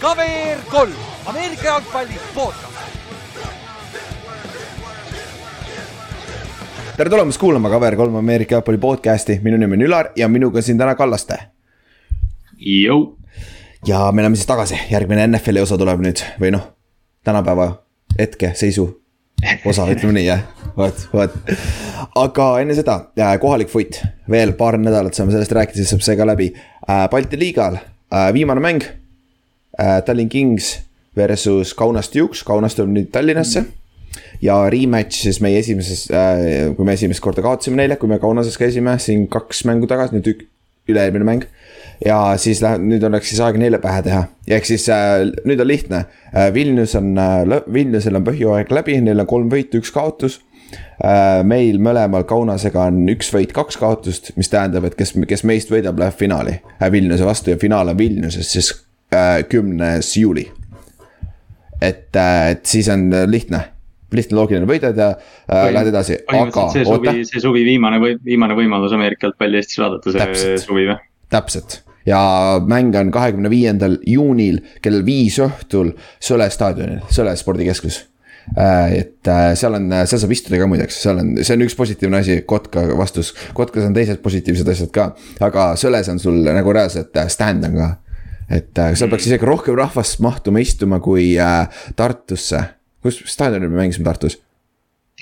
KVR kolm, Ameerika jalgpalli podcast. tere tulemast kuulama KVR3 Ameerika jalgpalli podcast'i, minu nimi on Ülar ja minuga siin täna Kallaste. Ja me oleme siis tagasi, järgmine NFL-i osa tuleb nüüd või noh, tänapäeva hetke seisu osa, ütleme nii jah, vot, vot. aga enne seda kohalik foot, veel paar nädalat saame sellest rääkida, siis saab see ka läbi. Balti liigal viimane mäng. Tallinn Kings versus Kaunas Dukes, Kaunas tuleb nüüd Tallinnasse. ja rematch siis meie esimeses, kui me esimest korda kaotasime neile, kui me Kaunases käisime siin kaks mängu tagasi, nüüd ük-, üle-eelmine mäng ja siis läheb, nüüd oleks siis aeg neile pähe teha, ehk siis äh, nüüd on lihtne äh,. Vilnius on äh,, Vilniusel on põhjuaeg läbi, neil on kolm võitu, üks kaotus äh,. meil mõlemal Kaunasega on üks võit, kaks kaotust, mis tähendab, et kes, kes meist võidab, läheb finaali äh, Vilniuse vastu ja finaal on Vilniuses siis äh, kümnes juuli. et äh,, et siis on lihtne lihtne loogiline võidad ja äh, lähed edasi, aga. see suvi, see suvi viimane või viimane võimalus Ameerika jalgpalli Eestis vaadata, see Täpselt. suvi või? täpselt ja mäng on kahekümne viiendal juunil kell viis õhtul Sõle staadionil, Sõle spordikeskus. et äh, seal on, seal saab istuda ka muideks, seal on, see on üks positiivne asi, Kotka vastus, Kotkas on teised positiivsed asjad ka. aga Sõles on sul nagu reaalselt äh, stand on ka. et äh, seal peaks isegi rohkem rahvast mahtuma istuma kui Tartusse kus staadionil me mängisime Tartus?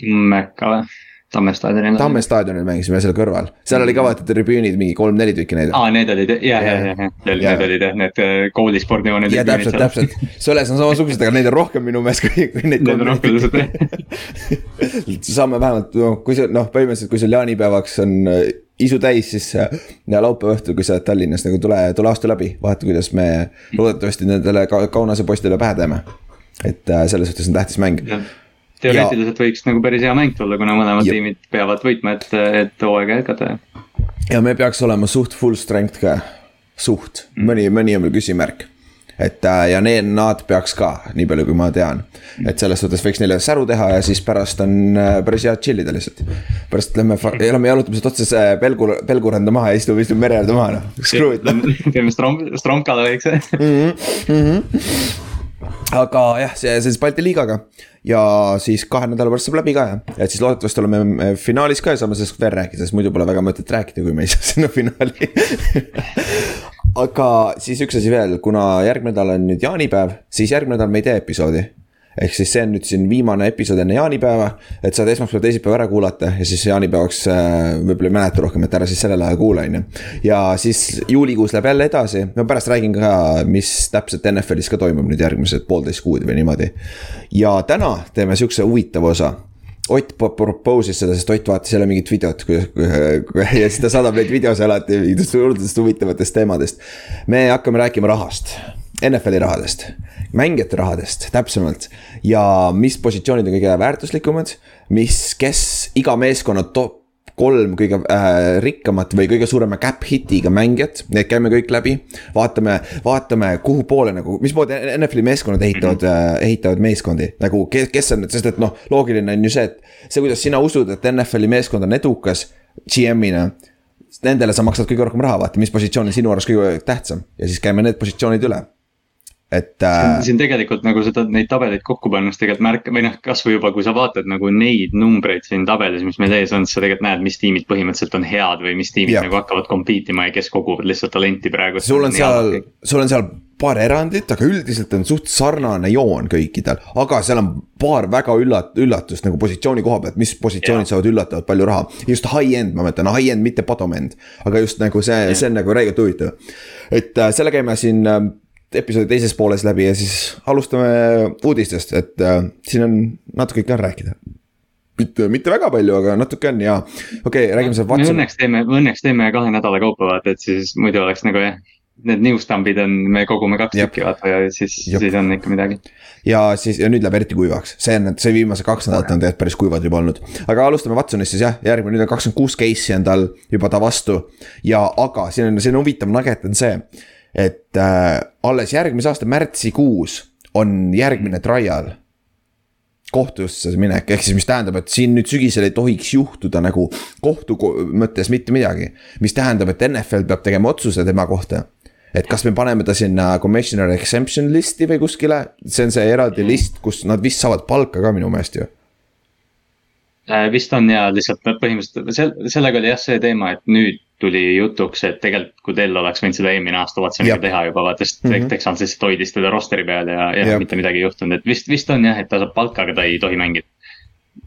Mäkka või? Tamme staadionil. Tamme staadionil mängisime seal kõrval, seal oli ka vaata tribüünid mingi kolm-neli tükki neid. aa, need olid jah, jah, jah, jah, need olid jah, need äh, koolispordijooned. ja täpselt, täpselt, Sõles on samasugused, aga neid on rohkem minu meelest kui, kui neid. Neid on rohkem lihtsalt saame vähemalt, noh, kui see noh, põhimõtteliselt, kui sul jaanipäevaks on äh, isu täis, siis ja laupäeva õhtul, kui sa oled Tallinnas nagu tule, tule aasta läbi, vaata, kuidas me loodetavasti nendele Kaunase postile pähe teeme et äh, selles suhtes on tähtis mäng. Teoreetiliselt võiks nagu päris hea mäng tulla, kuna mõlemad ja. tiimid peavad võitma, et, et hooaega jätkata. ja me peaks olema suht full strength ka, suht mm., mõni, mõni on veel küsimärk et äh, ja need, nad peaks ka, nii palju kui ma tean. et selles suhtes võiks neile säru teha ja siis pärast on äh, päris hea chill ida lihtsalt. pärast lähme, lähme jalutame sealt otsa see pelgu, pelguranda maha ja istume, istume mere äärde maha noh. teeme strom-, stromkale väikse. Mhm, mhm aga jah, see, see siis Balti liigaga. Ja siis kahe nädala pärast saab läbi ka jah, et siis loodetavasti oleme finaalis ka ja saame sellest veel rääkida, sest muidu pole väga mõtet rääkida, kui me ei saa sinna finaali. Aga siis üks asi veel, kuna järgmine nädal on nüüd jaanipäev, siis järgmine nädal me ei tee episoodi ehk siis see on nüüd siin viimane episood enne jaanipäeva, et saad esmaspäev, teisipäev ära kuulata ja siis jaanipäevaks äh, võib-olla ei mäleta rohkem, et ära siis sellel ajal kuula, on ju. ja siis juulikuus läheb jälle edasi, ma pärast räägin ka, mis täpselt NFL-is ka toimub nüüd järgmised poolteist kuud või niimoodi. ja täna teeme sihukese huvitava osa Ott propose'is seda, sest Ott vaatas jälle mingit videot, ja siis ta saadab neid videosid alati mingitest huvitavatest teemadest. me hakkame rääkima rahast, NFL-i rahadest mängijate rahadest täpsemalt. ja mis positsioonid on kõige väärtuslikumad, mis, kes iga meeskonna top kolm kõige äh, rikkamat või kõige suurema cap hit'iga mängijat, need käime kõik läbi. vaatame, vaatame, kuhu poole nagu, mismoodi NFL-i meeskonnad ehitavad mm, -hmm. äh, ehitavad meeskondi. nagu kes, kes on, sest et noh, loogiline on ju see, et see, kuidas sina usud, et NFL-i meeskond on edukas GM-ina nendele sa maksad kõige rohkem raha, vaata, mis positsioon on sinu arust kõige tähtsam ja siis käime need positsioonid üle et äh.... siin tegelikult nagu seda, neid tabeleid kokku pannes tegelikult märk- või noh, kasvõi juba, kui sa vaatad nagu neid numbreid siin tabelis, mis meil ees on, siis sa tegelikult näed, mis tiimid põhimõtteliselt on head või mis tiimid ja. nagu hakkavad compete ima ja kes koguvad lihtsalt talenti praegu. sul on seal, sul on seal paar erandit, aga üldiselt on suht sarnane joon kõikidel, aga seal on paar väga üllat-, üllatust nagu positsiooni koha pealt, mis positsioonid saavad üllatavalt palju raha. just high-end, ma mõtlen, high-end, mitte bottom-end, aga just nagu see, see on nagu räigelt huvitav. et äh, selle käime siin äh, episoodi teises pooles läbi ja siis alustame uudistest, et äh, siin on natuke ikka on rääkida mitte, mitte väga palju, aga natuke on ja okei okay,, räägime sealt Watson. õnneks teeme, õnneks teeme kahe nädala kaupa vaata, et siis muidu oleks nagu jah. Need newsstamp'id on, me kogume kaks tükki vaata ja siis, siis on ikka midagi. ja siis, ja nüüd läheb eriti kuivaks, see on, see viimased kaks nädalat on tegelikult päris kuivad juba olnud. aga alustame Watsonist siis jah, järgmine, nüüd on kakskümmend kuus case'i on tal juba ta vastu. ja, aga siin on, siin on huvitav nugget on see et äh, alles järgmise aasta märtsikuus on järgmine trial. kohtusse minek, ehk siis mis tähendab, et siin nüüd sügisel ei tohiks juhtuda nagu kohtu mõttes mitte midagi. mis tähendab, et NFL peab tegema otsuse tema kohta. et kas me paneme ta sinna commissioner exemption list'i või kuskile, see on see eraldi list, kus nad vist saavad palka ka minu meelest ju Äh, vist on ja lihtsalt põhimõtteliselt sel-, sellega oli jah see teema, et nüüd tuli jutuks, et tegelikult kui Dell oleks võinud seda eelmine aasta Watsoniga teha juba, vaata, sest mm -hmm. Texans lihtsalt hoidis teda roster'i peal ja, ja Jab. mitte midagi ei juhtunud, et vist, vist on jah, et ta saab palka, aga ta ei tohi mängida.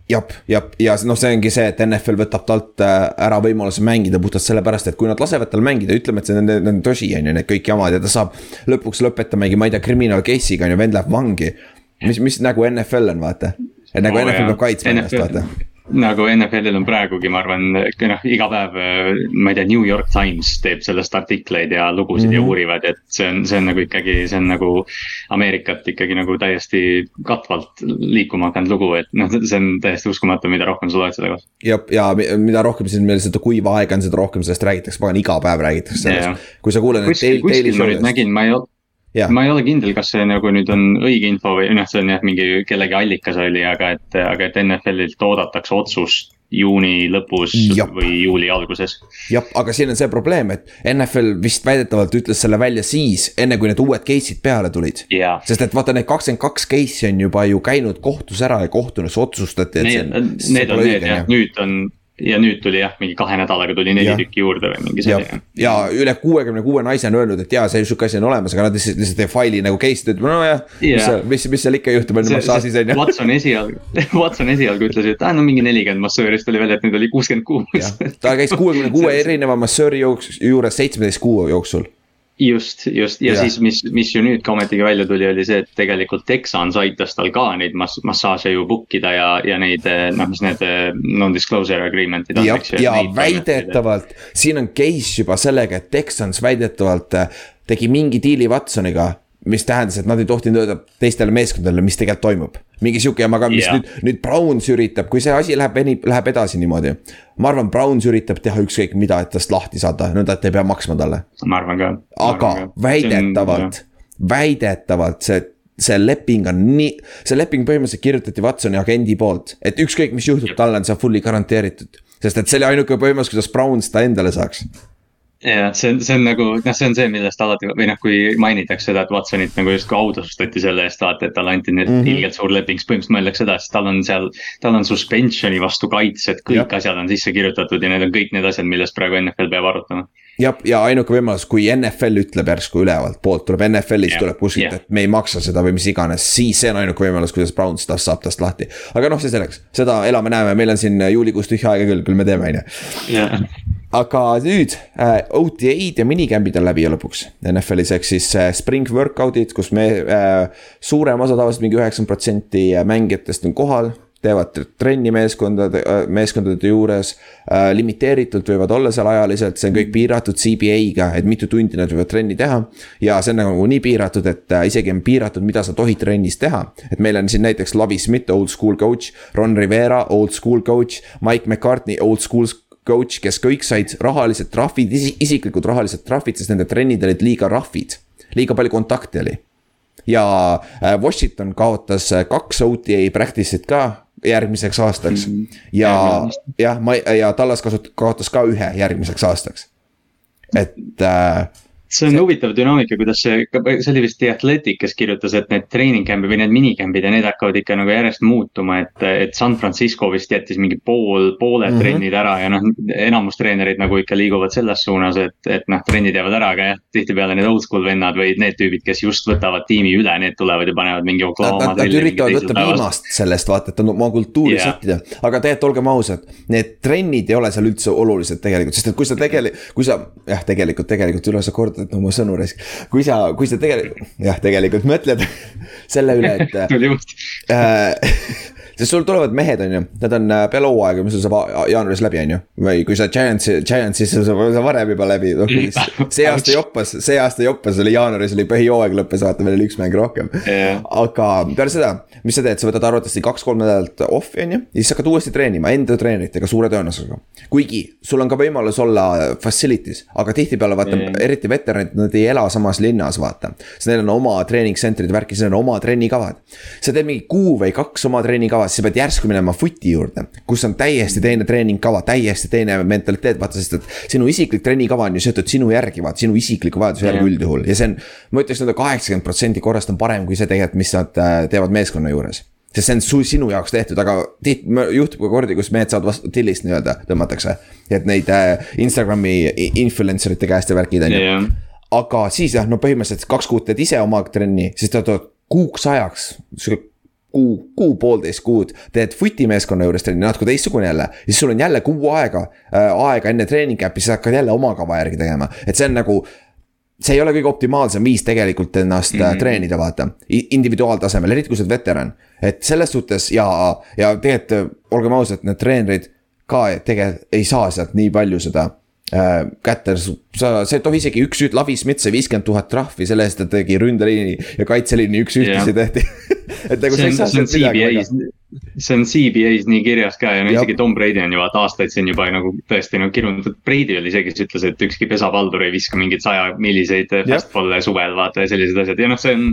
jah, jah, ja noh, see ongi see, et NFL võtab talt äh, ära võimaluse mängida puhtalt sellepärast, et kui nad lasevad tal mängida, ütleme, et see on nende tõsi, on ju, need kõik jamad ja ta saab. lõpuks lõpetamegi, ma ei tea, criminal case'iga on ju, vend läheb vangi. mis, mis nagu NFL on, vaata. et nagu oh, NFL peab kaitsma ennast, vaata nagu NFL-il on praegugi, ma arvan, noh, iga päev, ma ei tea, New York Times teeb sellest artikleid ja lugusid mm -hmm. ja mhm. uurivad, et see on, see on nagu ikkagi, see on nagu. Ameerikat ikkagi nagu täiesti katvalt liikuma hakanud lugu, et noh, see on täiesti uskumatu, mida rohkem sa loed selle kohta. ja, ja mida rohkem siin meil seda kuiva aega on, seda rohkem sellest räägitakse, pagan iga päev räägitakse sellest. kui sa kuuled. kuskil, kuskil ma nüüd nägin, ma ei olnud Yeah. ma ei ole kindel, kas see nagu nüüd on õige info või noh, see on jah, mingi kellegi allikas oli, aga et, aga et NFL-ilt oodatakse otsust juuni lõpus Jop. või juuli alguses. jah, aga siin on see probleem, et NFL vist väidetavalt ütles selle välja siis, enne kui need uued case'id peale tulid yeah.. sest et vaata, need kakskümmend kaks case'i on juba ju käinud kohtus ära ja kohtunis otsustati, et need, see. Need on need jah, nüüd on ja nüüd tuli jah, mingi kahe nädalaga tuli neli tükki juurde või mingi selline. ja üle kuuekümne kuue naise on öelnud, et jaa, see sihuke asi on olemas, aga nad lihtsalt, lihtsalt ei faili nagu case'id, ütleb nojah yeah.. mis, mis, mis seal ikka juhtub, on ju massaažis on ju. Watson esialgu, Watson esialgu ütles, et aa no mingi nelikümmend massööri, siis tuli välja, et nüüd oli kuuskümmend kuus. ta käis kuuekümne kuue erineva massööri juures seitsmeteist kuu jooksul just, just ja, ja siis, mis, mis ju nüüd ka ometigi välja tuli, oli see, et tegelikult Texans aitas tal ka neid mass-, massaaže ju book ida ja, ja neid noh, mis need non-disclosure agreement'id on, eks ju. ja väidetavalt, siin on case juba sellega, et Texans väidetavalt äh, tegi mingi diili Watsoniga mis tähendas, et nad ei tohtinud öelda teistele meeskondadele, mis tegelikult toimub. Mingi sihuke jama ka, mis yeah. nüüd, nüüd Browns üritab, kui see asi läheb, läheb edasi niimoodi. ma arvan, Browns üritab teha ükskõik mida, et tast lahti saada, nõnda, et ei pea maksma talle. ma arvan ka. aga ka. väidetavalt, väidetavalt see see leping on nii, see leping põhimõtteliselt kirjutati Watsoni agendi poolt, et ükskõik, mis juhtub, talle on see fully garanteeritud. sest et see oli ainuke võimalus, kuidas Browns ta endale saaks ja see on, see on nagu noh, see on see, millest alati või noh, kui mainitakse seda, et Watsonit nagu justkui autasustati selle eest, vaata, et talle anti nüüd mm -hmm. ilgelt suur leping, siis põhimõtteliselt mõeldakse seda, sest tal on seal. tal on suspension'i vastu kaitsed, kõik ja. asjad on sisse kirjutatud ja need on kõik need asjad, millest praegu NFL peab arutama. jah, ja ainuke võimalus, kui NFL ütleb järsku ülevalt poolt tuleb NFL-ist tuleb kuskilt et me ei maksa seda või mis iganes, siis see on ainuke võimalus, kuidas Browns tast saab tast lahti. aga noh, see selleks, seda elame-näeme, meil on siin juulikuus tühja aega küll, küll me teeme, on ju aga nüüd äh, OTA-d ja minicamp'id on läbi ja lõpuks NFL-is, ehk siis äh, spring workout'id, kus me äh,, suurem osa tavaliselt mingi üheksakümmend protsenti mängijatest on kohal teevad trenni meeskondade, äh, meeskondade juures äh,. limiteeritult võivad olla seal ajaliselt, see on kõik piiratud CBA-ga, et mitu tundi nad võivad trenni teha. ja see on nagu nii piiratud, et äh, isegi on piiratud, mida sa tohid trennis teha. et meil on siin näiteks Lavi Smith, old school coach, Ron Rivera, old school coach, Mike McCartney, old school coach, kes kõik said rahalised trahvid, isiklikud rahalised trahvid, sest nende trennid olid liiga rahvid. liiga palju kontakte oli. ja äh, Washington kaotas äh, kaks OTA practice'it ka järgmiseks aastaks. Mhm. ja jah, ma ja Tallas kasut-, kaotas ka ühe järgmiseks aastaks. et äh, see on see... huvitav dünaamika, kuidas see, see oli vist The Athletic, kes kirjutas, et need training camp'id või need minicamp'id ja need hakkavad ikka nagu järjest muutuma, et, et San Francisco vist jättis mingi pool, pooled mm -hmm. trennid ära ja noh, enamus treenerid nagu ikka liiguvad selles suunas, et, et noh, trennid jäävad ära, aga jah, tihtipeale need old school vennad või need tüübid, kes just võtavad tiimi üle, need tulevad ja panevad mingi Oklahoma. Nad, nad üritavad võtta viimast sellest, vaata, et oma kultuuri yeah. sättida, aga tegelikult olgem ausad, need trennid ei ole seal üldse olulised tegelikult, sest et kui sa tegelikult, kui sa, jah, tegelikult, tegelikult üle sa kordad kordad oma sõnu raisk. kui sa, kui sa tegelikult, jah, tegelikult mõtled selle üle, et tuli just äh, sest sul tulevad mehed, on ju, nad on äh, peale hooaega, mis sul saab jaanuaris läbi, on ju. või kui sa Giantsi, Giantsis, saab sa varem juba läbi, noh see aasta joppas, see aasta joppas oli jaanuaris oli põhijooaeg lõppes, vaata meil oli üks mäng rohkem. Jah. aga peale seda, mis sa teed, sa võtad arvatavasti kaks-kolm nädalat off'i on ju, ja siis hakkad uuesti treenima enda treeneritega suure tõenäosusega. kuigi sul on ka võimalus olla facility's, aga tihtipeale vaata Jah. eriti veteranid, nad ei ela samas linnas, vaata. sest neil on oma treeningcentrid, värki, siis on oma trennikavad. sa teed mingi kuu või kaks oma trennikava, siis sa pead järsku minema footi juurde, kus on täiesti teine treeningkava, täiesti teine mentaliteet, vaata, sest et sinu isiklik trennikava on ju seotud sinu järgi, vaata, sinu isikliku vajaduse järgi üldjuhul. Ja see on, ma ütleks, et kaheksakümmend protsenti korrast on parem kui see tegelikult, mis nad äh, teevad meeskonna juures. Sest see on su, sinu jaoks tehtud, aga tihti juhtub ka kordi, kus mehed saavad vastu tillist nii-öelda tõmmatakse. et neid äh, Instagrami influencer ite käest ja värkid on ju. Aga siis jah, no põhimõtteliselt kaks kuud teed ise oma trenni, siis tead kuuks ajaks, sihuke kuu, kuu-poolteist kuud teed futimeeskonna juures trenni, natuke teistsugune jälle. ja siis sul on jälle kuu aega äh,, aega enne treening cap'i, siis hakkad jälle oma kava järgi tegema, et see on nagu see ei ole kõige optimaalsem viis tegelikult ennast mm -hmm. treenida, vaata, individuaaltasemel, eriti kui sa oled veteran. et selles suhtes ja, ja tegelikult olgem ausad, need treenerid ka tegelikult ei saa sealt nii palju seda kätte, sa, sa ei tohi isegi üks, Lavi Smith sai viiskümmend tuhat trahvi selle eest, et tegi ründeliini ja kaitseliini üks-ühtisi Jah. tehti et nagu sa see ei saa see on sealt midagi CBA-s, see on CBA-s nii kirjas ka ja no isegi Tom Brady on ju vaata aastaid siin juba nagu tõesti no kirunud, Brady oli see, kes ütles, et ükski pesapaldur ei viska mingeid saja milliseid fastball'e suvel vaata ja sellised asjad ja noh, see on.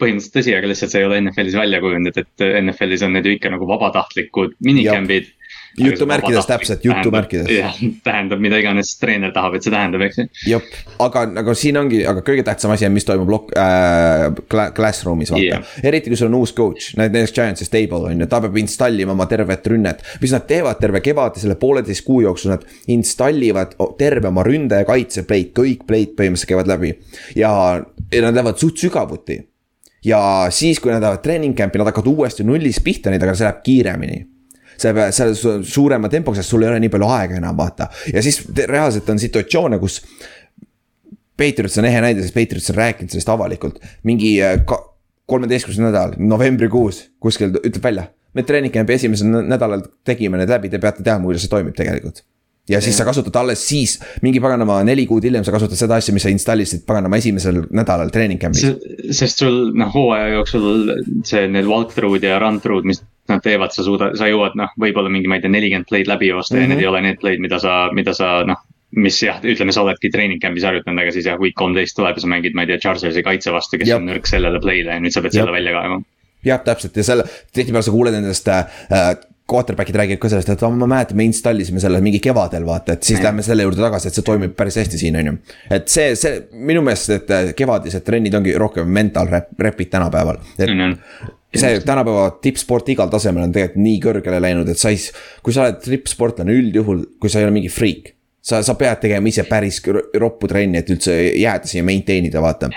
põhimõtteliselt tõsi, aga lihtsalt see ei ole NFL-is välja kujunenud, et NFL-is on need ju ikka nagu vabatahtlikud minicamp'id. Jutumärkides täpselt, jutumärkides. jah, tähendab mida iganes treener tahab, et see tähendab, eks ju. jah, aga nagu siin ongi, aga kõige tähtsam asi on, mis toimub lok- äh,, classroom'is vaata yeah.. eriti kui sul on uus coach, näiteks Giantsi stable on ju, ta peab installima oma tervet rünnet. mis nad teevad terve kevade, selle pooleteist kuu jooksul nad installivad terve oma ründe ja kaitse plate, kõik plate põhimõtteliselt käivad läbi. ja, ja nad lähevad suht sügavuti. ja siis, kui nad lähevad treening camp'i, nad hakkavad uuesti nullist pihta neid, aga see läheb kiiremini see peab, see su- suurema tempoga, sest sul ei ole nii palju aega enam vaata ja siis reaalselt on situatsioone, kus Patriots on ehe näide, sest Patriots on rääkinud sellest avalikult, mingi äh, kolmeteistkümnes nädal, novembrikuus kuskil ütleb välja. me treening camp'i esimesel nä- nädalal tegime need läbi, te peate teadma, kuidas see toimib tegelikult. ja siis sa kasutad alles siis, mingi paganama neli kuud hiljem sa kasutad seda asja, mis sa installisid paganama esimesel nädalal treening camp'is. sest sul noh, hooaja jooksul see, need walkthrough'd ja run through'd, mis nad teevad, sa suudad, sa jõuad noh, võib-olla mingi, ma ei tea, nelikümmend play'd läbi joosta mm -hmm. ja Mhm. need ei ole need play'd, mida sa, mida sa noh. mis jah, ütleme, sa oledki treening camp'is harjutanud, aga siis jah, week kolmteist tuleb ja sa mängid, ma ei tea, Chargersi kaitse vastu, kes Jep. on nõrk sellele play'le ja nüüd sa pead Jep. selle välja kaevama. jah, täpselt ja selle, tihtipeale sa kuuled nendest äh, quarterback'id räägivad ka sellest, et "Oh, ma mäletan, me installisime selle mingi kevadel vaata, et siis lähme selle juurde tagasi, et see toimib päris hästi siin on ju. et see, see minu meelest, et äh, kevadised trennid ongi rohkem mental rep, rep'id tänapäeval. et see tänapäeva tippsport igal tasemel on tegelikult nii kõrgele läinud, et sa ei, kui sa oled tippsportlane üldjuhul, kui sa ei ole mingi friik. sa, sa pead tegema ise päris ro- roppu trenni, et üldse jääda siia maintain ida, vaata.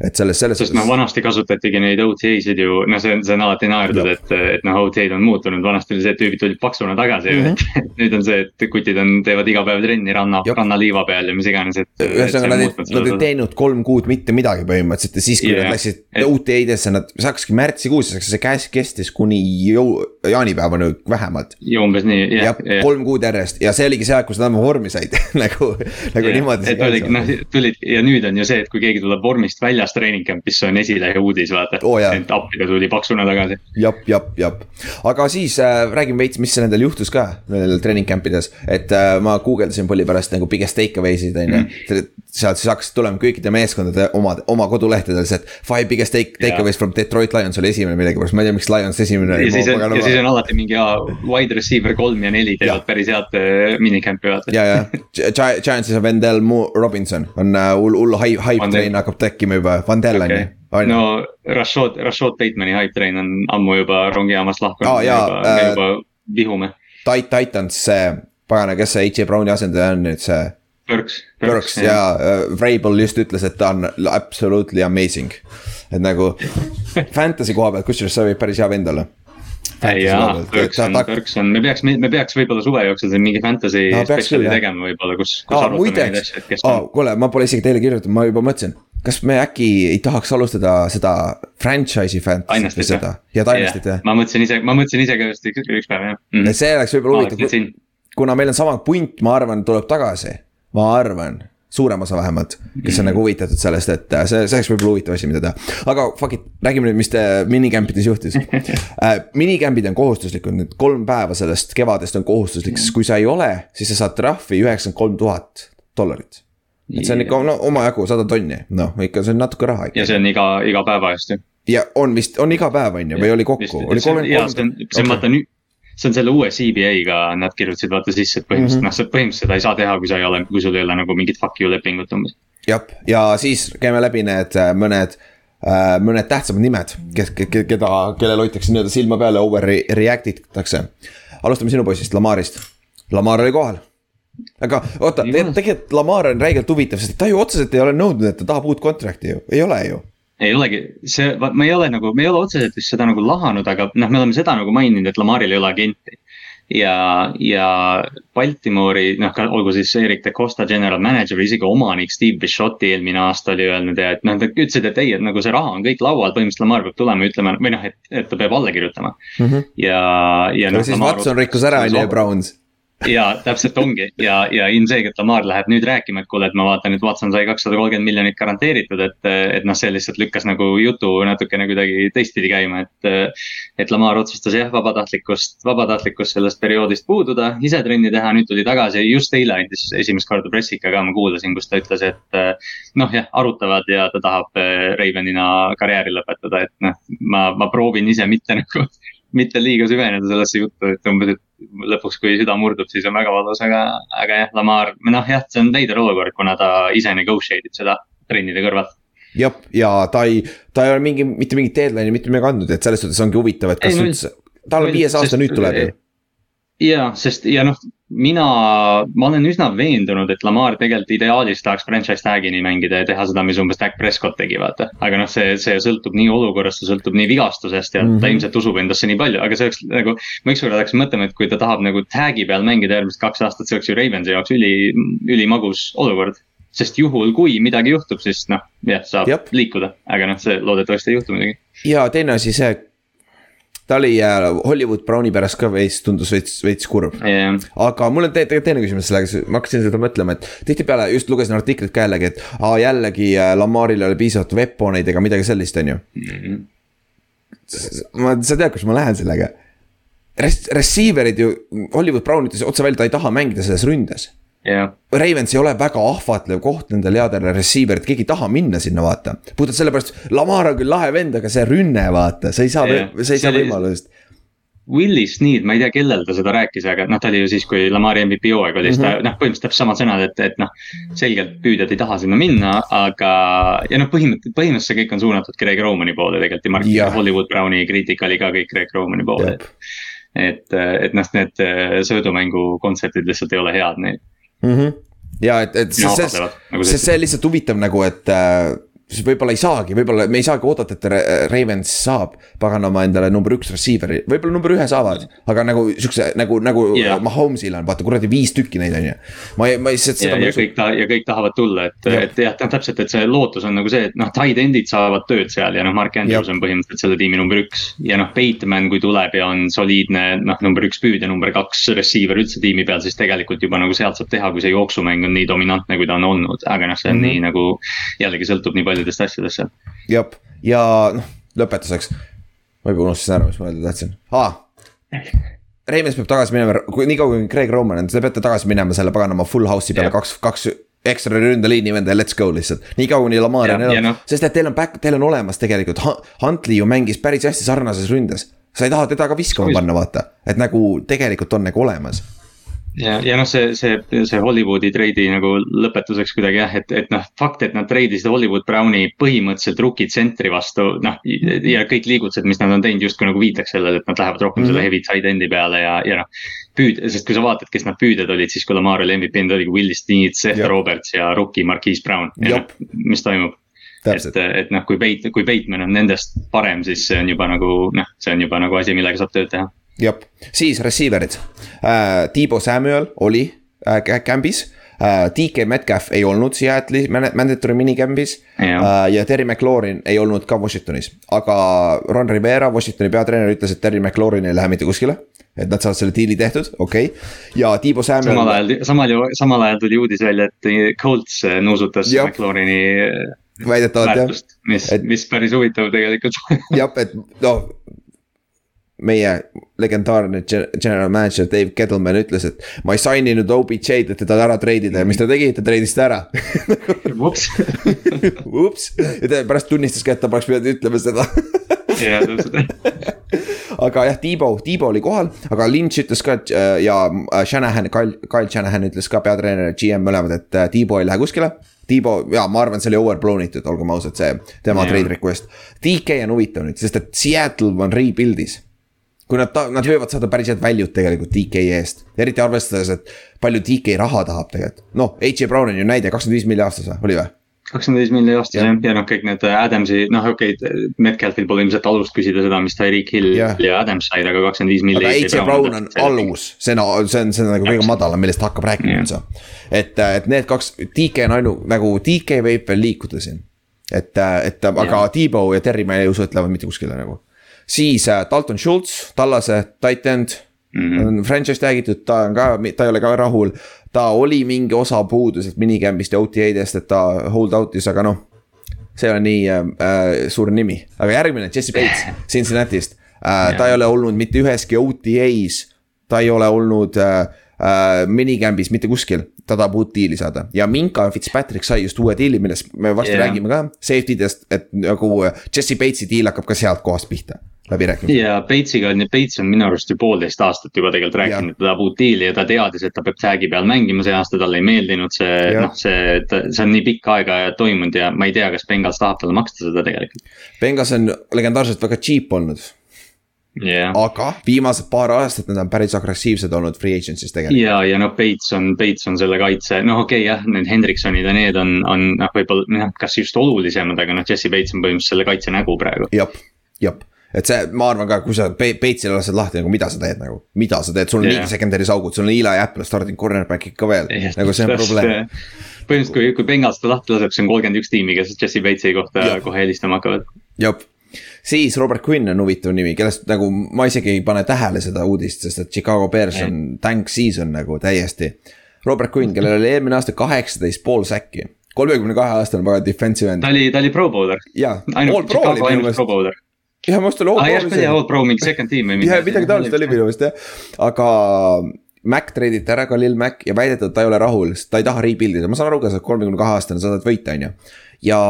Et selles, selles sest noh, vanasti kasutatigi neid OTA-sid ju, no see on, see on alati naerdud, et, et noh, OTA-d on muutunud, vanasti oli see, et tüübid tulid paksuna tagasi mm, Mhm. -hmm. et nüüd on see, et kutid on, teevad iga päev trenni ranna rannaliiva peal ja mis iganes, et. ühesõnaga nad ei, nad ei teinud kolm kuud mitte midagi põhimõtteliselt ja siis, kui Jah. nad läksid Et- OTA-desse, nad, see hakkaski märtsikuus, see käes kestis kuni jõu, jaanipäevani vähemalt. ja umbes nii, jah jah, kolm kuud järjest ja see oligi see aeg, kus nad oma vormi said nagu, nagu Jah, niimoodi. et oligi, noh, tulid ja nüüd on ju see, et kui keegi tuleb vormist väljas treening camp'isse, on esilehe uudis, vaata. Jaa. et appiga tuli paksuna tagasi. jap, jap, jap, aga siis äh, räägime veits, mis nendel juhtus ka nendel treening camp ides, et äh, ma guugeldasin põlli pärast nagu biggest take away'sid on ju. sealt siis hakkasid tulema kõikide meeskondade oma, oma kodulehtedel see, et five biggest take, take away's from Detroit Lions oli esimene millegipärast, ma ei tea, miks Lions esimene ja siis on, ja siis on alati mingi aa, wide receiver kolm ja neli teevad päris head äh, minicamp'i vaata. ja, ja Gi- Giantsis on Vendel Mo- Robinson. On äh, hull, hull hype, hype train hakkab tekkima juba, Vandel on ju okay.. no Rashad, Rashad Batemani hype train on ammu juba rongijaamast lahkunud jaa, juba, äh, juba vihume. Tit-, Titans see, pagana, kes see AJ Browni asendaja on nüüd see Burks. Burks ja äh, Vrabel just ütles, et ta on absolutely amazing. et nagu fantasy koha pealt, kusjuures see võib päris hea vend olla. jaa, Burks on, Burks on, me peaks, me peaks võib-olla suve jooksul siin mingi fantasy peaks spetsiali tegema võib-olla, kus, kus aa, arutame neid asju, et kes, aa on. kuule, ma pole isegi teile kirjutanud, ma juba mõtlesin. Kas me äkki ei tahaks alustada seda franchise'i fantasy't või seda? Ja Dynasty't jah? ma mõtlesin ise, ma mõtlesin ise ka just üks, üks päev jah. Mm.. see oleks võib-olla huvitav, kuna meil on sama punt, ma arvan, tuleb tagasi, ma arvan suurem osa vähemalt, kes on nagu huvitatud sellest, et äh, see, see oleks võib-olla huvitav asi, mida teha. aga fuck it, räägime nüüd, mis te minikämpides juhtus. Äh,. minikämbid on kohustuslikud, nüüd kolm päeva sellest kevadest on kohustuslik, sest kui sa ei ole, siis sa saad trahvi üheksakümmend kolm tuhat dollarit et see on ikka no omajagu sada tonni, noh ikka see on natuke raha ikka. ja see on iga, iga päeva eest ju. ja on vist, on iga päev on ju, või oli kokku, oli kolmkümmend kolm. see on vaata nüüd, see on selle uue CBA-ga nad kirjutasid vaata sisse, et põhimõtteliselt mm -hmm. noh, põhimõtteliselt seda ei saa teha, kui sa ei ole, kui sul ei ole nagu mingit fuck you lepingut umbes. jah, ja siis käime läbi need äh, mõned äh, mõned tähtsamad nimed, kes, keda, kellel hoitakse nii-öelda silma peal ja overreact itakse. alustame sinu poisist, Lamarist. Lamar oli kohal aga oota, tegelikult Lamar on räigelt huvitav, sest ta ju otseselt ei ole nõudnud, et ta tahab uut kontrakti ju, ei ole ju. ei olegi, see, ma ei ole nagu, me ei ole otseselt vist seda nagu lahanud, aga noh, me oleme seda nagu maininud, et Lamaril ei ole agenti. ja, ja Baltimore'i noh, olgu siis Erik de Costa general manager või isegi omanik Steve Bishotti eelmine aasta oli öelnud ja et noh, nad ütlesid, et ei, et nagu see raha on kõik laual, põhimõtteliselt Lamar peab tulema ja ütlema või noh, et, et ta peab alla kirjutama mm. -hmm. ja, ja. no siis Watson rikkus ära, on ju, Browns ja täpselt ongi ja, ja ilmselgelt Lamar läheb nüüd rääkima, et kuule, et ma vaatan, et Watson sai kakssada kolmkümmend miljonit garanteeritud, et, et noh, see lihtsalt lükkas nagu jutu natukene kuidagi teistpidi käima, et. et Lamar otsustas jah, vabatahtlikust, vabatahtlikust sellest perioodist puududa, ise trenni teha, nüüd tuli tagasi, just eile andis esimest korda pressika ka, ma kuulasin, kus ta ütles, et. noh, jah, arutavad ja ta tahab Ravenina karjääri lõpetada, et noh, ma, ma proovin ise mitte nagu mitte liiga süveneda sellesse juttu, et umbes, et lõpuks, kui süda murdub, siis on väga valus, aga, aga jah, Lamar, noh jah, see on veider olukord, kuna ta ise negotiate ib seda trennide kõrvalt jah, ja ta ei, ta ei ole mingi, mitte mingit deadline'i mitte midagi andnud, et selles suhtes ongi huvitav, et kas ei, üldse, tal on viies aasta nüüd tuleb ju ja, sest ja noh, mina, ma olen üsna veendunud, et Lamar tegelikult ideaalis tahaks franchise tag'ini mängida ja teha seda, mis umbes Dak Prescott tegi, vaata. aga noh, see, see sõltub nii olukorrast, see sõltub nii vigastusest ja mm -hmm. ta mhm. ilmselt usub endasse nii palju, aga see oleks nagu. ma ükskord hakkasin mõtlema, et kui ta tahab nagu tag'i peal mängida järgmised kaks aastat, see oleks ju Ravensi jaoks üli, ülimagus olukord sest juhul, kui midagi juhtub, siis noh, jah, saab Jop. liikuda, aga noh, see loodetavasti ei juhtu muidugi. ja teine asi see, ta oli äh, Hollywood Browni pärast ka veits, tundus veits, veits kurb yeah.. aga mul on tegelikult teine küsimus sellega, ma hakkasin seda mõtlema, et tihtipeale just lugesin artiklit ka jällegi, et aa, jällegi äh, Lamaril ei ole piisavalt weaponeid ega midagi sellist, on ju mm. -hmm. ma, sa tead, kus ma lähen sellega. Receiver'id ju, Hollywood Brown ütles otse välja, ta ei taha mängida selles ründes yeah.. Ravens ei ole väga ahvatlev koht nendele headele receiver it, keegi ei taha minna sinna, vaata. puhtalt sellepärast, Lamar on küll lahe vend, aga see rünne, vaata, sa ei saa yeah., sa ei saa võimalust. Willis Sneed, ma ei tea, kellel ta seda rääkis, aga noh, ta oli ju siis, kui Lamari MVP hooaeg oli, siis ta mm -hmm. noh, põhimõtteliselt täpselt samad sõnad, et, et noh. selgelt püüdjad ei taha sinna minna, aga ja noh, põhimõtteliselt, põhimõtteliselt see kõik on suunatud Greg Romani poole tegelikult ja Mark ja. Hollywood Browni kriitika oli ka kõik Greg Romani poole. et, et noh, need söödumängu kontseptid lihtsalt ei ole head neid mm. -hmm. ja et, et see, see, nagu see, see lihtsalt huvitav nagu, et äh, siis võib-olla ei saagi, võib-olla me ei saagi oodata, et Ravens saab paganama endale number üks receiver'i, võib-olla number ühe saavad. aga nagu siukse nagu, nagu yeah. Mahomes'il on, vaata kuradi viis tükki neid on ju. ma ei, ma ei. ja, ja kõik ta ja kõik tahavad tulla, et, et jah, täpselt, et see lootus on nagu see, et noh, tight end'id saavad tööd seal ja noh, Mark Andrews on põhimõtteliselt selle tiimi number üks. ja noh, Bateman, kui tuleb ja on soliidne noh, number üks püüdja, number kaks receiver üldse tiimi peal, siis tegelikult juba nagu sealt saab teha, kui see jooksumäng on nii dominantne, kui ta on olnud, aga noh, see on mm -hmm. nii nagu jällegi sõltub nii palju asjadest seal. jah, ja noh, lõpetuseks. ma juba unustasin ära, mis ma öelda tahtsin ah,. Reimens peab tagasi minema, kui niikaua kui Craig Roman on, te peate tagasi minema selle paganama full house'i peale kaks, kaks ekstra ründeliini venda ja let's go lihtsalt. nii kaua kuni Lamar on elanud no., sest et teil on back, teil on olemas tegelikult, Huntley ju mängis päris hästi sarnases ründes. sa ei taha teda ka viskama panna, vaata, et nagu tegelikult on nagu olemas ja, ja noh, see, see, see Hollywoodi treidi nagu lõpetuseks kuidagi jah, et, et noh, fakt, et nad treidisid Hollywood Browni põhimõtteliselt rookie tsentri vastu, noh. ja kõik liigutused, mis nad on teinud, justkui nagu viitaks sellele, et nad lähevad rohkem mm -hmm. selle heavy tight end'i peale ja, ja noh. püüd, sest kui sa vaatad, kes nad püüdjad olid, siis kui Lamar oli MVP-nd, oligi Will Snead, Seth ja. Roberts ja rookie Marquise Brown. Noh, mis toimub? et, et noh, kui Bait-, kui Bateman on nendest parem, siis see on juba nagu noh, see on juba nagu asi, millega saab tööd teha jah, siis receiver'id äh,, Tiibo Samuel oli äh, kämbis uh,. DK Metcalf ei olnud Seattle'i man- mandatory minicamp'is Jah. uh, ja Terry McLaurin ei olnud ka Washingtonis. aga Ron Rivera, Washingtoni peatreener ütles, et Terry McLaurin ei lähe mitte kuskile. et nad saavad selle diili tehtud, okei okay., ja Tiibo samal Samuel, ajal, samal ju, samal ajal tuli uudis välja, et Colts nuusutas Jah. McLaureni väidetavalt jah, mis mis päris huvitav tegelikult. jah, et noh. Meie legendaarne gen- general manager Dave Gettleman ütles, et ma ei sign inud OBJ-d, et teda ära treidida ja mis ta tegi, ta treidis ta ära Vups. ups, ja ta pärast tunnistas ka, et ta poleks pidanud ütlema seda jaa, täpselt. aga jah, Tiibo, Tiibo oli kohal, aga Lynch ütles ka, äh, ja äh, Shanahan, Kyle, Kyle Shanahan ütles ka peatreener ja GM mõlemad, et äh, Tiibo ei lähe kuskile. Tiibo ja ma arvan, see oli overblown itud, olgem ausad, see tema trade request. DK on huvitav nüüd, sest et Seattle on rebuild'is. Kui nad, nad võivad saada päris head value't tegelikult DK eest, eriti arvestades, et palju DK raha tahab tegelikult. noh, H.J. Brown on ju näide, kakskümmend viis milli aastas või, oli või? kakskümmend viis miljonit aastas Jah. ja noh, kõik need Adamsi, noh okei okay,, Metcalfil pole ilmselt alust küsida seda, mis Tyreek Hill Jah. ja Adams said, aga kakskümmend viis aga miljonit. H.J. Brown on. alus, see on, see on, see on nagu kõige madalam, millest hakkab rääkima üldse. et, et need kaks, DK on ainu-, nagu DK võib veel liikuda siin. et, et aga T-Bow ja Terry ma ei usu, et lähevad mitte kuskile nagu. Siis äh, Dalton Schultz, Tallase titan mm. -hmm. on franchise räägitud, ta on ka, ta ei ole ka rahul. ta oli mingi osa puuduselt minicamp'ist ja OTA-dest, et ta hold out'is, aga noh. see on nii äh, äh, suur nimi, aga järgmine Jesse Bates Cincinnati'st äh,. ta ei ole olnud mitte üheski OTA-s, ta ei ole olnud äh, äh, minicamp'is mitte kuskil, ta tahab uut diili saada. Ja Minka Fitzpatrick sai just uue diili, millest me varsti yeah. räägime ka, safety dest, et nagu äh, Jesse Bates'i diil hakkab ka sealt kohast pihta, läbirääkimised. ja Batesiga on, Bates on minu arust ju poolteist aastat juba tegelikult rääkinud, et ta tahab uut diili ja ta teadis, et ta peab tag'i peal mängima see aasta, talle ei meeldinud see, noh, see, see on nii pikka aega toimunud ja ma ei tea, kas Bengals tahab talle maksta seda tegelikult. Bengals on legendaarselt väga cheap olnud, jah, aga viimased paar aastat nad on päris agressiivsed olnud free agency's tegelikult. ja, ja noh, Bates on, Bates on selle kaitse, noh, okei okay, jah, need Hendriksonid ja need on, on noh, võib-olla noh, kas just olulisemad, aga noh, Jesse Bates on põhimõtteliselt selle kaitse nägu praegu. jep, jep, et see, ma arvan ka, kui sa Pe- Peitsile lased lahti nagu mida sa teed nagu, mida sa teed, sul on Jah. niigi secondary's augud, sul on Eli Apple starting cornerback'id ka veel, nagu see on probleem. põhimõtteliselt, kui, kui Bengals ta lahti laseb, see on kolmkümmend üks tiimi, kes Jesse Bates'i kohta Jah. kohe helistama hakkavad. jep, siis Robert Quinn on huvitav nimi, kellest nagu ma isegi ei pane tähele seda uudist, sest et Chicago Bears on tank season nagu täiesti. Robert Quinn, kellel oli eelmine aasta kaheksateist pool säkki, kolmekümne kahe aastane väga defensive end ta oli, ta oli pro bowler. ainult Chicago meelest pro, bowler. jah, ma just oli all aa jah, pro oli all pro mingi second team või jah, midagi taolist oli minu meelest jah, aga Mac treiditi ära ka Lil Mac ja väidetavalt ta ei ole rahul, sest ta ei taha rebuild ida, ma saan aru ka, sa oled kolmekümne kahe aastane, sa tahad võita, on ju. Ja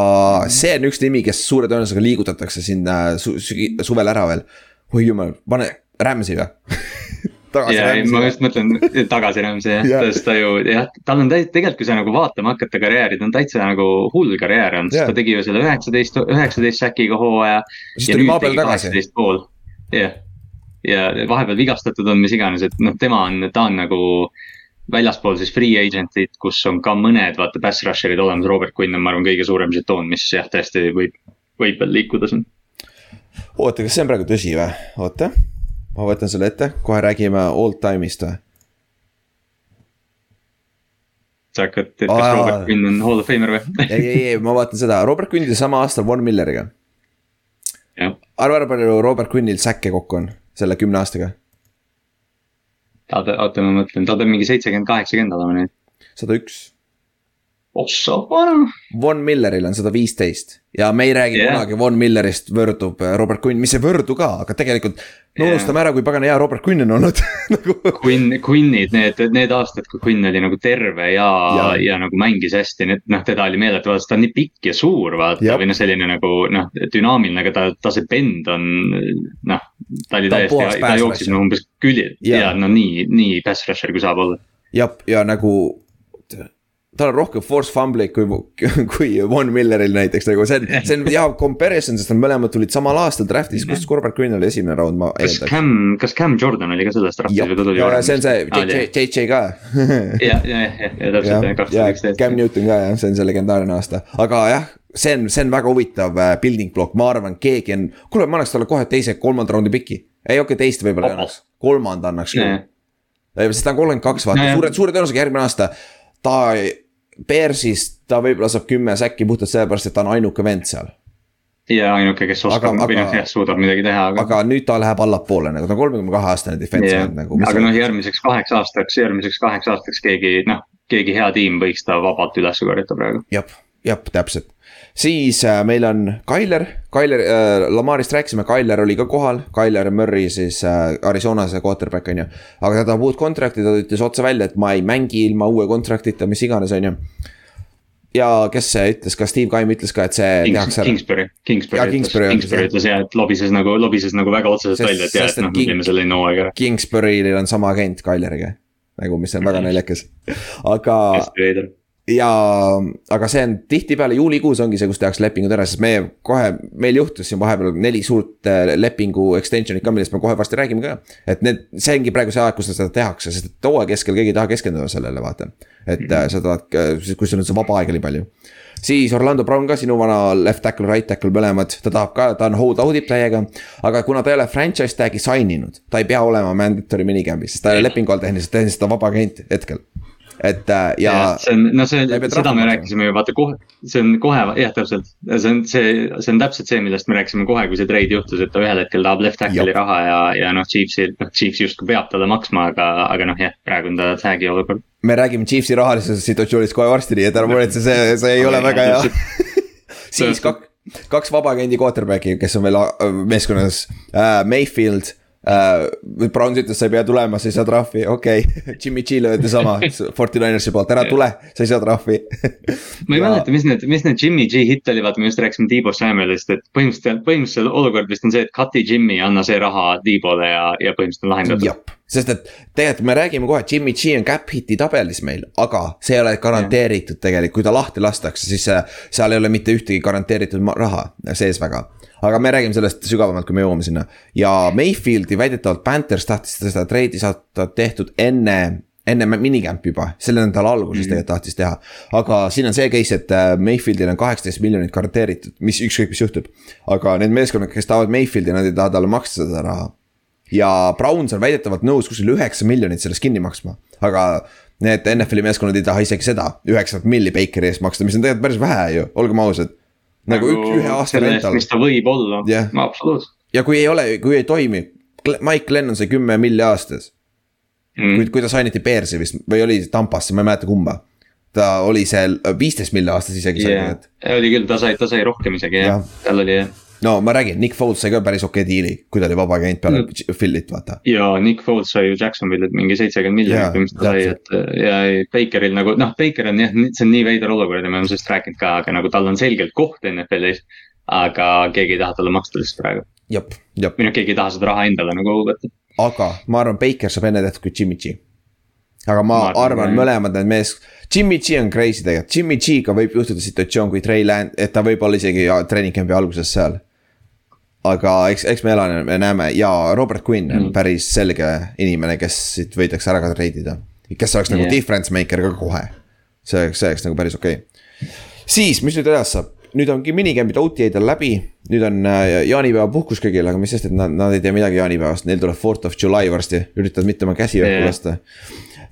see on üks nimi, kes suure tõenäosusega liigutatakse sinna su su suvel ära veel. oi jumal, pane Rams'i või? tagasi ja ei, ma just mõtlen tagasi Rams'i jah yeah., sest ta ju jah, tal on tegelikult kui sa nagu vaatama hakata karjääri, ta on täitsa nagu hull karjäär olnud yeah., ta tegi ju selle üheksateist, üheksateist säkiga hooaja. Siis tuli maa peale tagasi. pool, jah. ja vahepeal vigastatud on mis iganes, et noh, tema on, ta on nagu väljaspool siis free agent'id, kus on ka mõned vaata pass rusher'id olemas, Robert Quinn on, ma arvan, kõige suurem žetoon, mis jah, tõesti võib, võib veel liikuda siin. oota, kas see on praegu tõsi või? oota, ma võtan selle ette, kohe räägime all time'ist või? sa hakkad, et kas Aa. Robert Quinn on hall of famer või? ei, ei, ei, ma vaatan seda, Robert Quinn tuli sama aastal Von Milleriga. arva ära, palju Robert Quinnil säkke kokku on selle kümne aastaga? oota, oota, ma mõtlen, tal peab mingi seitsekümmend, kaheksakümmend olema nüüd. sada üks. Ossa vana. Von Milleril on sada viisteist ja me ei räägi Jah. yeah. kunagi Von Millerist võrdub äh, Robert Quinn, mis ei võrdu ka, aga tegelikult no Jah. unustame ära, kui pagana hea Robert Quinn on olnud nagu Quinn, Quinnid, need, need aastad, kui Quinn oli nagu terve ja, ja. Ja nagu mängis hästi, need noh, teda oli meeletu vaadata, ta on nii pikk ja suur vaata Jah. või noh, selline nagu noh, dünaamiline, aga ta, ta see bend on noh. ta oli Ta täiesti, ta jooksis nagu umbes külje Jah. ja no nii, nii pass rusher kui saab olla. ja, ja nagu tal on rohkem force fumble'id kui, kui Von Milleril näiteks nagu see on, see on hea comparison, sest nad mõlemad tulid samal aastal draft'is, kus Robert Quinn oli esimene round, ma kas eeldaks. Cam, kas Cam Jordan oli ka sellest draft'is või ta tuli varem? see on see JJ, JJ ka ja, ja, ja, ja täpselt, jah, kaks tuhat üksteist. Cam Newton ka jah, see on see legendaarne aasta, aga jah, see on, see on väga huvitav äh, building block, ma arvan, keegi on, kuule, ma annaks talle kohe teise, kolmanda raundi piki. ei okei okay,, teist võib-olla ei Opa. annaks, kolmanda annaks küll Jah.. sest ta on kolmkümmend kaks, vaata suure, suure tõenäosusega järgmine aasta ta Bearsis, ta võib-olla saab kümme säkki puhtalt sellepärast, et ta on ainuke vend seal. ja ainuke, kes oskab või noh, jah, suudab midagi teha, aga. aga nüüd ta läheb allapoole nagu, ta on kolmekümne kahe aastane defensive yeah. nagu. aga noh, järgmiseks kaheks aastaks, järgmiseks kaheks aastaks keegi noh, keegi hea tiim võiks ta vabalt üles korjata praegu. jah, jah, täpselt siis äh, meil on Tyler, Tyler äh,, Lamarist rääkisime, Tyler oli ka kohal, Tyler Murry siis äh, Arizonas quarterback on ju. aga ta tahab uut contract'i, ta ütles otse välja, et ma ei mängi ilma uue contract'ita, mis iganes, on ju ja kes see ütles, ka Steve Kaim ütles ka, et see Kings, tehakse ära. Kingsbury, Kingsbury, Kingsbury, Kingsbury ütles jah, et lobises nagu, lobises nagu väga otseselt välja, et jah, et noh, me teeme selle enne hooaega ära. Kingsbury'l on sama agent Kyleriga, nagu, mis on väga naljakas, aga. Ja, aga see on tihtipeale juulikuus ongi see, kus tehakse lepingud ära, sest meie kohe, meil juhtus siin vahepeal neli suurt äh, lepingu extension'it ka, millest me kohe varsti räägime ka. et need, see ongi praegu see aeg, kus seda tehakse, sest et hooaja keskel keegi ei taha keskenduda sellele, vaata. et mm -hmm. sa tahad, kui sul on see vaba aega nii palju. siis Orlando Brown ka, sinu vana left tackle, right tackle mõlemad, ta tahab ka, ta on hold out ib täiega. aga kuna ta ei ole franchise tag'i sign inud, ta ei pea olema mandatory minicamp'is, sest ta ei ole lepingu all tehniliselt, tehniliselt ta on vaba agent hetkel et äh, ja, ja. see on, no see, seda me rääkisime ju vaata kohe, see on kohe, jah, täpselt. see on see, see on täpselt see, millest me rääkisime kohe, kui see trade juhtus, et ta ühel hetkel tahab left tackle'i raha ja, ja noh, Chiefsi, noh, Chiefs justkui peab talle maksma, aga, aga noh, jah, praegu on ta tag'i olukord. me räägime Chiefsi rahalisest situatsioonist kohe varsti, nii et ära muretse, see, see ei ole väga hea. siis kaks, kaks vabaagendi quarterback'i, kes on veel äh, meeskonnas uh,, Mayfield Uh, Browns ütles, sa ei pea tulema, sa ei saa trahvi, okei okay. Jimmy G-le öeldi sama Forty Ninersi poolt, ära tule, sa ei saa trahvi ma ei mäleta, mis need, mis need Jimmy G hitt oli, vaata, me just rääkisime Debo Samuelist, et põhimõtteliselt, põhimõtteliselt olukord vist on see, et cut'i Jimmy, anna see raha Debole ja, ja põhimõtteliselt on lahendatud. sest et tegelikult me räägime kohe, Jimmy G on cap hit'i tabelis meil, aga see ei ole garanteeritud tegelikult, kui ta lahti lastakse, siis seal ei ole mitte ühtegi garanteeritud raha sees väga aga me räägime sellest sügavamalt, kui me jõuame sinna. ja Mayfieldi väidetavalt Panthers tahtis seda treidi saata tehtud enne enne minicamp juba, selle nädala alguses mm -hmm. tegelikult tahtis teha. aga siin on see case, et äh, Mayfieldil on kaheksateist miljonit garanteeritud, mis ükskõik, mis juhtub. aga need meeskonnad, kes tahavad Mayfieldi, nad ei taha talle maksta seda raha. ja Browns on väidetavalt nõus kuskil üheksa miljonit sellest kinni maksma, aga need NFL-i meeskonnad ei taha isegi seda, üheksat milli Bakeri eest maksta, mis on tegelikult päris vähe ju, olgem ausad nagu üks, ühe aasta rental. mis ta võib olla yeah., absoluutselt. ja kui ei ole, kui ei toimi, Mike Lennon sai kümme milli aastas mm.. kui, kui ta sainiti Bearsi vist või oli Tampasse, ma ei mäleta kumba. ta oli seal viisteist milli aastas isegi yeah.. oli küll, ta sai, ta sai rohkem isegi jah ja., tal oli jah no ma räägin, Nick Foles sai ka päris okei okay diili, kui ta oli vaba agent peale mm. Philly't, vaata. ja Nick Foles sai ju Jacksonville'ilt mingi seitsekümmend miljonit või mis ta sai, et ja Bakeril nagu noh, Baker on jah, see on nii veider olukord ja me oleme sellest rääkinud ka, aga nagu tal on selgelt koht NFL-is. aga keegi ei taha talle maksta lihtsalt praegu. või noh, keegi ei taha seda raha endale nagu võtta. aga ma arvan, Baker saab enne tehtud kui Jimmy G aga ma, ma arvan, arvan, mõlemad need mees, Jimmy G on crazy tegelikult, Jimmy G-ga võib juhtuda situatsioon, kui Trey Land, et ta võib olla isegi treening camp'i alguses seal aga eks, eks me elame, me näeme ja Robert Quinn on mm. päris selge inimene, kes siit võidakse ära ka treidida. kes oleks nagu yeah. difference maker ka kohe. see oleks, see oleks nagu päris okei okay.. siis, mis nüüd edasi saab? nüüd ongi minicamp'id OTA-d on läbi, nüüd on äh, jaanipäeva puhkus kõigil, aga mis sest, et nad, nad ei tea midagi jaanipäevast, neil tuleb fourth of July varsti, üritavad mitte oma käsi õhku lasta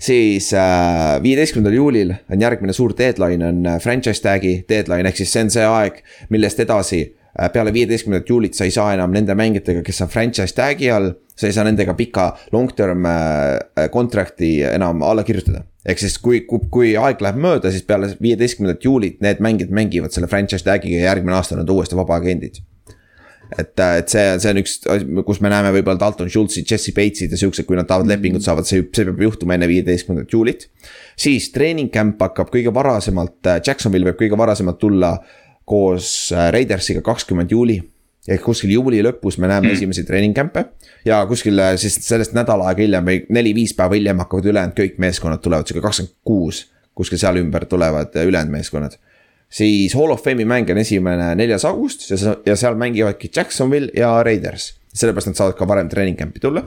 siis äh, viieteistkümnendal juulil on järgmine suur deadline on äh, franchise tag'i deadline, ehk siis see on see aeg, millest edasi Äh, peale viieteistkümnendat juulit sa ei saa enam nende mängijatega, kes on franchise tag'i all. sa ei saa nendega pika long-term äh, contract'i enam alla kirjutada. ehk siis kui, kui, kui aeg läheb mööda, siis peale viieteistkümnendat juulit need mängijad mängivad selle franchise tag'iga ja järgmine aasta on nad uuesti vabaagendid et, äh, et see, see on üks, kus me näeme võib-olla Dalton Schultz'i, Jesse Bates'id ja siuksed, kui nad tahavad lepingut saavad, see, see peab juhtuma enne viieteistkümnendat juulit. siis treening camp hakkab kõige varasemalt, Jacksonville võib kõige varasemalt tulla koos äh, Raidersiga kakskümmend juuli. ehk kuskil juuli lõpus me näeme mm. esimesi treening camp'e ja kuskil äh, siis sellest nädal aega hiljem või neli-viis päeva hiljem hakkavad ülejäänud kõik meeskonnad tulevad, sihuke kakskümmend kuus. kuskil seal ümber tulevad äh, ülejäänud meeskonnad. siis Hall of Fame'i mäng on esimene neljas august ja, ja seal mängivadki Jacksonville ja Raiders. sellepärast nad saavad ka varem treening camp'i tulla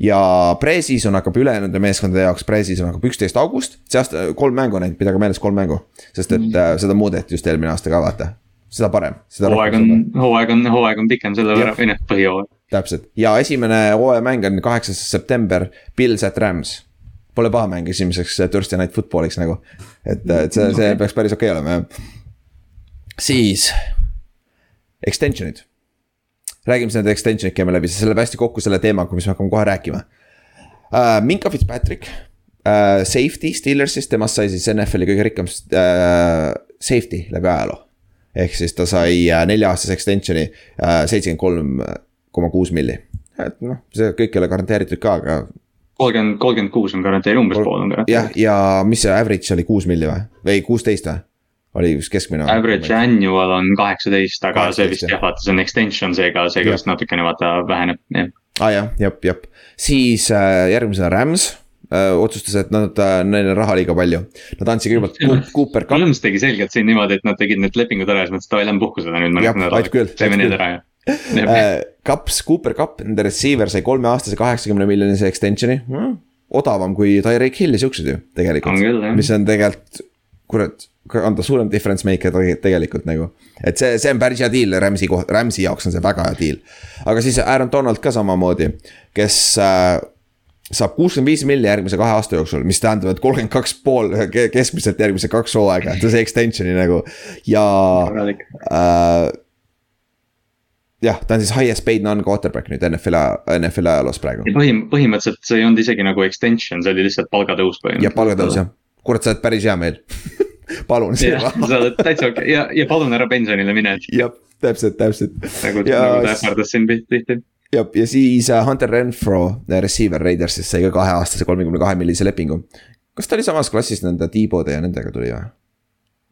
ja pre-season hakkab ülejäänud meeskondade jaoks, pre-season hakkab üksteist august, see aasta kolm mängu on ainult, pidage meeles kolm mängu. sest et mm. äh, seda muudeti just eelmine aasta ka vaata, seda parem. hooaeg on, hooaeg on, hooaeg on pikem selle võrra, või noh, põhijooaeg. täpselt ja esimene hooajamäng on kaheksas september, Pils at Rams. Pole paha mäng esimeseks Thursday night football'iks nagu. et, et see, see okay. peaks päris okei okay olema jah. siis, extension'id. Räägime siis need extension'id käime läbi, see läheb hästi kokku selle teemaga, mis me hakkame kohe rääkima uh,. Minka Fitzpatrick uh,, safety Steelersist, temast sai siis NFL-i kõige rikkam uh, safety läbi ajaloo. ehk siis ta sai uh, nelja-aastase extension'i seitsekümmend kolm koma kuus milli. et noh, see kõik ei ole garanteeritud ka, aga kolmkümmend, kolmkümmend kuus on garanteeritud, umbes pool on garanteeritud. jah, ja mis see average oli, kuus milli või, või kuusteist või? Oli üks keskmine. Average annual on kaheksateist, aga 18, see vist jah, vaata, see on extension, seega, seega vist natukene vaata väheneb, jah. aa ah, jah, jep, jep, siis äh, järgmisena Rams äh, otsustas, et nad äh,, neil on raha liiga palju. Nad andsid kõigepealt Cooper Cup. Rams tegi selgelt siin niimoodi, et nad tegid need lepingud ära ja siis mõtlesid, davai, lähme puhkusele nüüd. teeme need ära ja Kaps, äh, Cooper Cup, nende receiver sai kolmeaastase kaheksakümne miljonise extension'i mm,. odavam kui Tyreek Hill ja siuksed ju tegelikult, mis on tegelikult, kurat, on ta suurem difference maker tegelikult nagu. et see, see on päris hea deal Rams'i koht, Rams'i jaoks on see väga hea deal. aga siis Aaron Donald ka samamoodi, kes äh, saab kuuskümmend viis milli järgmise kahe aasta jooksul, mis tähendab, et kolmkümmend kaks pool keskmiselt järgmise kaks hooaega, see on see extension'i nagu ja äh, jah, ta on siis highest paid non-quarterback nüüd NFL-i, NFL-i ajaloos praegu. põhim-, põhimõtteliselt see ei olnud isegi nagu extension, see oli lihtsalt palgatõus põhimõtteliselt. jah, palgatõus jah, kurat, sa oled päris hea meel palun. sa oled täitsa okei okay. ja, ja palun ära pensionile mine. jah, täpselt, täpselt. nagu, nagu ta ähvardas siin tihti jah, ja siis uh, Hunter Renfro, äh, receiver Raidersist sai ka kaheaastase kolmekümne kahe millise lepingu. kas ta oli samas klassis nende T-Bode ja nendega tuli või?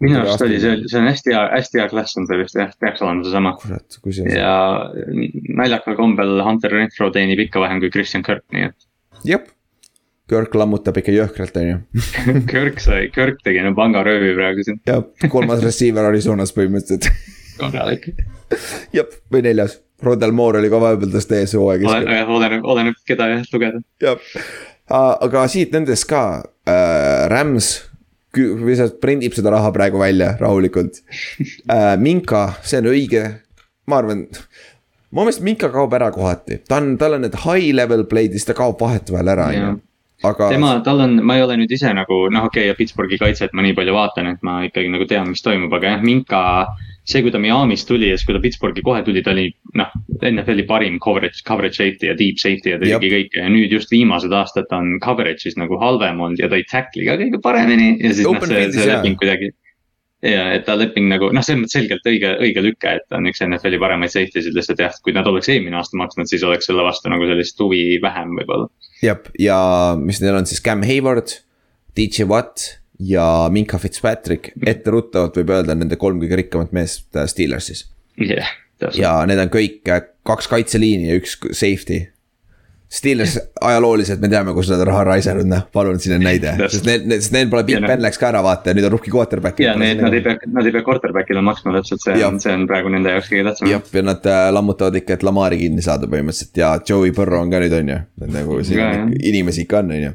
minu arust oli see, see on hästi hea, hästi hea klass on see vist jah, peaks olema seesama. kurat, kui see on. ja naljakal kombel Hunter Renfro teenib ikka vähem kui Christian Kirk, nii et. jep, Kirk lammutab ikka jõhkralt, on ju Kirk sai, Kirk tegi no pangaröövi praegu siin. jah, kolmas receiver Arizonas põhimõtteliselt korralik. jep, või neljas, Rodel Moore oli ka vahepeal tast ees hooaeg. oleneb, oleneb, keda jah lugeda. jah, aga siit nendest ka äh,, Rams lihtsalt prindib seda raha praegu välja rahulikult äh,. Minka, see on õige, ma arvan mu meelest Minka kaob ära kohati, ta on, tal on need high level play'd, siis ta kaob vahetevahel ära, on ju aga. tema, tal on, ma ei ole nüüd ise nagu noh, okei okay, ja Pittsburghi kaitset ma nii palju vaatan, et ma ikkagi nagu tean, mis toimub, aga jah, Minka see, kui ta Miami'st tuli ja siis, kui ta Pittsburghi kohe tuli, ta oli noh, NFL-i parim coverage, coverage safety ja deep safety ja ta tegi kõike ja nüüd just viimased aastad ta on coverage'is nagu halvem olnud ja tõi tackle'i ka kõige paremini ja siis noh, see, see leping kuidagi. ja, et ta leping nagu noh, selles mõttes selgelt õige, õige lüke, et ta on üks NFL-i paremaid safety sid, lihtsalt jah, kui nad oleks eelmine aasta maksnud, siis oleks selle vastu nagu sellist huvi vähem võib-olla. Jah, ja mis neil on siis Cam Hayward, DJ Watt ja Minka Fitzpatrick, etteruttavalt võib öelda, nende kolm kõige rikkamat meest äh, Steelersis yeah,. ja need on kõik äh, kaks kaitseliini ja üks safety. Steelers ajalooliselt me teame, kus nad on raha raisanud, noh, palun siin on näide, sest neil, sest neil pole Big Ben läks ka ära vaata ja nüüd on rookie quarterback. ja need, nad ei pea, nad ei pea quarterback'ile maksma täpselt, see on, see on praegu nende jaoks kõige tähtsam. jah, ja nad äh, lammutavad ikka, et Lamari kinni saada põhimõtteliselt ja Joey Burrow on ka nüüd on ju, nagu siin inimesi ikka on, on ju.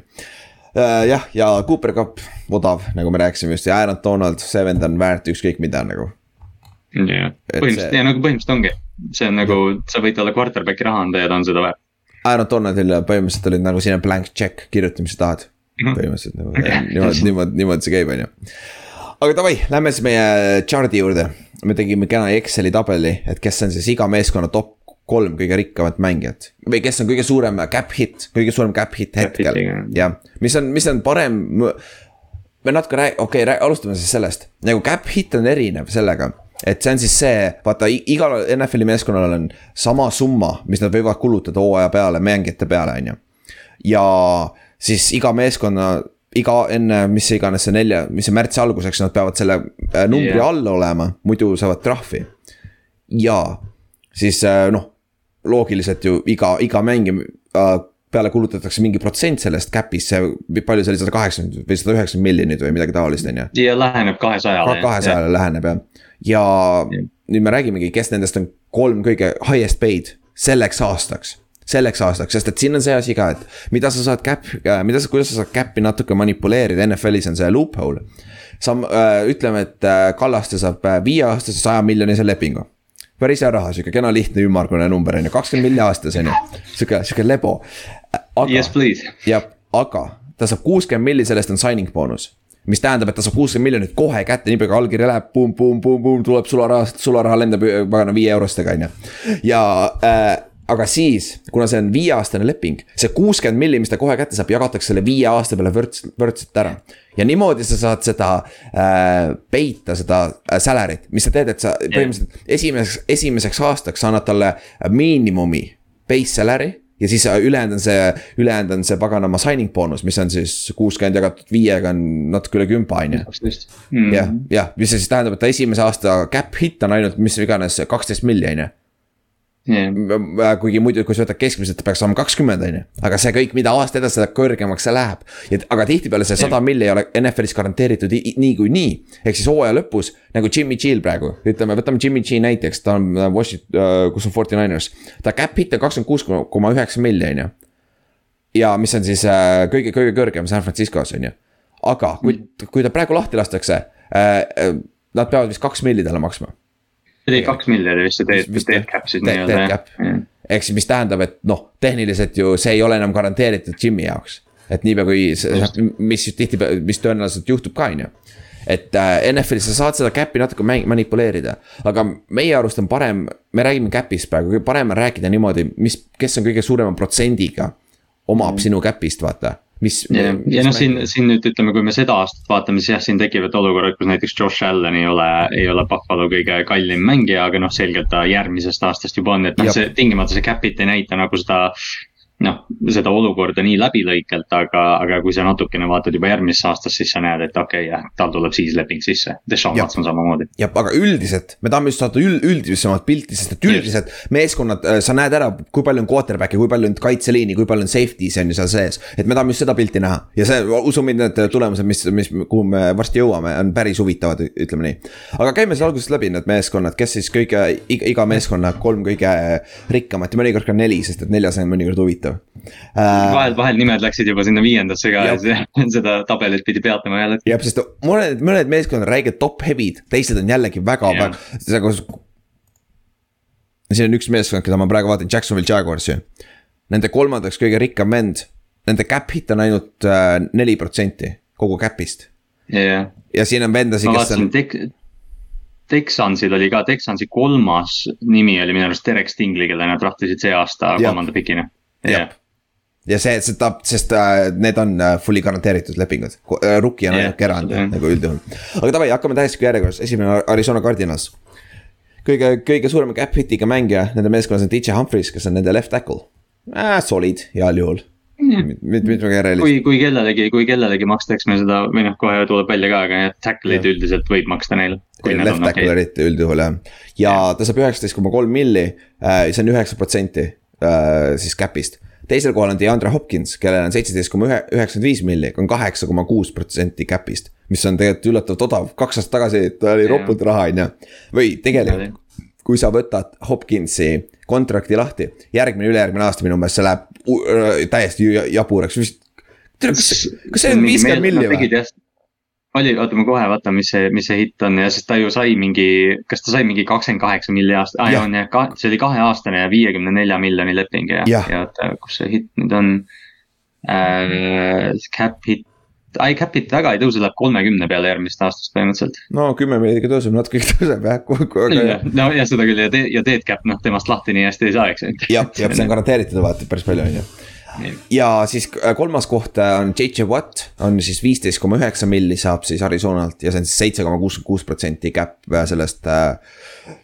Äh, jah, ja Cooper Cup odav, nagu me rääkisime just ja Aaron Donald, see vend on väärt ükskõik mida nagu. jah, põhimõtteliselt see... ja nagu põhimõtteliselt ongi, see on nagu, sa võid talle quarterback'i raha anda ja ta on seda väärt. Aaron Donaldil põhimõtteliselt oli nagu selline blank check, kirjuta, mis sa tahad. Mm -hmm. põhimõtteliselt nagu niimoodi, niimoodi, niimoodi see käib, on ju. aga davai, lähme siis meie chart'i juurde, me tegime kena Exceli tabeli, et kes on siis iga meeskonna top kolm kõige rikkamat mängijat. Või kes on kõige suurem cap hit, kõige suurem cap hit hetkel, jah, mis on, mis on parem. me natuke rääg-, okei okay,, alustame siis sellest, nagu cap hit on erinev sellega et see on siis see, vaata igal NFL-i meeskonnal on sama summa, mis nad võivad kulutada hooaja peale, mängijate peale, on ju. ja siis iga meeskonna, iga enne, mis iganes see nelja, mis see märtsi alguseks, nad peavad selle äh, numbri yeah. all olema, muidu saavad trahvi. ja siis äh, noh, loogiliselt ju iga, iga mäng äh, peale kulutatakse mingi protsent sellest cap'ist, see, palju see oli, sada kaheksakümmend või sada üheksakümmend miljonit või midagi taolist, on ju. ja läheneb kahesajale. kahesajale läheneb jah, ja, nüüd me räägimegi, kes nendest on kolm kõige highest paid selleks aastaks selleks aastaks, sest et siin on see asi ka, et mida sa saad cap, äh, mida sa, kuidas sa saad cap'i natuke manipuleerida, NFL-is on see loophole. sa äh,, ütleme, et äh, Kallaste saab äh, viieaastase saja miljonise lepingu päris hea raha, sihuke kena lihtne ümmargune number on ju, kakskümmend milli aastas on ju, sihuke, sihuke lebo. Yes please. jah, aga ta saab kuuskümmend milli, sellest on signing boonus mis tähendab, et ta saab kuuskümmend miljonit kohe kätte, niipea kui allkiri läheb, puum-puum-puum-puum, tuleb sularaha, sularaha lendab pagana viie eurostega, on ju. ja äh, aga siis, kuna see on viieaastane leping, see kuuskümmend milli, mis ta kohe kätte saab, jagatakse selle viie aasta peale vürts, vürtselt ära. ja niimoodi sa saad seda äh, peita, seda äh, salary't, mis sa teed, et sa põhimõtteliselt esimeseks, esimeseks aastaks sa annad talle miinimumi base salary ja siis äh, ülejäänud on see, ülejäänud on see paganama signing boonus, mis on siis kuuskümmend jagatud viiega on natuke üle kümpa, on ju. Jah, jah, mis siis tähendab, et ta esimese aasta cap hit on ainult mis iganes kaksteist milli, on ju yeah.. kuigi muidu, kui sa võtad keskmiselt, peaks saama kakskümmend, on ju, aga see kõik, mida aasta edasi, seda kõrgemaks see läheb. aga tihtipeale see sada yeah. milli ei ole NFL-is garanteeritud niikuinii, ehk siis hooaja lõpus nagu Jimmy G-l praegu, ütleme, võtame Jimmy G näiteks, ta on äh, Washington uh,, kus on Forty Niners. ta cap hit on kakskümmend kuus koma üheksa milli, on ju. ja mis on siis kõige, kõige kõrgem San Franciscos, on ju. aga kui mm., kui ta praegu lahti lastakse nad peavad vist kaks milli talle maksma see oli kaks miljonit vist see dead, dead cap siis nii-öelda jah. ehk siis, mis tähendab, et noh, tehniliselt ju see ei ole enam garanteeritud Jimmy jaoks. et niipea kui, mis tihtipeale, mis tõenäoliselt juhtub ka, on ju et äh, NFL-is sa saad seda cap'i natuke manipuleerida, aga meie arust on parem, me räägime cap'ist praegu, parem on rääkida niimoodi, mis, kes on kõige suurema protsendiga omab mm. sinu cap'ist, vaata mis. ja, ja noh, siin, siin nüüd ütleme, kui me seda aastat vaatame, siis jah, siin tekivad olukorrad, kus näiteks Josh Allan ei ole, ei ole Buffalo kõige kallim mängija, aga noh, selgelt ta järgmisest aastast juba on, et noh, see tingimata see cap'it ei näita nagu seda noh, seda olukorda nii läbilõikelt, aga, aga kui sa natukene vaatad juba järgmisse aastasse, siis sa näed, et okei okay,, jah, tal tuleb siis leping sisse. Deshaun Watson samamoodi. jah, aga üldiselt, me tahame just saada üld, üldisemat pilti, sest et üldiselt meeskonnad, äh, sa näed ära, kui palju on quarterback'e, kui palju on kaitseliini, kui palju on safety's on ju seal sees. et me tahame just seda pilti näha ja see, usu mind, need tulemused, mis, mis, kuhu me varsti jõuame, on päris huvitavad, ütleme nii. aga käime siis algusest läbi need meeskonnad, kes siis kõige, iga meeskonna kolm kõige rikkamat ja mõnikord ka neli, sest et neljas on mõnikord huvitav huvitav uh,. vahel, vahel nimed läksid juba sinna viiendasse ka ja seda tabelit pidi peatama jälle. jah, sest mõned, mõned meeskonnad on räiged top heavy'd, teised on jällegi väga, väga, nagu. siin on üks meeskond, keda ma praegu vaatan, Jacksonville Jaguars ju. Nende kolmandaks kõige rikkam vend, nende cap hit on ainult äh, neli uh, protsenti kogu cap'ist. Ja siin on vendasid, kes on. Texansil oli ka, Texansi kolmas nimi oli minu arust Derek Stingli, kelle nad trahvisid see aasta kolmanda pikina jah. Ja see, see ta, sest äh, need on äh, fully garanteeritud lepingud, äh, rookie on yeah, ainuke erand nagu üldjuhul. aga davai, hakkame täiestiku järjekorras, esimene Arizona Cardinals. kõige, kõige suurema cap hit'iga mängija nende meeskonnas on DJ Humphries, kes on nende left tackle. Äh,. Solid, heal juhul. Mm.. kui, kui kellelegi, kui kellelegi maksta, eks me seda või noh, kohe tuleb välja ka, aga tackle'id üldiselt võib maksta neile. Left tackle eriti okay. üldjuhul jah, ja ta saab üheksateist koma kolm milli äh,, see on üheksa protsenti äh, siis cap'ist. teisel kohal on DeAndre Hopkins, kellel on seitseteist koma ühe, üheksakümmend viis milli, on kaheksa koma kuus protsenti cap'ist. mis on tegelikult üllatavalt odav, kaks aastat tagasi ta oli ropult raha, on ju. või tegelikult, kui sa võtad Hopkinsi kontrakti lahti, järgmine, ülejärgmine aasta minu meelest see läheb täiesti jaburaks, vist. kas, kas see on viiskümmend milli või? Oli, oota ma kohe vaatan, mis see, mis see hitt on ja sest ta ju sai mingi, kas ta sai mingi kakskümmend kaheksa milli aasta, aa on jah, see oli kaheaastane ja viiekümne nelja miljoni leping ja, ja, ja oota, kus see hitt nüüd on äh,. Cap hit, ai cap hit väga ei tõuse, läheb kolmekümne peale järgmisest aastast põhimõtteliselt. no kümme ikka tõuseb, natuke tõuseb jah, kogu aeg. no ja seda küll ja ja dead cap noh, temast lahti nii hästi ei saa, eks. jah, jah, see on garanteeritud vaata päris palju on ju ja siis äh, kolmas koht äh, on JJ Watt, on siis viisteist koma üheksa milli saab siis Arizonalt ja see on siis seitse koma kuuskümmend kuus protsenti cap äh, sellest,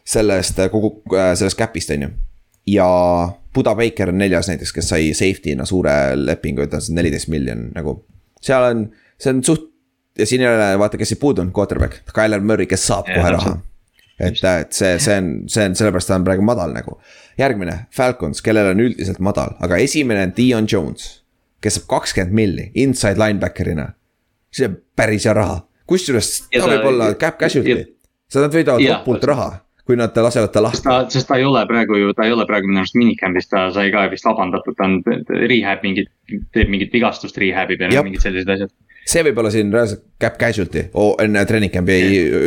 sellest kogu, sellest cap'ist on ju. ja Buda Baker on neljas näiteks, kes sai safety'na suure lepingu, ta on neliteist miljon nagu. seal on, see on suht ja siin ei ole, vaata, kes siit puudu on, quarterback, Tyler Murray, kes saab ja, kohe raha et, et see, see on, see on, sellepärast ta on praegu madal nagu. järgmine, Falcons, kellel on üldiselt madal, aga esimene on Dion Jones. kes saab kakskümmend milli inside linebacker'ina. see on päris hea raha, kusjuures ta võib olla cap casualty. seda nad võidavad ropult raha kui nad lasevad ta lahti. sest ta ei ole praegu ju, ta ei ole praegu minu arust minicamp'is, ta sai ka vist vabandatud, ta on rehab mingit, teeb mingit vigastust rehab ib ja mingid sellised asjad see võib olla siin reaalselt cap casualty oh, enne training camp'i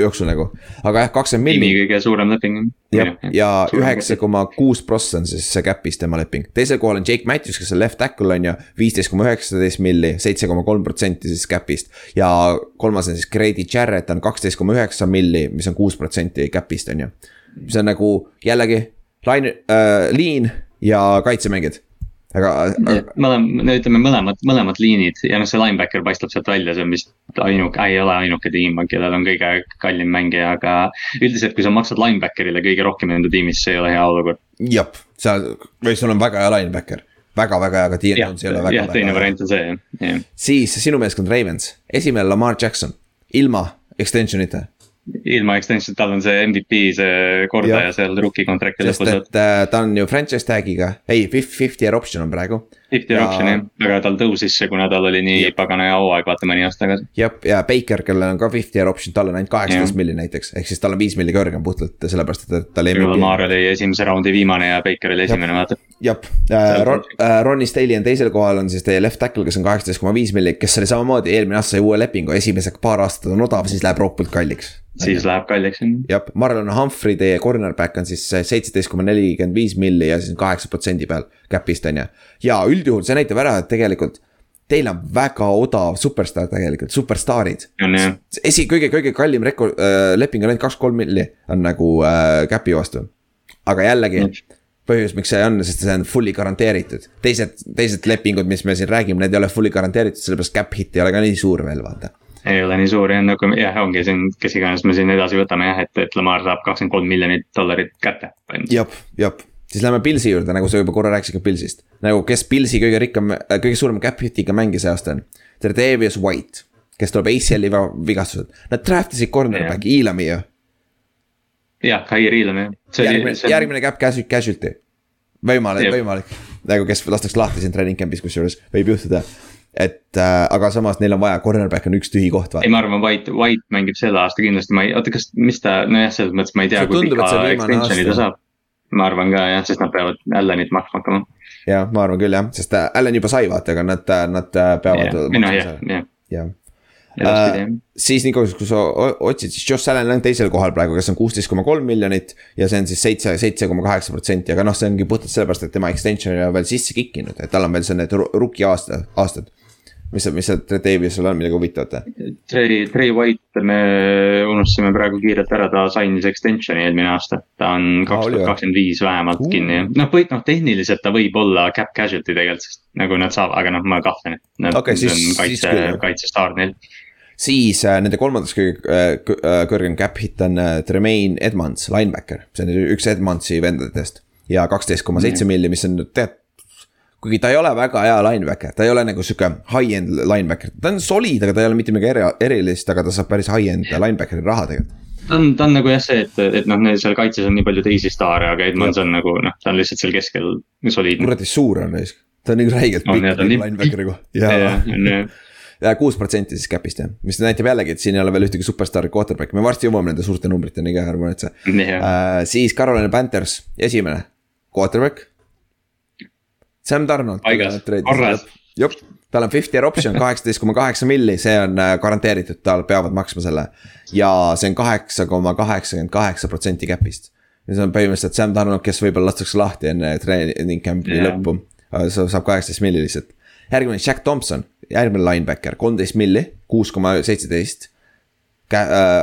jooksul nagu, aga jah, kakskümmend tiimi milli. kõige suurem leping. jah, ja üheksa koma kuus prossa on siis see cap'is tema leping, teisel kohal on Jake Matthews, kes on left tackle on ju, viisteist koma üheksateist milli, seitse koma kolm protsenti siis cap'ist. ja kolmas on siis Grady Jarrett on kaksteist koma üheksa milli, mis on kuus protsenti cap'ist on ju. see on nagu jällegi line äh,, liin ja kaitsemängijad, aga, aga mõlem-, no ütleme mõlemad, mõlemad liinid ja noh, see linebacker paistab sealt välja, see on vist ainuke, ei ole ainuke tiim, kellel on kõige kallim mängija, aga üldiselt, kui sa maksad linebacker'ile kõige rohkem enda tiimis, see ei ole hea olukord. jah, seal või sul on väga hea linebacker, väga-väga hea, aga Dean Jones ei ole, väga jah, teine väga variant on see jah, jah. siis sinu meeskond Ravens, esimene Lamar Jackson, ilma extension'ita ilma extension, tal on see MVP, see kordaja seal rookie contract'i sest lõpus, et äh, ta on ju franchise tag'iga, ei fifty year option on praegu. Fifty ja- option jah, aga tal tõusis see, kuna tal oli nii pagana hea hooaeg, vaata mõni aasta tagasi. jah, ja Baker, kellel on ka fifty year option, tal on ainult kaheksateist milli näiteks, ehk siis tal on viis milli kõrgem puhtalt sellepärast, et tal aga Lamar oli esimese raundi viimane ja Baker oli esimene, vaata. jah, Ron, Ronnie Staley on teisel kohal, on siis teie left tackle, kes on kaheksateist koma viis milli, kes oli samamoodi eelmine aasta sai uue lepingu, esimesed paar aastat on odav, siis läheb rohpult kalliks. siis läheb kalliks. jah, Marlon Humphrey, teie cornerback on siis seitseteist koma nelikümmend viis milli ja siis kaheksa protsendi peal cap'ist on ju. Ja üldjuhul see näitab ära, et tegelikult teil on väga odav superstaar tegelikult, superstaarid. jah, esi, kõige, kõige kallim rekord äh,, leping on ainult kaks-kolm milli on nagu äh, cap'i vastu. aga jällegi Mm. põhjus, miks see on, sest see on fully garanteeritud. teised, teised lepingud, mis me siin räägime, need ei ole fully garanteeritud, sellepärast cap hit ei ole ka nii suur veel, vaata. ei ole nii suur jah, nagu jah, ongi siin, kes iganes me siin edasi võtame jah, et, et Lamar saab kakskümmend kolm miljonit dollarit kätte. jep, jep, siis lähme Pilsi juurde, nagu sa juba korra rääkisid ka Pilsist. nagu kes Pilsi kõige rikkam, kõige suurema cap hit'iga mängija see aasta on. Tredavious White, kes tuleb ACL-i vigastused, nad draft isid cornerback'i Elami ju. jah, Kai Riilam jah. järgmine, järgmine cap casu- casualty. võimalik, Jep. võimalik, nagu kes lastakse lahti siin training camp'is, kusjuures võib juhtuda. et äh, aga samas neil on vaja, cornerback on üks tühi koht, ei, ma arvan, White, White mängib selle aasta kindlasti, ma ei, oota, kas, mis ta, nojah, selles mõttes ma ei tea, See kui pika see extension'i ta saab. Ma arvan ka jah, sest nad peavad Allanit maksma hakkama. jah, ma arvan küll jah, sest äh, Allan juba sai vaata, aga nad, nad äh, peavad. noh, jah, jah, jah Äh, siis nii kaua, kui sa otsid, siis Josh Allan on teisel kohal praegu, kes on kuusteist koma kolm miljonit ja see on siis seitse, seitse koma kaheksa protsenti, aga noh, see ongi puhtalt sellepärast, et tema extension'i on veel sisse kikkinud, et tal on veel see need rookie aasta, aastad. Mis mis seal Davisel on midagi huvitavat? Trey, Trey White me unustasime praegu kiirelt ära, ta sainis extension'i eelmine aasta. ta on kaks tuhat kakskümmend viis vähemalt Uh. kinni, noh, või noh, tehniliselt ta võib olla cap casualty tegelikult, sest nagu nad saavad, aga noh, ma kahtlen, et. Okei, siis- siis kaitse küll, jah., kaitsestaar neil. siis äh, nende kolmandaks kõige äh, äh, kõrgem cap hit on äh, Tremaine Edmonds, linebacker, see on üks Edmondsi vendadest. ja kaksteist koma seitse milli, mis on tead, kuigi ta ei ole väga hea linebacker, ta ei ole nagu sihuke high-end linebacker, ta on solid, aga ta ei ole mitte midagi eri- erilist, aga ta saab päris high-end linebackeri raha tegelikult. ta on, ta on nagu jah see, et, et noh, neil seal kaitses on nii palju teisi staare, aga Edmonds on nagu noh, ta on lihtsalt seal keskel soliidne. kuradi suur on raisk, ta on nagu räigelt On, pikk nii- linebackeri koha jah, ja kuus protsenti siis cap'ist jah, mis näitab jällegi, et siin ei ole veel ühtegi superstaari quarterback'i, me varsti jõuame nende suurte numbriteni ka, ärme muretse äh,. siis Carolina Panthers, esimene, quarterback. Sam. Paigas, korras. jep, tal on fifty year option kaheksateist koma kaheksa milli, see on äh, garanteeritud, tal peavad maksma selle. ja see on kaheksa koma kaheksakümmend kaheksa protsenti cap'ist. ja see on põhimõtteliselt Sam Donald, kes võib-olla lastakse lahti enne treening camp'i Jah. lõppu. saab kaheksateist milli lihtsalt. järgmine Jack Thompson, järgmine linebacker, kolmteist milli, kuus koma seitseteist.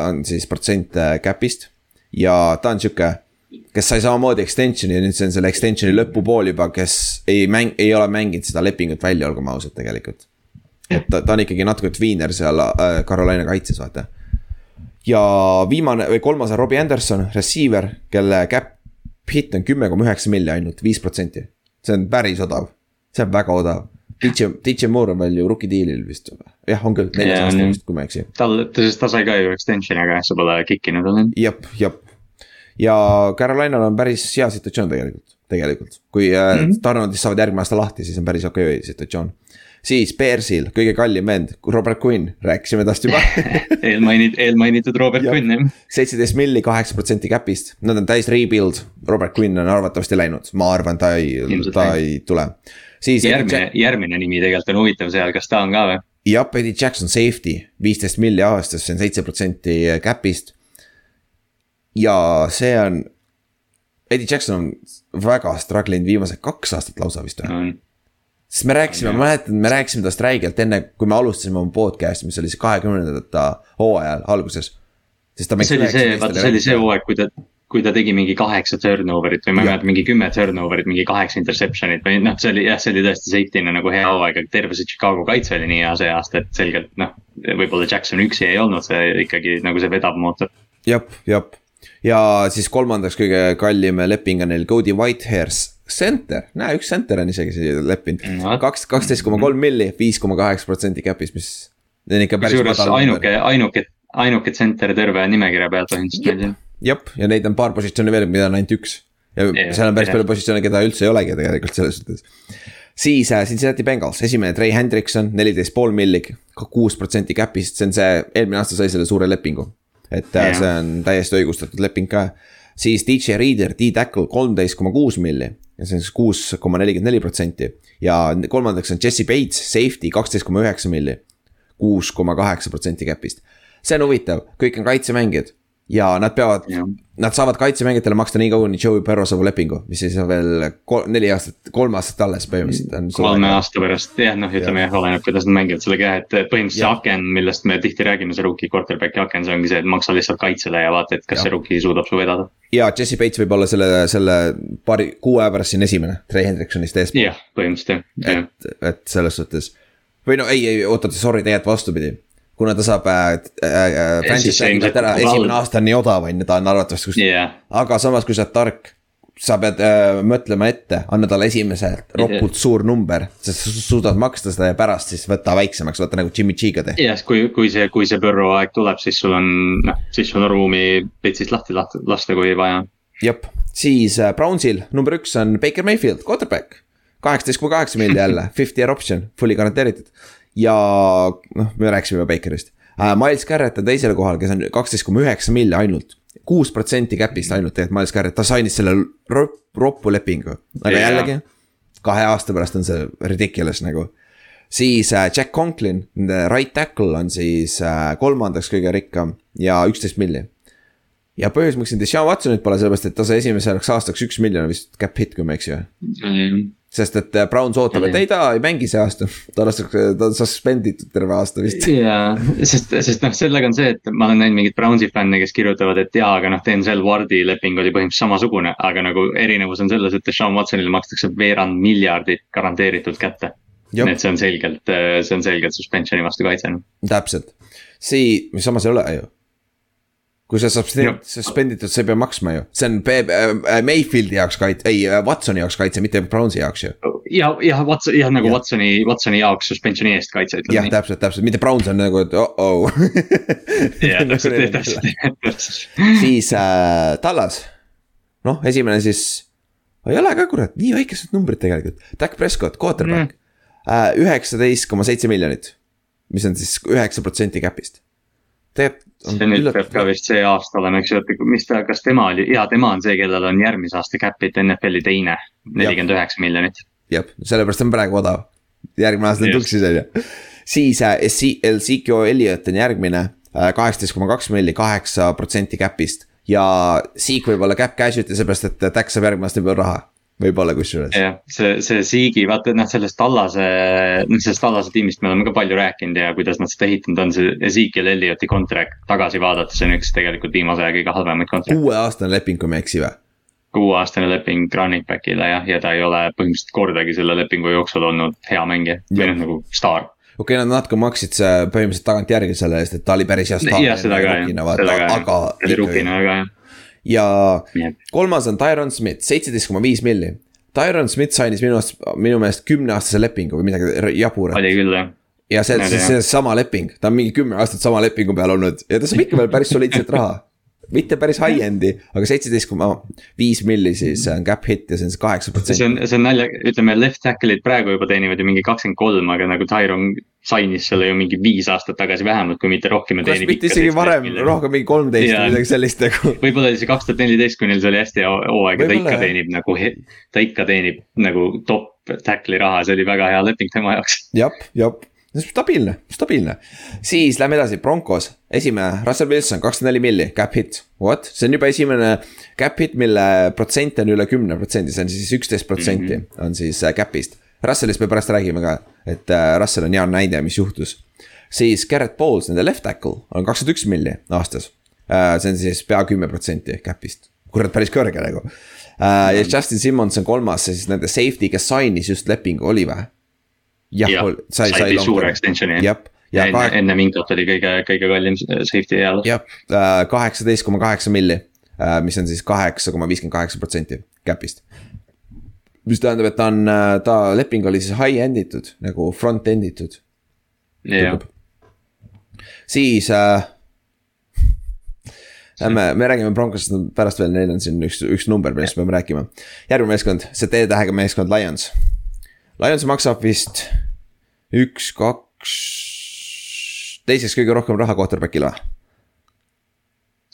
on siis protsent äh, cap'ist ja ta on sihuke kes sai samamoodi extension'i ja nüüd see on selle extension'i lõpupool juba, kes ei mäng, ei ole mänginud seda lepingut välja, olgem ausad tegelikult. et ta, ta on ikkagi natuke tweener seal äh, Carolina kaitses, vaata. ja viimane või kolmas on Robbie Anderson, receiver, kelle cap hit on kümme koma üheksa milli ainult, viis protsenti. see on päris odav, see on väga odav. DJ, DJ Moore on veel ju rookie deal'il vist, jah, on küll, neljas aasta vist, kui ma ei eksi tal, sest ta sai ka ju extension'i, aga jah, see pole kikkinud olnud. jep, jep. Ja Carolinal on päris hea situatsioon tegelikult, tegelikult, kui mm. -hmm. Tarnodist saavad järgmine aasta lahti, siis on päris okei okay situatsioon. siis Bearsil kõige kallim vend, Robert Quinn, rääkisime tast juba eelmainitud, eelmainitud Robert. Quinn jah. seitseteist milli, kaheksa protsenti cap'ist, nad on täis rebuild, Robert Quinn on arvatavasti läinud, ma arvan, ta ei, ta jah. ei tule. siis järgmine, järgmine nimi tegelikult on huvitav seal, kas ta on ka või? jah, Eddie Jackson safety, viisteist milli aastas, see on seitse protsenti cap'ist. Ja see on, Eddie Jackson on väga struggle inud viimased kaks aastat lausa vist või? on, sest me rääkisime, ma mäletan, me rääkisime tast räigelt enne, kui me alustasime oma podcast'i, mis oli siis kahekümnendate hooajal alguses. sest ta see oli see, vaata see oli see hooaeg, kui ta, kui ta tegi mingi kaheksa turnover'it või ma ei mäleta, mingi kümme turnover'it, mingi kaheksa interception'it või noh, see oli jah, see oli tõesti safety'na nagu hea hooaeg, aga terve see Chicago kaitse oli nii hea see aasta, et selgelt noh. võib-olla Jackson üksi ei olnud see ikkagi nagu see vedav mootor. jep, jep ja siis kolmandaks kõige kallim leping on neil Cody Whitehairs center, näe üks center on isegi siia leppinud No.. kaks, kaksteist koma kolm milli, viis koma kaheksa protsenti cap'ist, mis kusjuures ainuke, ainuke, ainuke center terve nimekirja pealt põhimõtteliselt jep, ja neid on paar positsiooni veel, mida on ainult üks. ja Jah, seal on päris jah. palju positsioone, keda üldse ei olegi tegelikult selles suhtes. siis äh, Cincinnati Bengals, esimene Trey Hendrikson, neliteist pool milli, kuus protsenti cap'ist, see on see, eelmine aasta sai selle suure lepingu. Et äh, Jah. see on täiesti õigustatud leping ka. siis DJ Reader, D-Tackle kolmteist koma kuus milli ja see on siis kuus koma nelikümmend neli protsenti ja kolmandaks on Jesse Bates, safety kaksteist koma üheksa milli, kuus koma kaheksa protsenti cap'ist. see on huvitav, kõik on kaitsemängijad ja nad peavad. Nad saavad kaitsemängijatele maksta nii kaua, kuni Joey Burrow saab lepingu, mis siis on veel kol- neli aastat, kolm aastat alles põhimõtteliselt kolme aasta pärast jah, noh, ütleme jah, oleneb, kuidas nad mängivad sellega jah, et põhimõtteliselt see Jah. aken, millest me tihti räägime, see rookie quarterback'i aken, see ongi see, et maksa lihtsalt kaitsele ja vaata, et kas Jah. see rookie suudab su vedada. ja Jesse Bates võib olla selle, selle paari, kuu aja pärast siin esimene, Trey Hendriksonist eespool, jah, põhimõtteliselt jah. et, et selles suhtes. või no ei, ei oota, sorry, tegelikult vastupidi. Kuna ta saab äh, äh, äh, franchise ära, esimene aasta on nii odav, on ju, ta on arvatavasti kuskil jah, aga samas, kui sa oled tark, sa pead äh, mõtlema ette, anna talle esimeselt ropult suur number, sest sa suudad maksta seda ja pärast siis võtta väiksemaks, vaata nagu Jimmy G-ga tehti. jah, kui, kui see, kui see Burrow aeg tuleb, siis sul on, noh, siis sul on ruumi pitsist lahti lahti lasta, kui vaja. jep, siis äh, Brownsil number üks on Baker Mayfield, quarterback. kaheksateist koma kaheksa milli jälle, fifty year option, fully garanteeritud. Ja noh, me rääkisime juba Bakerist uh,. Miles Garrett on teisel kohal, kes on kaksteist koma üheksa milli ainult. kuus protsenti cap'ist ainult tegelikult Miles Garrett, ta sainis selle rop, roppu lepingu. aga Jaa. jällegi, kahe aasta pärast on see ridiculous nagu. siis äh, Jack Conklin, right tackle on siis äh, kolmandaks kõige rikkam ja üksteist milli ja põhjus, miks siin Deshaun Watsonit pole, sellepärast et ta sai esimeseks aastaks üks miljon vist cap hit, kui ma ei eksi või. Sest et äh, Browns ootab, et ei, ta ei mängi see aasta, ta lastakse, ta on suspenditud terve aasta vist. jaa, sest, sest noh, sellega on see, et ma olen näinud mingeid Brownsi fänne, kes kirjutavad, et jaa, aga noh, Denzel Wardi leping oli põhimõtteliselt samasugune, aga nagu erinevus on selles, et Sean Watsonile makstakse veerand miljardit garanteeritult kätte. Nii et see on selgelt, see on selgelt suspensioni vastu kaitse. täpselt, see, mis samas ei ole ju. Kui sa Jah. suspenditud, sa ei pea maksma ju, see on äh, Mayfieldi jaoks kaitse, ei äh, Watsoni jaoks kaitse, mitte Brownsi jaoks ju. ja, jah, Watson, jah nagu Jah. Watsoni, Watsoni jaoks suspensioni eest kaitse jah, täpselt, täpselt, mitte Browns on nagu, et oh-oh. jah, täpselt, täpselt, täpselt. siis äh, Tallas, noh, esimene siis, ei ole ka kurat, nii väikesed numbrid tegelikult, Dak Prescott, quarterback äh,, üheksateist koma seitse miljonit, mis on siis üheksa protsenti cap'ist. tegelikult see nüüd peab ka vist see aasta olema, eks ju, et mis ta, kas tema oli, jaa, tema on see, kellel on järgmise aasta cap'it NFL-i teine, nelikümmend üheksa miljonit. jah, sellepärast on praegu odav. järgmine aasta on tuksis on ju, siis äh, Ezekiel Elliot on järgmine, kaheksateist koma kaks milli, kaheksa protsenti cap'ist. ja Zeke võib olla cap casualty seepärast, et Dak saab järgmine aasta juba raha, võib-olla kusjuures. jah, see, see Siigi, vaata noh, sellest Tallase, sellest Tallase tiimist me oleme ka palju rääkinud ja kuidas nad seda ehitanud on, see Ezekiel Ellioti contract tagasi vaadates on üks tegelikult viimase aja kõige halvemaid contract'e. kuueaastane leping, kui ma ei eksi või? kuueaastane leping running back'ile jah, ja ta ei ole põhimõtteliselt kordagi selle lepingu jooksul olnud hea mängija või noh, nagu staar. okei okay,, nad natuke maksid põhimõtteliselt tagantjärgi selle eest, et ta oli päris hea staar. jah, seda ka jah, seda ka aga jah, rukina väga jah, ja kolmas on Tyron Smith, seitseteist koma viis milli. Tyron Smith sainis minu arust, minu meelest kümneaastase lepingu või midagi jaburat. oli küll jah. ja see, see, see sama leping, ta on mingi kümme aastat sama lepingu peal olnud ja ta saab ikka veel päris soliidset raha. Mitte päris high-end'i, aga seitseteist koma viis milli siis on cap hit ja see on siis kaheksa see protsenti. on, see on nalja, ütleme left tackle'id praegu juba teenivad ju mingi kakskümmend kolm, aga nagu Tyron sainis selle ju mingi viis aastat tagasi vähemalt, kui mitte rohkem. kas mitte isegi varem, rohkem mingi kolmteist või midagi sellist nagu. võib-olla oli see kaks tuhat neliteist, kui neil see oli hästi hooaeg ja ta ikka teenib nagu, ta ikka teenib nagu top tackle'i raha, see oli väga hea leping tema jaoks. jah, jah, stabiilne, stabiilne. siis lähme edasi, Broncos, esimene, Russell Wilson, kakskümmend neli milli, cap hit, what, see on juba esimene cap hit, mille protsent on üle kümne protsendi, see on siis üksteist protsenti Mhm. on siis äh, cap'ist. Russellist me pärast räägime ka, et äh, Russell on hea näide, mis juhtus. siis Garrett Bowles, nende left tackle on kakskümmend üks milli aastas. see on siis pea kümme protsenti cap'ist, kurat, päris kõrge nagu. ja Justin Simmons on kolmas, see siis nende safety, kes sainis just lepingu, oli või? Jah ol- sai, sai. sai suure extension'i jah, ja enne, kahe- enne Minkot oli kõige, kõige kallim safety eales. jah, kaheksateist koma kaheksa milli, mis on siis kaheksa koma viiskümmend kaheksa protsenti cap'ist. mis tähendab, et ta on, ta leping oli siis high end itud nagu front end itud. siis äh,. Lähme, me räägime Broncosest pärast veel, neil on siin üks, üks number, millest me peame rääkima. järgmine meeskond, see T-tähega meeskond Lions. Lions maksab vist üks, kaks, teiseks kõige rohkem raha quarterback'ile või?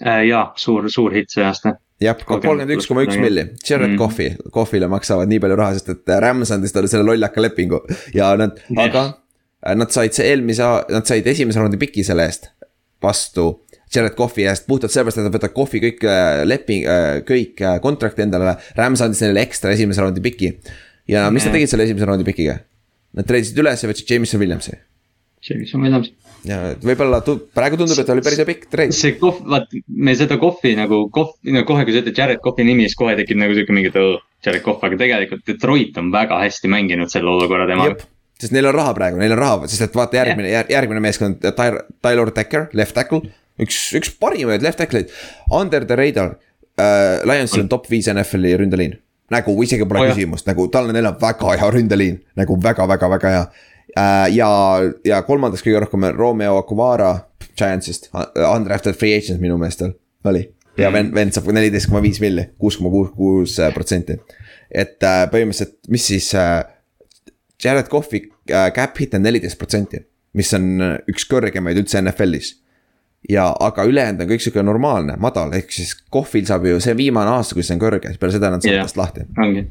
Äh, jaa, suur, suur hitt see aasta. jah, kolmkümmend üks koma üks milli, Jared Mm. Coffey, Coffey'le maksavad nii palju raha, sest et Rams andis talle selle lollaka lepingu ja nad Jah. aga äh, nad said see eelmise, nad said esimese raundi piki selle eest vastu. Jared Coffey eest puhtalt sellepärast, et nad võtavad Coffey kõik äh, leping, kõik äh, contract'i endale, Rams andis neile ekstra esimese raundi piki. ja mis nad tegid selle esimese raundi pikiga? Nad treidisid üles ja võtsid Jameson Williamsi. Jameson Williams. ja võib-olla tu- praegu tundub, et oli päris hea pikk treid. see kohv, vaat me seda kohvi nagu kohv, no kohe, kui sa ütled Jared Cough'i nimi, siis kohe tekib nagu sihuke mingi, oh, Jared Coughh, aga tegelikult Detroit on väga hästi mänginud selle olukorra temaga. sest neil on raha praegu, neil on raha, sest et vaata järgmine yeah., järgmine meeskond, Tyler, Tyler Decker, left tackle. üks, üks parimaid left tackle'id, under the radar äh,. Lionsil on top viis NFL-i ründeliin. Nagu isegi pole Oh küsimust, nagu tal on enam väga hea ründeliin, nagu väga-väga-väga hea äh,. ja, ja kolmandaks kõige rohkem Romeo Acuvara Giantsist, undrafted free agent minu meelest tal oli. ja vend, vend saab neliteist koma viis milli, kuus koma kuus, kuus protsenti. et äh, põhimõtteliselt, mis siis äh, Jared Cough'i äh, cap hit on neliteist protsenti, mis on äh, üks kõrgemaid üldse NFL-is. ja, aga ülejäänud on kõik sihuke normaalne, madal, ehk siis Cough'il saab ju, see on viimane aasta, kui see on kõrge, peale seda nad saavad tast lahti. ongi,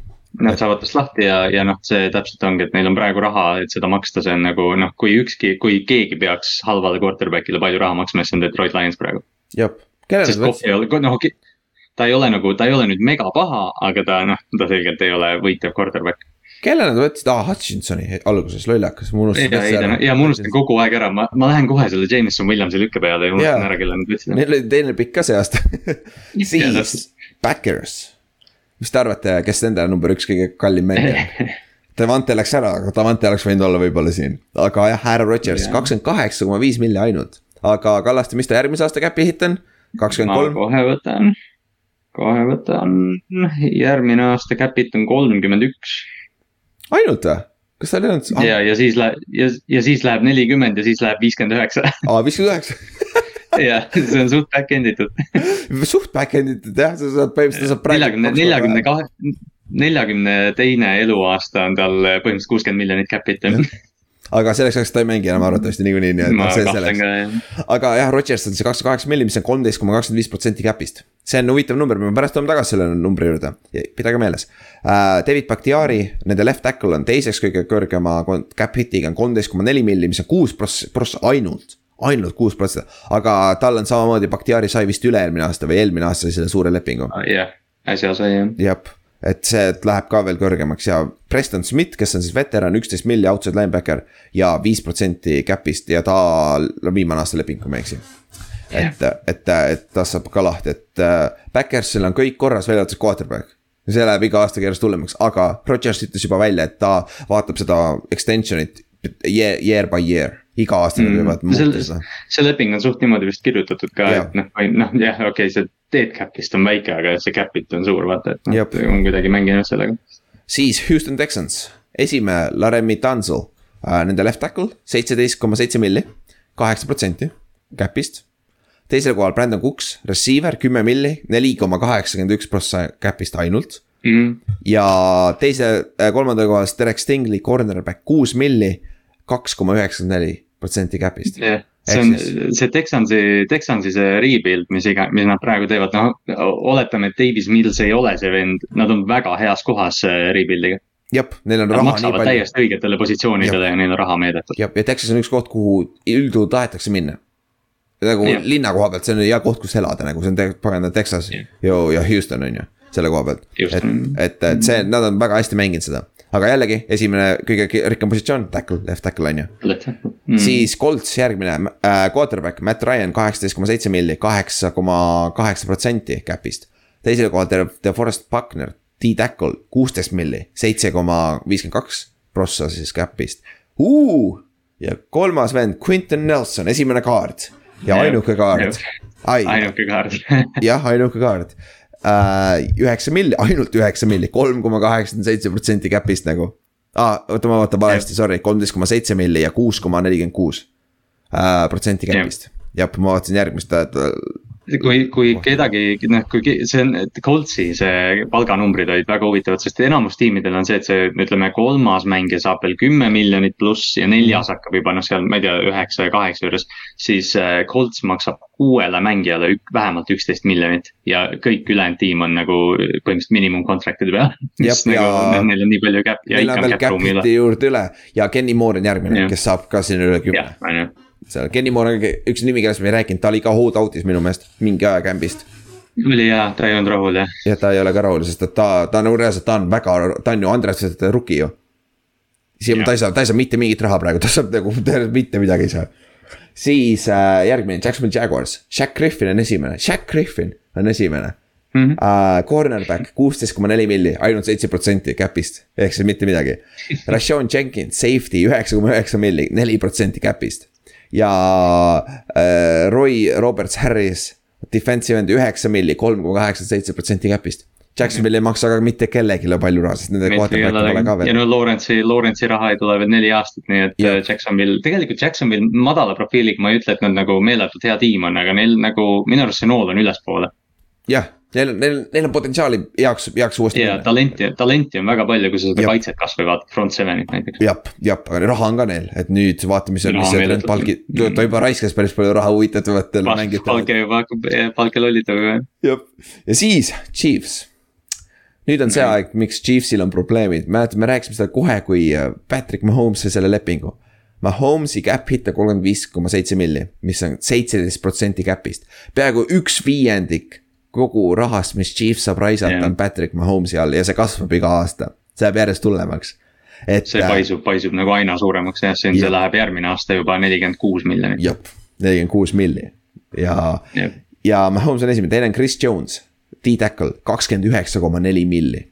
nad saavad tast lahti ja, ja noh, see täpselt ongi, et neil on praegu raha, et seda maksta, see on nagu noh, kui ükski, kui keegi peaks halvale quarterback'ile palju raha maksma, siis on Detroit Lions praegu. jah, kellele ei ole, noh, ta ei ole nagu, ta ei ole nüüd mega paha, aga ta noh, ta selgelt ei ole võitev quarterback. Kelle nad võtsid, aa Hutchinsoni alguses lollakas, ma unustasin ja, ja, ja ma unustan kogu aeg ära, ma, ma lähen kohe selle Jameson Williamsi lükke peale ja unustan ära, kelle nad võtsid. Neil oli teine pikk ka see aasta. siis Backers, mis te arvate, kes nende number üks kõige kallim mängija on? Devante läks ära, aga Devante oleks võinud olla võib-olla siin, aga jah, Aaron Rodgers kakskümmend kaheksa koma viis milli ainult. aga Kallaste, mis ta järgmise aasta cap'i hitt on? kakskümmend kolm, kohe võtan, kohe võtan, järgmine aasta cap'it on kolmkümmend üks ainult või? kas tal ei olnud ah,, ja, ja siis läheb ja, ja siis läheb nelikümmend ja siis läheb viiskümmend üheksa aa viiskümmend üheksa, ja see on suht back-end itud. suht back-end itud jah, sa saad põhimõtteliselt, sa saad praegu. neljakümne, neljakümne kahe, neljakümne teine eluaasta on tal põhimõtteliselt kuuskümmend miljonit cap'it. Aga selleks ajaks ta ei mängi enam arvatavasti niikuinii, nii et noh, see selleks. aga jah, Rodgers on see kakskümmend kaheksa milli, mis on kolmteist koma kakskümmend viis protsenti cap'ist. see on huvitav number, me pärast tuleme tagasi selle numbri juurde, pidage meeles uh,. David Bakhtiari, nende left tackle on teiseks kõige kõrgema cap hit'iga on kolmteist koma neli milli, mis on kuus pross-, pross- ainult ainult kuus protsenti, aga tal on samamoodi, Bakhtiari sai vist üle-eelmine aasta või eelmine aasta selle suure lepingu. jah, äsja sai jah. jah, et see läheb ka veel kõrgemaks ja Preston Smith, kes on siis veteran, üksteist milli outside linebacker ja viis protsenti cap'ist ja ta on viimane aasta leping, kui ma ei eksi. et, et, et ta saab ka lahti, et äh, Backersil on kõik korras, välja arvatud quarterback. see läheb iga aastaga järjest hullemaks, aga Rodgers ütles juba välja, et ta vaatab seda extension'it year, year by year, iga aasta nad võivad muuta see, seda. see leping on suht niimoodi vist kirjutatud ka, et noh, noh jah, okei okay,, see dead cap'ist on väike, aga see cap'it on suur, vaata, et noh on kuidagi mänginud sellega. siis Houston Texans, esimene Laremy Tunzel äh,, nende left tackle, seitseteist koma seitse milli, kaheksa protsenti cap'ist. teisel kohal Brandon Cooks, receiver kümme milli, neli koma kaheksakümmend üks prossa cap'ist ainult. Mm. ja teise äh,, kolmandal kohal Derek Stingley, cornerback kuus milli, kaks koma üheksakümmend neli protsenti cap'ist. jah, see on see Texansi, Texansi see rebuild, mis iga, mis nad praegu teevad, noh, oletame, et Davis Mills ei ole see vend, nad on väga heas kohas äh, rebuild'iga. jah, neil on Nad raha nii palju. täiesti õigetele positsioonidele ja neil on raha meedetud. jah, ja Texas on üks koht, kuhu üldjuhul tahetakse minna. nagu Jah. linna koha pealt, see on hea koht, kus elada nagu see on te- pagana Texas ja, ja Houston on ju, selle koha pealt. et et, et see, nad on väga hästi mänginud seda. Aga jällegi, esimene kõige rikkam positsioon, tackle, left tackle on ju mm. siis Colts järgmine äh, quarterback Matt Ryan kaheksateist koma seitse milli, kaheksa koma kaheksa protsenti cap'ist. teisel kohal The, The Forest Buckner, D-tackle kuusteist milli, seitse koma viiskümmend kaks prossa siis cap'ist uh!. ja kolmas vend Quinton Nelson, esimene kaart ja ainuke kaart ainuke kaart jah, ainuke kaart. üheksa milli, ainult üheksa milli, kolm koma kaheksakümmend seitse protsenti cap'ist nagu ah,. oota, ma vaatan valesti, sorry, kolmteist koma seitse milli ja kuus koma nelikümmend kuus äh, protsenti cap'ist. jah, ma vaatasin järgmist, kui, kui kedagi, noh, kui see on, Coltsi see palganumbrid olid väga huvitavad, sest enamus tiimidel on see, et see ütleme, kolmas mängija saab veel kümme miljonit pluss ja neljas hakkab juba noh, seal ma ei tea, üheksa ja kaheksa juures. siis äh, Colts maksab kuuele mängijale ük, vähemalt üksteist miljonit ja kõik ülejäänud tiim on nagu põhimõtteliselt miinimum contract'ide peal. Jep, nagu ja- ja..., neil on nii palju cap ja ikka on cap ruumi üle juurde üle. Ja Kenny Moore on järgmine, kes saab ka sinna üle kümne jah, on ju seal Kenny Moore üks nimi, kellest me ei rääkinud, ta oli ka hold out'is minu meelest mingi aja camp'ist. oli hea, ta ei olnud rahul jah. ja ta ei ole ka rahul, sest et ta, ta nagu reaalselt, ta on väga, ta on ju Andresest rookie ju. siin Jah. ta ei saa, ta ei saa mitte mingit raha praegu, ta saab nagu mitte midagi ei saa. siis äh, järgmine Jacksonvil Jaguars, Shack Griffin on esimene, Shack Griffin on esimene mm. -hmm. Uh, cornerback kuusteist koma neli milli, ainult seitse protsenti cap'ist, ehk siis mitte midagi. Rashon Jenkins, safety üheksa koma üheksa milli, neli protsenti cap'ist. Ja uh, Roy Roberts Harris, defensive end üheksa milli, kolm koma kaheksakümmend seitse protsenti cap'ist. Jacksonvil ei maksa ka mitte kellelegi palju raha, sest nende quarterback'i pole ka ja veel. no Lawrence'i, Lawrence'i raha ei tule veel neli aastat, nii et yeah. Jacksonville, tegelikult Jacksonville madala profiiliga, ma ei ütle, et nad nagu meeletult hea tiim on, aga neil nagu minu arust see nool on ülespoole. jah, neil on, neil, neil on potentsiaali heaks, heaks uuesti ja. talenti, talenti on väga palju, kui sa seda kaitset kasvõi vaatad, front seven'it näiteks. jah, jah, aga raha on ka neil, et nüüd vaata, mis, mis see. Trent Palki, ta juba raiskas päris palju raha huvitatavatele mängijatele. palke juba hakkab, palke lollitama. jah, ja siis Chiefs. nüüd on see Mhm. aeg, miks Chiefsil on probleemid, mäletad, me rääkisime seda kohe, kui äh, Patrick Mahomes sai selle lepingu. Mahomes'i cap hit on kolmkümmend viis koma seitse milli, mis on seitseteist protsenti cap'ist. peaaegu üks viiendik kogu rahast, mis Chiefs saab raisata Jah. on Patrick Mahomes'i all ja see kasvab iga aasta. see jääb järjest hullemaks. et see paisub, paisub nagu aina suuremaks jah, see on, see läheb järgmine aasta juba nelikümmend kuus miljonit. jah, nelikümmend kuus milli ja ja Mahomes on esimene, teine on Chris Jones, D-tackle kakskümmend üheksa koma neli milli.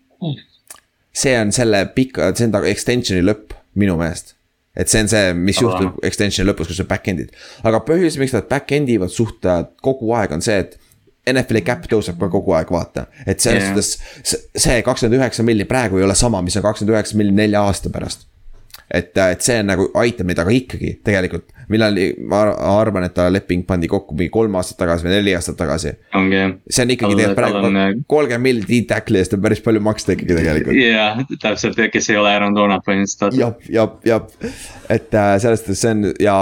see on selle pika, see on ta extension'i lõpp minu meelest. et see on see, mis juhtub extension'i lõpus, kus on back-end'id. aga põhjus, miks nad back-end ivad suht äh, kogu aeg on see, et NFL-i cap tõuseb ka kogu aeg, vaata. et selles Jah. suhtes see- kakskümmend üheksa milli praegu ei ole sama, mis on kakskümmend üheksa milli nelja aasta pärast et, et see on nagu aitab neid, aga ikkagi tegelikult, millal ma ar- arvan, et ta leping pandi kokku mingi kolm aastat tagasi või neli aastat tagasi. ongi jah. see on ikkagi tegelikult praegu kolmkümmend milli D-tackle'i eest on päris palju maksta ikkagi tegelikult. jah, täpselt, kes ei ole Aaron Donald põhimõtteliselt. jah, jah, jah, et äh, selles suhtes see on ja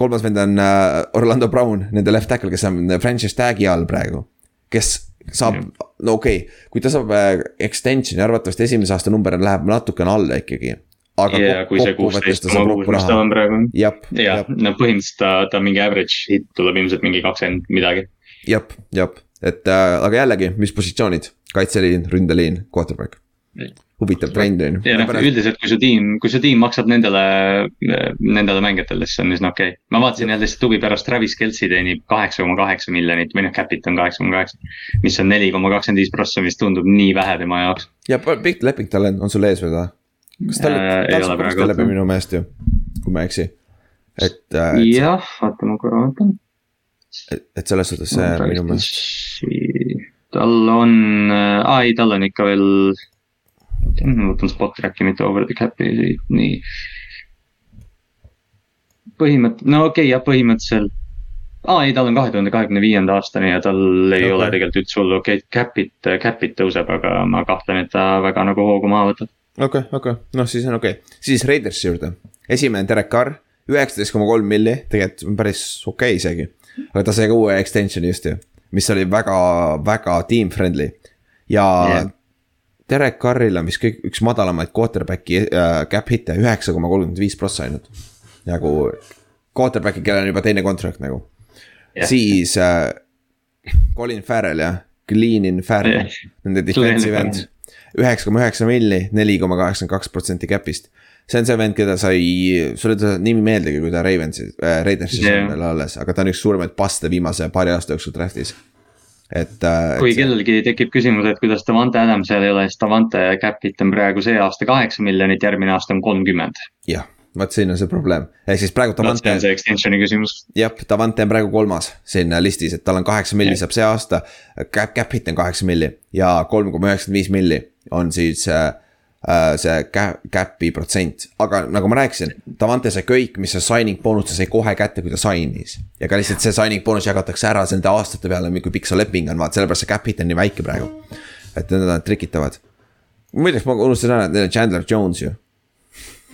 kolmas vend on äh, Orlando Brown, nende left tackle, kes on franchise tag'i all praegu. kes saab, no okei okay,, kui ta saab äh, extension'i, arvatavasti esimese aasta number läheb natukene alla ikkagi. Aga ja kok- kui see kokkuvõttes ta saab kokku raha. jah, ja jah, no põhimõtteliselt ta, ta mingi average hit tuleb ilmselt mingi kakskümmend midagi. jah, jah, et äh, aga jällegi, mis positsioonid, kaitseliin, ründeliin, quarterback. huvitav trend on ja noh, ju. üldiselt, kui su tiim, kui su tiim maksab nendele, nendele mängijatele, siis on üsna okei okay.. ma vaatasin jälle lihtsalt huvi pärast, Travis Kelci teenib kaheksa koma kaheksa miljonit või noh, cap'it on kaheksa koma kaheksa. mis on neli koma kakskümmend viis prossa, mis tundub nii vähe tema jaoks. ja pikk leping tal on, on sul ees või või? Kas tal Äh, praegu koostöö läbi minu meelest ju, kui ma ei eksi. et, et, jah, oota ma korra vaatan. et, et selles suhtes see on minu meelest, tal on, aa ei, tal on ikka veel, ma võtan spot track'i, mitte over the cap'i, nii. põhimõtt-, no okei okay, jah, põhimõtteliselt. aa ei, tal on kahe tuhande kahekümne viienda aastani ja tal ei okay. ole tegelikult üldse hullu, okei okay,, cap'it, cap'it tõuseb, aga ma kahtlen, et ta väga nagu hoogu maha võtab. okei, okei, noh siis on okei okay., siis Raidersi juurde, esimene Derek Carr, üheksateist koma kolm milli, tegelikult päris okei okay isegi. aga ta sai ka uue extension'i just ju, mis oli väga, väga team friendly ja yeah. Derek Carril on vist kõik üks madalamaid quarterback'i äh, cap hit'e, üheksa koma kolmkümmend viis prossa ainult. nagu quarterback'i, kellel on juba teine contract nagu yeah.. siis äh, Colin Farrell jah, Cleanin Farrell yeah., nende defensive end. Üheksa koma üheksa milli, neli koma kaheksakümmend kaks protsenti cap'ist. see on see vend, keda sai, sulle ta nimi meeldigi, kui ta Ravensi äh,, Raidersis yeah. on veel alles, aga ta on üks suuremaid paste viimase paari aasta jooksul draft'is et. Äh, kui et kellelgi tekib küsimus, et kuidas Davante Adams seal ei ole, siis Davante cap'it on praegu see aasta kaheksa miljonit, järgmine aasta on kolmkümmend. jah, vot siin on see probleem, ehk siis praegu Davante. see on see extension'i küsimus. jah, Davante on praegu kolmas siin listis, et tal on kaheksa milli saab see aasta. Cap, cap hit on kaheksa milli ja kolm koma üheksakümmend viis milli on siis äh, Äh, see cap'i protsent, aga nagu ma rääkisin, Davante sai kõik, mis see signing boonus, ta sai kohe kätte, kui ta sign'is. ja ka lihtsalt see signing boonus jagatakse ära nende aastate peale, kui pikk see leping on, vaat sellepärast see cap hit on nii väike praegu. et nad trikitavad. muideks ma unustasin ära, et neil on Chandler Jones ju.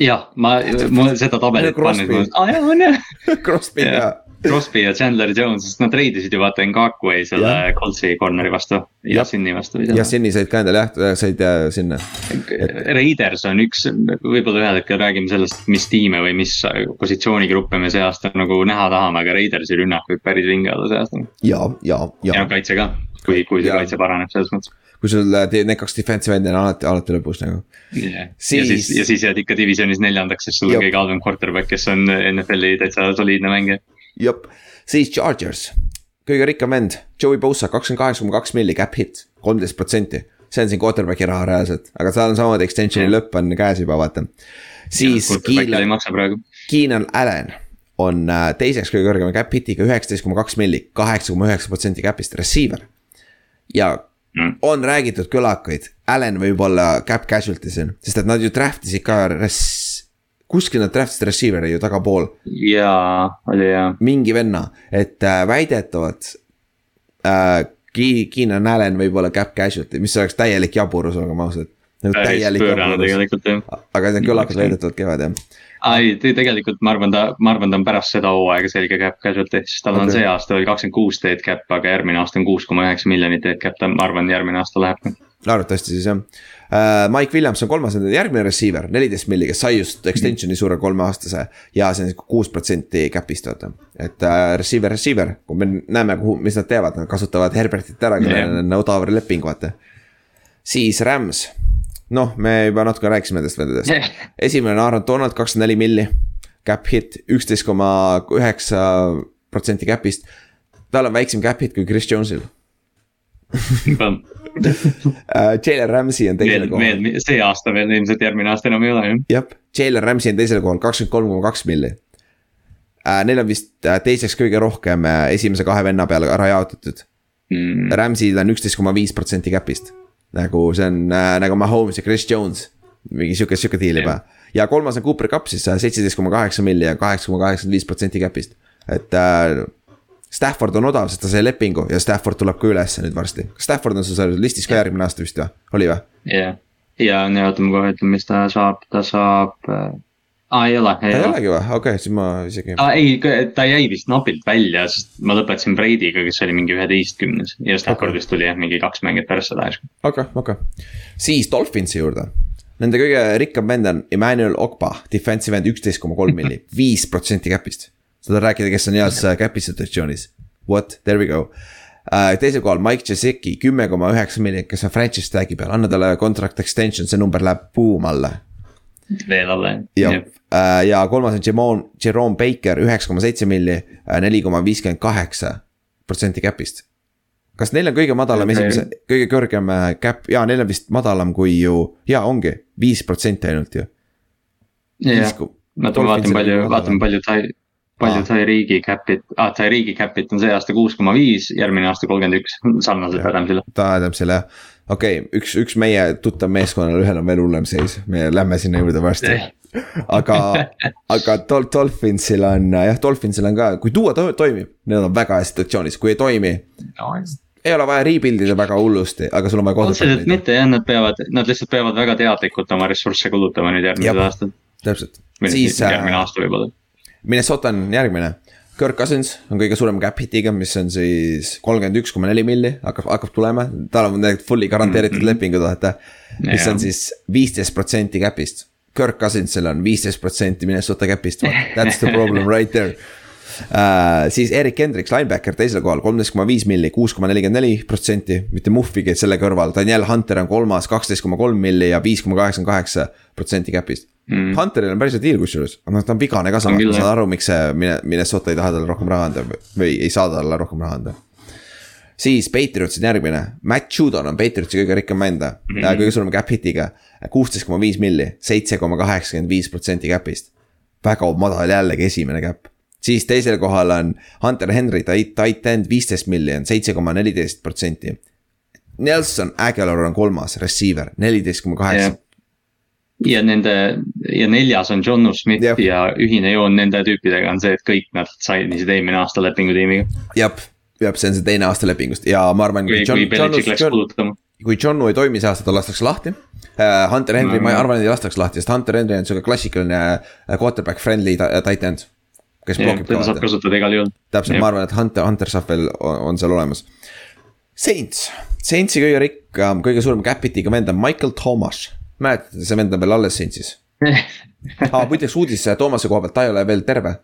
jah, ma, mul seda tabelit pannud, aa jaa on jah. Crosby ja Crosby ja Chandler Jones, sest nad treidisid ju vaata Ngakwe selle Coltsi corner'i vastu. Yassini vastu. Yassini said ka endale jah, said äh, sinna et.... Raiders on üks, võib-olla ühel hetkel räägime sellest, mis tiime või mis positsioonigruppe me see aasta nagu näha tahame, aga Raidersi rünnak võib päris vinge olla see aasta. ja, ja, ja. ja kaitse ka, kui, kui see kaitse paraneb selles mõttes kui sul need kaks defensive end'i on alati, alati lõpus nagu yeah.. Siis... ja siis, ja siis jääd ikka divisionis neljandaks, sest sul on kõige halvem quarterback, kes on NFL-i täitsa soliidne mängija jep, siis Chargers, kõige rikkam vend, Joey Bosa, kakskümmend kaheksa koma kaks milli cap hit, kolmteist protsenti. see on siin quarterback'i raha reaalselt, aga tal on samamoodi extension'i lõpp on käes juba, vaata. siis Keenan, Keenan Allan on äh, teiseks kõige kõrgema cap hit'iga üheksateist koma kaks milli, kaheksa koma üheksa protsenti cap'ist, receiver. ja mm. on räägitud kõlakaid, Allan võib olla cap casualty siin, sest et nad ju draft isid ka res-, kuskil nad draft'isid receiver'i ju tagapool. jaa, oli jaa. mingi venna, et äh, väidetavalt äh,. Keenan Allan võib olla cap casualty, mis oleks täielik jaburus, olgem ausad. nagu täielik jaburus. aga need kõlakad väidetavalt käivad jah ei, tegelikult ma arvan, ta, ma arvan, ta on pärast seda hooaega selge cap casualty, sest tal okay. on see aasta oli kakskümmend kuus dead cap, aga järgmine aasta on kuus koma üheksa miljonit dead cap, ma arvan, järgmine aasta läheb. arvatavasti siis jah. Mike Williams on kolmas, järgmine receiver, neliteist milli, kes sai just extension'i suure kolmeaastase. ja see on kuus protsenti cap'ist vaata, et uh, receiver, receiver, kui me näeme, kuhu, mis nad teevad, nad kasutavad Herbertit ära, kellel on odav leping, vaata. siis Rams noh, me juba natuke rääkisime nendest vendadest. esimene on Aaron Donald, kakskümmend neli milli. Cap hit üksteist koma üheksa protsenti cap'ist. tal on väiksem cap hit kui Chris Jones'il äh, Jalen Ramsey on teisel kohal. see aasta veel, ilmselt järgmine aasta enam ei ole jah. jah, Jalen Ramsey on teisel kohal, kakskümmend kolm koma kaks milli. Äh, neil on vist äh, teiseks kõige rohkem esimese kahe venna peale ära jaotatud mm.. Ramsey'l on üksteist koma viis protsenti cap'ist nagu see on äh, nagu Mahomes ja Chris Jones. mingi sihuke, sihuke diil juba. ja kolmas on Cooper Cup siis äh, seitseteist koma kaheksa milli ja kaheksa koma kaheksakümmend viis protsenti cap'ist. et äh, Stafford on odav, sest ta sai lepingu ja Stafford tuleb ka ülesse nüüd varsti. kas Stafford on sul seal listis ka järgmine aasta vist või, oli või? jah yeah., ja nii ootame kohe, ütleme, mis ta saab, ta saab äh, aa, ei ole. ei olegi või, okei okay,, siis ma isegi. ei, ta jäi vist napilt välja, sest ma lõpetasin Brady'ga, kes oli mingi üheteistkümnes ja Staffordist okay. tuli jah, mingi kaks mängijat pärast seda okei okay,, okei okay., siis Dolphinsi juurde. Nende kõige rikkam vend on Emmanuel Okpa, defensive end üksteist koma kolm milli, viis protsenti cap'ist. Seda rääkida, kes on heas cap'i situatsioonis. What, there we go uh,. teisel kohal Mike Jaseki, kümme koma üheksa miljonit, kes on franchise tag'i peal, anna talle contract extension, see number läheb boom alla veel alla jah. Äh, ja kolmas on Jerome, Jerome Baker, üheksa koma seitse milli, äh, neli koma viiskümmend kaheksa protsenti cap'ist. kas neil on kõige madalam okay. esimese, kõige kõrgem äh, cap, jaa, neil on vist madalam kui ju, jaa, ongi, viis protsenti ainult ju. jah, ma vaatan palju, vaatan palju palju sai riigi cap'it, ah sai riigi cap'it on see aasta kuus koma viis, järgmine aasta kolmkümmend üks, sarnaselt Adamsile. ta Adamsile jah, okei okay,, üks, üks meie tuttav meeskonnal, ühel on veel hullem seis, me lähme sinna juurde varsti. Aga, aga Dol-, Dolphinsil on jah, Dolphinsil on ka, kui tuua to toimib, need on väga heas situatsioonis, kui ei toimi no, ei ole vaja rebuild ida väga hullusti, aga sul on vaja kodutada. otseselt mitte jah, nad peavad, nad lihtsalt peavad väga teadlikult oma ressursse kulutama nüüd järgmised aastad. täpselt. siis järgmine äh, aasta võib-olla Minnesota on järgmine, Kirk Cousins on kõige suurem cap hit'iga, mis on siis kolmkümmend üks koma neli milli, hakkab, hakkab tulema, tal on need fully garanteeritud mm -hmm. lepingud, vaata. mis on siis viisteist protsenti cap'ist. Kirk Cousinsil on viisteist protsenti Minnesota cap'ist, that's the problem right there Uh, siis Erik Hendriks, linebacker teisel kohal, kolmteist koma viis milli, kuus koma nelikümmend neli protsenti, mitte Muhvigi selle kõrval, Daniel Hunter on kolmas, kaksteist koma kolm milli ja viis koma kaheksakümmend kaheksa protsenti cap'ist. Mm.. Hunteril on päris hea deal kusjuures, aga ta on vigane ka samas, ma saan aru, miks see Minnesota ei taha talle rohkem raha anda või ei saa talle rohkem raha anda. Siis Patriots on järgmine, Matt Judon on Patriotsi kõige rikkam venda mm, -hmm. kõige suurema cap hit'iga. kuusteist koma viis milli, seitse koma kaheksakümmend viis protsenti cap'ist. väga madal jällegi esimene cap siis teisel kohal on Hunter Henry, tight end viisteist miljonit, seitse koma neliteist protsenti. Nelson Aguilar on kolmas, receiver, neliteist koma kaheksa ja nende ja neljas on John Smith Jep. ja ühine joon nende tüüpidega on see, et kõik nad sainisid eelmine aasta lepingutiimiga. jah, jah, see on see teine aasta lepingust ja ma arvan. kui, kui Belichik läks kulutama. kui Johnu ei toimi see aasta, ta lastakse lahti uh,. Hunter Henry no,, ma arvan, et ei lastaks lahti, sest Hunter Henry on sihuke klassikaline uh, quarterback friendly tight end kes blokib ka. saab kasutada igal juhul. täpselt, ma arvan, et Hunter, Hunter saab veel, on seal olemas. Saints, Saintsi kõige rikkam, kõige suurem capit'iga vend on Michael Thomas. mäletate, see vend on veel alles Saintsis ah,. muideks uudis Thomas'e koha pealt, ta ei ole veel terve.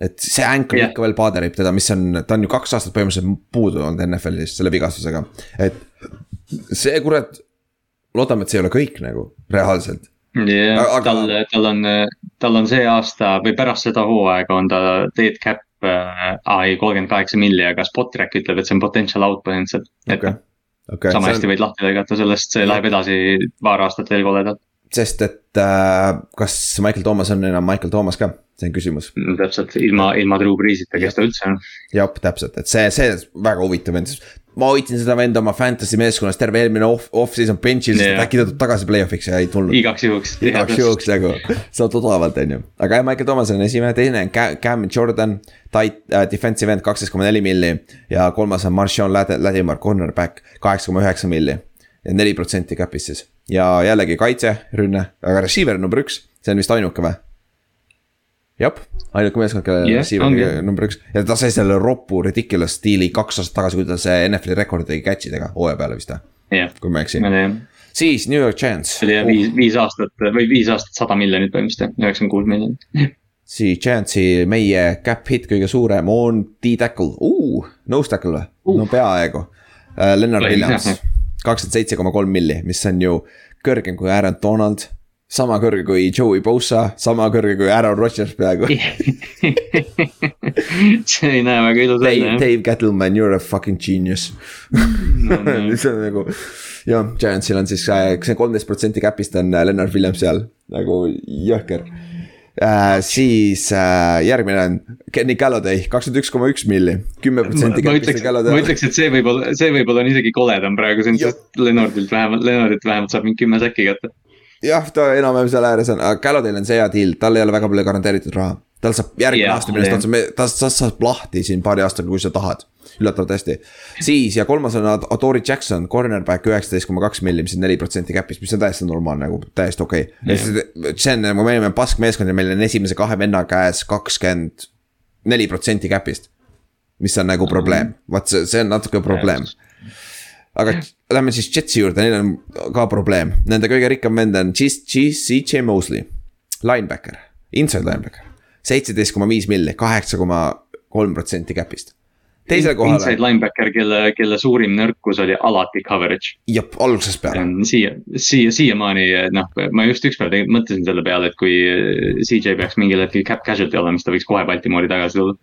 et see ankle yeah. ikka veel paaderib teda, mis on, ta on ju kaks aastat põhimõtteliselt puudu olnud NFL-is selle vigastusega, et see kurat. loodame, et see ei ole kõik nagu reaalselt jah, tal, tal on, tal on see aasta või pärast seda hooaega on ta dead cap äh,, ai kolmkümmend kaheksa milli, aga Spotrac ütleb, et see on potential out põhimõtteliselt okay.. Okay, sama hästi on... võid lahti lõigata sellest, see läheb edasi paar aastat veel koledalt. sest et äh, kas Michael Thomas on enam Michael Thomas ka, see on küsimus. Mm, täpselt, ilma, ilma Drew Breesita, kes ta üldse on. jah, täpselt, et see, see väga huvitav on, ma hoidsin seda venda oma fantasy meeskonnas terve eelmine off, off-season bench'il yeah., sest äkki ta tuleb tagasi play-off'iks ja ei tulnud. igaks juhuks. igaks juhuks nagu, saad odavalt, on ju. aga jah, Michael Thomas on esimene, teine on Cam Jordan, tight uh, defensive end kaksteist koma neli milli. ja kolmas on Marshawn Ladimar, cornerback, kaheksa koma üheksa milli. ja neli protsenti cap'is siis. ja jällegi kaitse, rünne, aga receiver number üks, see on vist ainuke või? Jah, ainuke meeskond, kellel yeah, receiver number üks ja ta sai selle ropu ridiculous stiili kaks aastat tagasi, kui ta see NFL-i rekordi tegi catch idega hooaja peale vist yeah.? kui ma ei eksi. siis New York Giants. see oli jah viis, viis aastat või viis aastat sada miljonit põhimõtteliselt, üheksakümmend kuus miljonit siis Giantsi meie cap hit kõige suurem on D-tackle uh,, nose tackle või uh., no peaaegu uh,. Lennart Williams, kakskümmend seitse koma kolm milli, mis on ju kõrgem kui Aaron Donald sama kõrge kui Joey Bosa, sama kõrge kui Aaron Rodgers peaaegu see ei näe väga ilus välja. Dave Gettleman, you are a fucking genius no, no. see on nagu, jah, Giantsil on siis, äh, see kolmteist protsenti cap'ist on äh, Lennart Williams seal, nagu jõhker äh,. siis äh, järgmine on Kenny Galladay, kakskümmend üks koma üks milli, kümme protsenti. ma ütleks, ma ütleks, et see võib-olla, see võib-olla on isegi koledam praegu, see on, sest Lennartilt vähemalt, Lennartilt vähemalt saab mingi kümme säkki kätte jah, ta enam-vähem seal ääres on, aga Gallodil on see hea deal, tal ei ole väga palju garanteeritud raha. tal saab järgmine yeah, aasta millest otsa, ta, ta saab lahti siin paari aastaga, kui sa tahad. üllatavalt hästi. siis ja kolmas on Adori Jackson, cornerback üheksateist koma kaks milli, mis on neli protsenti cap'ist, mis on täiesti normaalne, nagu täiesti okei okay. nagu me olime pask meeskond ja meil on esimese kahe venna käes kakskümmend neli protsenti cap'ist. mis on nagu probleem, vaat see, see on natuke probleem aga lähme siis Jetsi juurde, neil on ka probleem, nende kõige rikkam vend on CJ Mosley, linebacker, inside linebacker. seitseteist koma viis milli, kaheksa koma kolm protsenti cap'ist. teisel kohal. Inside linebacker, kelle, kelle suurim nõrkus oli alati coverage. jah, algusest peale. siia, siia, siiamaani noh, ma just ükspäev tegelikult mõtlesin selle peale, et kui CJ peaks mingil hetkel cap casualty olema, siis ta võiks kohe Baltimoori tagasi tulla.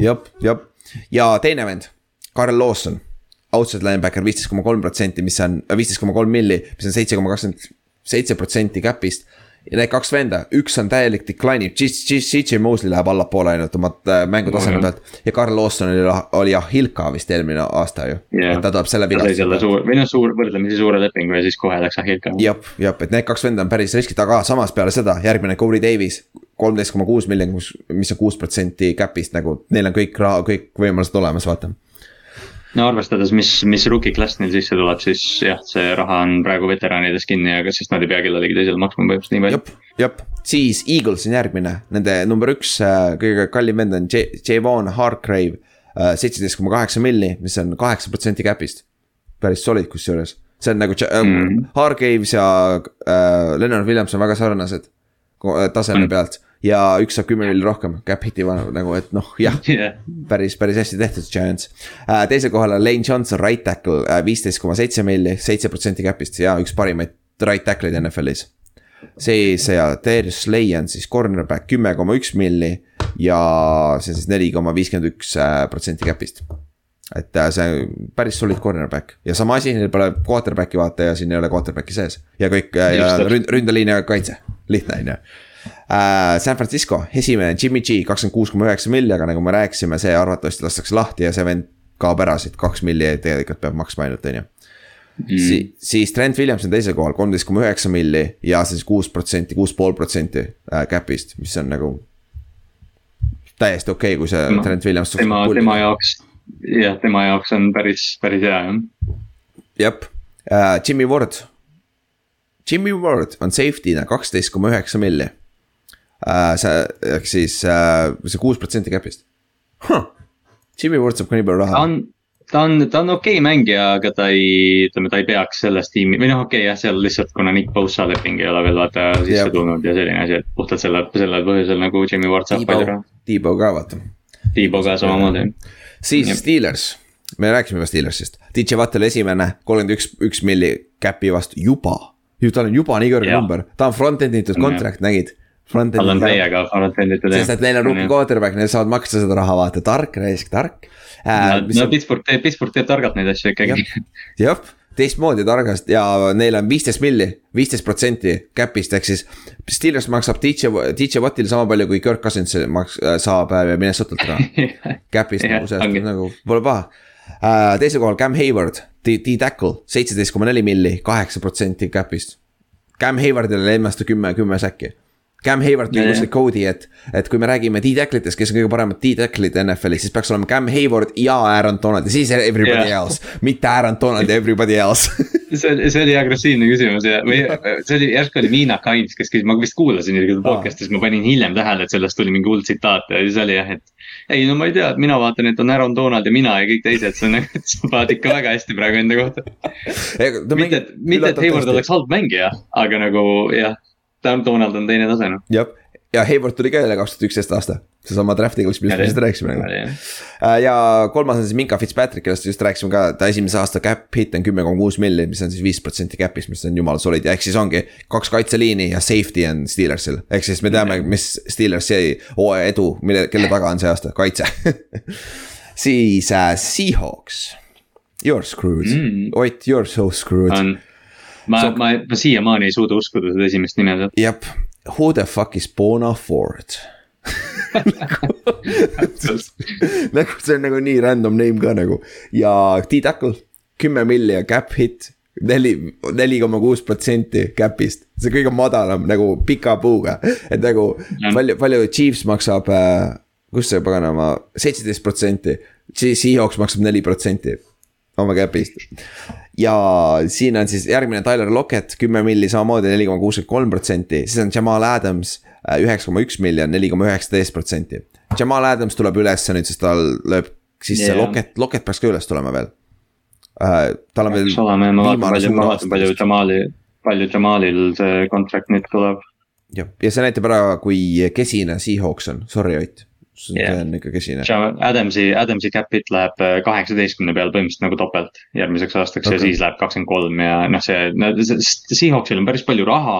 jah, jah, ja teine vend, Karl Lawson outside linebacker viisteist koma kolm protsenti, mis on, äh, viisteist koma kolm milli, mis on seitse koma kakskümmend seitse protsenti cap'ist. ja need kaks venda, üks on täielik decline'iv, CJ Mosley läheb allapoole ainult oma äh, mängutaseme pealt. ja Carl Lawson oli, oli Ahilka vist eelmine aasta ju yeah.. ta tuleb selle vigastuse. selle suur, või noh, suur, võrdlemisi suure lepingu ja siis kohe läks Ahilka. jah, jah, et need kaks venda on päris riskid, aga samas peale seda järgmine Corey Davis kolmteist koma kuus miljonit, mis on kuus protsenti cap'ist nagu, neil on kõik raha, kõik võimalused olemas, vaata no arvestades, mis, mis rookie klass neil sisse tuleb, siis jah, see raha on praegu veteranides kinni, aga siis nad ei pea kellelegi teisele maksma põhimõtteliselt nii palju. jep, siis Eagles on järgmine, nende number üks äh, kõige kallim vend on J-, Javon Hargrave. äh, seitseteist koma kaheksa milli, mis on kaheksa protsenti cap'ist. päris solid kusjuures, see on nagu mm. Hargraves ja äh, Leonard Williams on väga sarnased taseme On. pealt ja üks saab kümme milli rohkem, cap hit'i va- nagu, et noh, jah Yeah. päris, päris hästi tehtud, Giants äh,. teisel kohal on Lane Johnson, right tackle äh,, viisteist koma seitse milli, seitse protsenti cap'ist ja üks parimaid right tackle'id NFL-is. siis ja Darius Slay on siis cornerback kümme koma üks milli ja see on siis neli koma viiskümmend üks äh, protsenti cap'ist. et see on päris solid cornerback ja sama asi, neil pole quarterback'i vaata ja siin ei ole quarterback'i sees ja kõik ja ründ-, ründeliin ja kaitse, lihtne on ju äh, San Francisco esimene Jimmy G kakskümmend kuus koma üheksa milli, aga nagu me rääkisime, see arvatavasti lastakse lahti ja see vend kaob ära siit, kaks milli tegelikult peab maksma ainult, on ju. Si siis Trent Williams on teisel kohal, kolmteist koma üheksa milli ja siis kuus protsenti, kuus pool protsenti äh, cap'ist, mis on nagu. täiesti okei okay,, kui see Tema- Trent Williams. tema, tema jaoks, jah, tema jaoks on päris, päris hea jah. jep uh,, Jimmy Ward. Jimmy Ward on safety'na kaksteist koma üheksa milli. See ehk siis uh, see kuus protsenti cap'ist huh.. Jimmy Ward saab ka nii palju ta raha. on, ta on, ta on okei okay mängija, aga ta ei, ütleme, ta ei peaks selles tiimi või noh, okei okay, jah, seal lihtsalt kuna Nick Bosa leping ei ole veel vaata sisse Jep. tulnud ja selline asi, et puhtalt selle, sellel põhjusel nagu Jimmy Ward saab palju raha., Tiibo ka vaata. Tiibo ka samamoodi. siis Jep. Steelers, me rääkisime juba Steelersist, DJ Watt oli esimene, kolmkümmend üks, üks milli cap'i vastu juba. tal on juba nii kõrge number, ta on front-end itud On, contract, nägid. Tal on täiega frontend'itud. sest et neil on rookie quarterback, neil saavad maksta seda raha, vaata, tark raisk, tark äh,. no Pittsburgh teeb, Pittsburgh teeb targalt neid asju ikkagi. jah, teistmoodi targast ja neil on viisteist milli, viisteist protsenti cap'ist ehk siis. Steelers maksab DJ, DJ Wattile sama palju kui Kirk Cousins maks-, saab äh, Minnesotalt raha. Cap'ist nagu nagu pole paha uh,. teisel kohal Cam Hayward, D-Tackle, seitseteist koma neli milli, kaheksa protsenti cap'ist. Cam Haywardile lemmasta kümme, kümme säkki. Cam Hayward ja. see Cody, et, et kui me räägime D-Tacklitest, kes on kõige paremad D-Tacklid NFL-is, siis peaks olema Cam Hayward ja Aaron Donald ja siis everybody Jah. else, mitte Aaron Donald ja everybody else see oli, see oli agressiivne küsimus ja, või see oli, järsku oli Miina Kains, kes küsis, ma vist kuulasin isegi seda podcast'i, siis ma panin hiljem tähele, et sellest tuli mingi hull tsitaat ja siis oli jah, et. ei no ma ei tea, mina vaatan, et on Aaron Donald ja mina ja kõik teised, see on nagu, sa paned ikka väga hästi praegu enda kohta. mitte, et, mitte, et Hayward oleks halb mängija, aga nagu jah, Donald on teine tase noh. jah, ja Hayward tuli ka jälle kaks tuhat üksteist aasta, seesama draft'iga, millest me just rääkisime nagu. ja kolmas on siis Minka Fitzpatrick, kellest just rääkisime ka, ta esimese aasta cap hit on kümme koma kuus milli, mis on siis viis protsenti cap'ist, mis on jumala solid ja ehk siis ongi kaks kaitseliini ja safety on Steelersil. ehk siis me teame, mis Steelersi hooaja edu, mille, kelle taga on see aasta, kaitse. siis äh, Seahawks, you are screwed Mm. Ott, you are so screwed. on, ma So-, ma, ma siiamaani ei suuda uskuda seda esimest nime sealt. jep, who the fuck is Bona Ford? nagu see on nagu nii random name ka nagu ja T-Tackle kümme milli ja cap hit neli, neli koma kuus protsenti cap'ist, see kõige madalam nagu pika puuga, et nagu Jah. palju, palju Chiefs maksab äh,, kus see paganama, seitseteist protsenti, Seahawks maksab neli protsenti oma cap'ist. ja siin on siis järgmine Tyler Lockett, kümme milli samamoodi, neli koma kuuskümmend kolm protsenti, siis on Jamal Adams, üheksa koma üks miljon, neli koma üheksateist protsenti. Jamal Adams tuleb ülesse nüüd, sest tal lööb Jah. yeah. Lockett, Lockett peaks ka üles tulema veel uh,. tal on veel ma vaatan ma vaatan palju. Jamali, palju Jamalil see contract nüüd tuleb. jah, ja see näitab ära, kui kesine Seahawks on, sorry Ott. See on ikka kesine. Adamsi, Adamsi cap hit läheb äh, kaheksateistkümne peale põhimõtteliselt nagu topelt järgmiseks aastaks okay. Ja siis läheb kakskümmend kolm ja noh, see, no see- Seahawksil on päris palju raha.